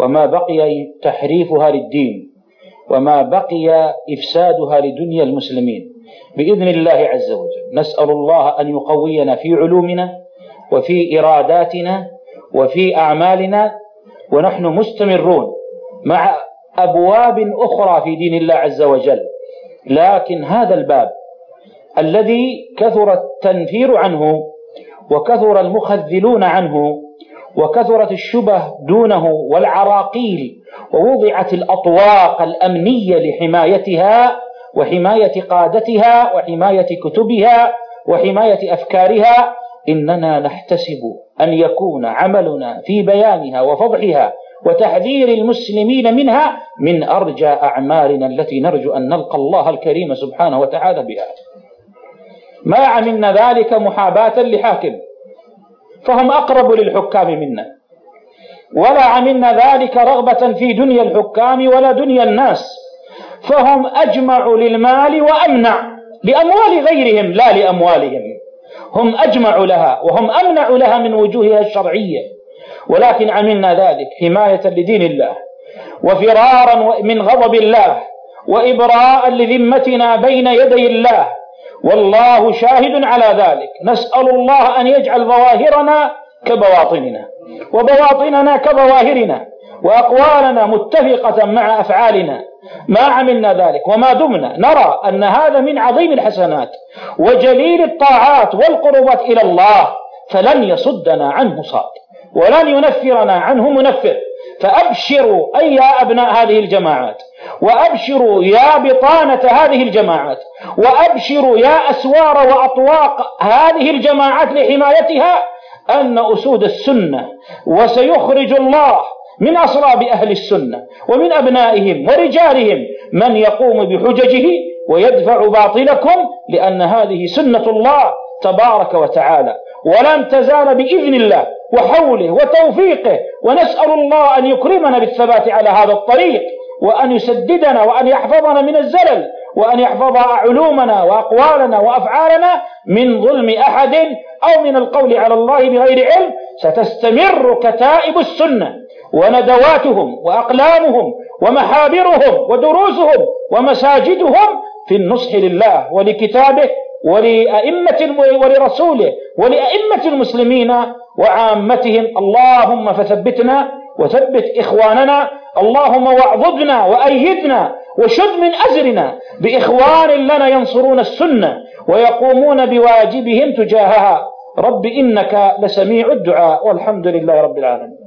وما بقي تحريفها للدين وما بقي إفسادها لدنيا المسلمين. بإذن الله عز وجل نسأل الله أن يقوينا في علومنا وفي إراداتنا وفي أعمالنا ونحن مستمرون مع أبواب أخرى في دين الله عز وجل. لكن هذا الباب الذي كثر التنفير عنه وكثر المخذلون عنه وكثرت الشبه دونه والعراقيل ووضعت الأطواق الأمنية لحمايتها وحماية قادتها وحماية كتبها وحماية أفكارها. إننا نحتسب أن يكون عملنا في بيانها وفضحها وتحذير المسلمين منها من أرجى أعمالنا التي نرجو أن نلقى الله الكريم سبحانه وتعالى بها. ما عملنا ذلك محاباة لحاكم. فهم أقرب للحكام منا. ولا عملنا ذلك رغبة في دنيا الحكام ولا دنيا الناس. فهم أجمع للمال وأمنع لأموال غيرهم لا لأموالهم. هم أجمع لها وهم أمنع لها من وجوهها الشرعية. ولكن عملنا ذلك حماية لدين الله وفرارا من غضب الله وإبراء لذمتنا بين يدي الله والله شاهد على ذلك. نسأل الله أن يجعل ظواهرنا كبواطننا وبواطننا كظواهرنا وأقوالنا متفقة مع أفعالنا. ما عملنا ذلك وما دمنا. نرى أن هذا من عظيم الحسنات وجليل الطاعات والقربات إلى الله فلن يصدنا عنه صاد ولن ينفرنا عنه منفر. فأبشروا أي يا أبناء هذه الجماعات. وأبشروا يا بطانة هذه الجماعات وأبشروا يا أسوار وأطواق هذه الجماعات لحمايتها أن أسود السنة وسيخرج الله من أصلاب أهل السنة ومن أبنائهم ورجالهم من يقوم بحججه ويدفع باطلكم لأن هذه سنة الله تبارك وتعالى. ولن تزال بإذن الله وحوله وتوفيقه ونسأل الله أن يكرمنا بالثبات على هذا الطريق. وأن يسددنا وأن يحفظنا من الزلل وأن يحفظ علومنا وأقوالنا وأفعالنا من ظلم أحد أو من القول على الله بغير علم ستستمر كتائب السنة وندواتهم وأقلامهم ومحابرهم ودروسهم ومساجدهم في النصح لله ولكتابه ولأئمة ولرسوله ولأئمة المسلمين وعامتهم. اللهم فثبتنا وثبت إخواننا اللهم واعضدنا وأيدنا وشد من أزرنا بإخوان لنا ينصرون السنة ويقومون بواجبهم تجاهها. رب إنك لسميع الدعاء والحمد لله رب العالمين.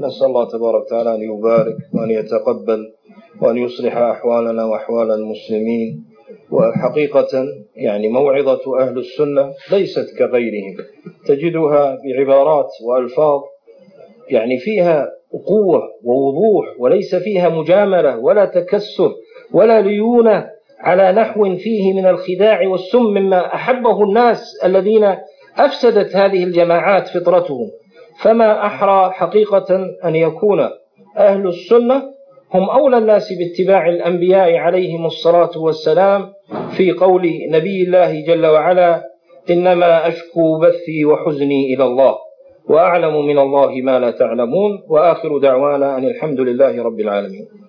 نسأل الله تبارك وتعالى أن يبارك وأن يتقبل وأن يصلح أحوالنا وأحوال المسلمين. وحقيقة يعني موعظة أهل السنة ليست كغيرهم. تجدها بعبارات وألفاظ يعني فيها قوة ووضوح وليس فيها مجاملة ولا تكسر ولا ليونة على نحو فيه من الخداع والسم مما أحبه الناس الذين أفسدت هذه الجماعات فطرتهم. فما أحرى حقيقة أن يكون أهل السنة هم أولى الناس باتباع الأنبياء عليهم الصلاة والسلام في قول نبي الله جل وعلا إنما أشكو بثي وحزني إلى الله وأعلم من الله ما لا تعلمون وآخر دعوانا أن الحمد لله رب العالمين.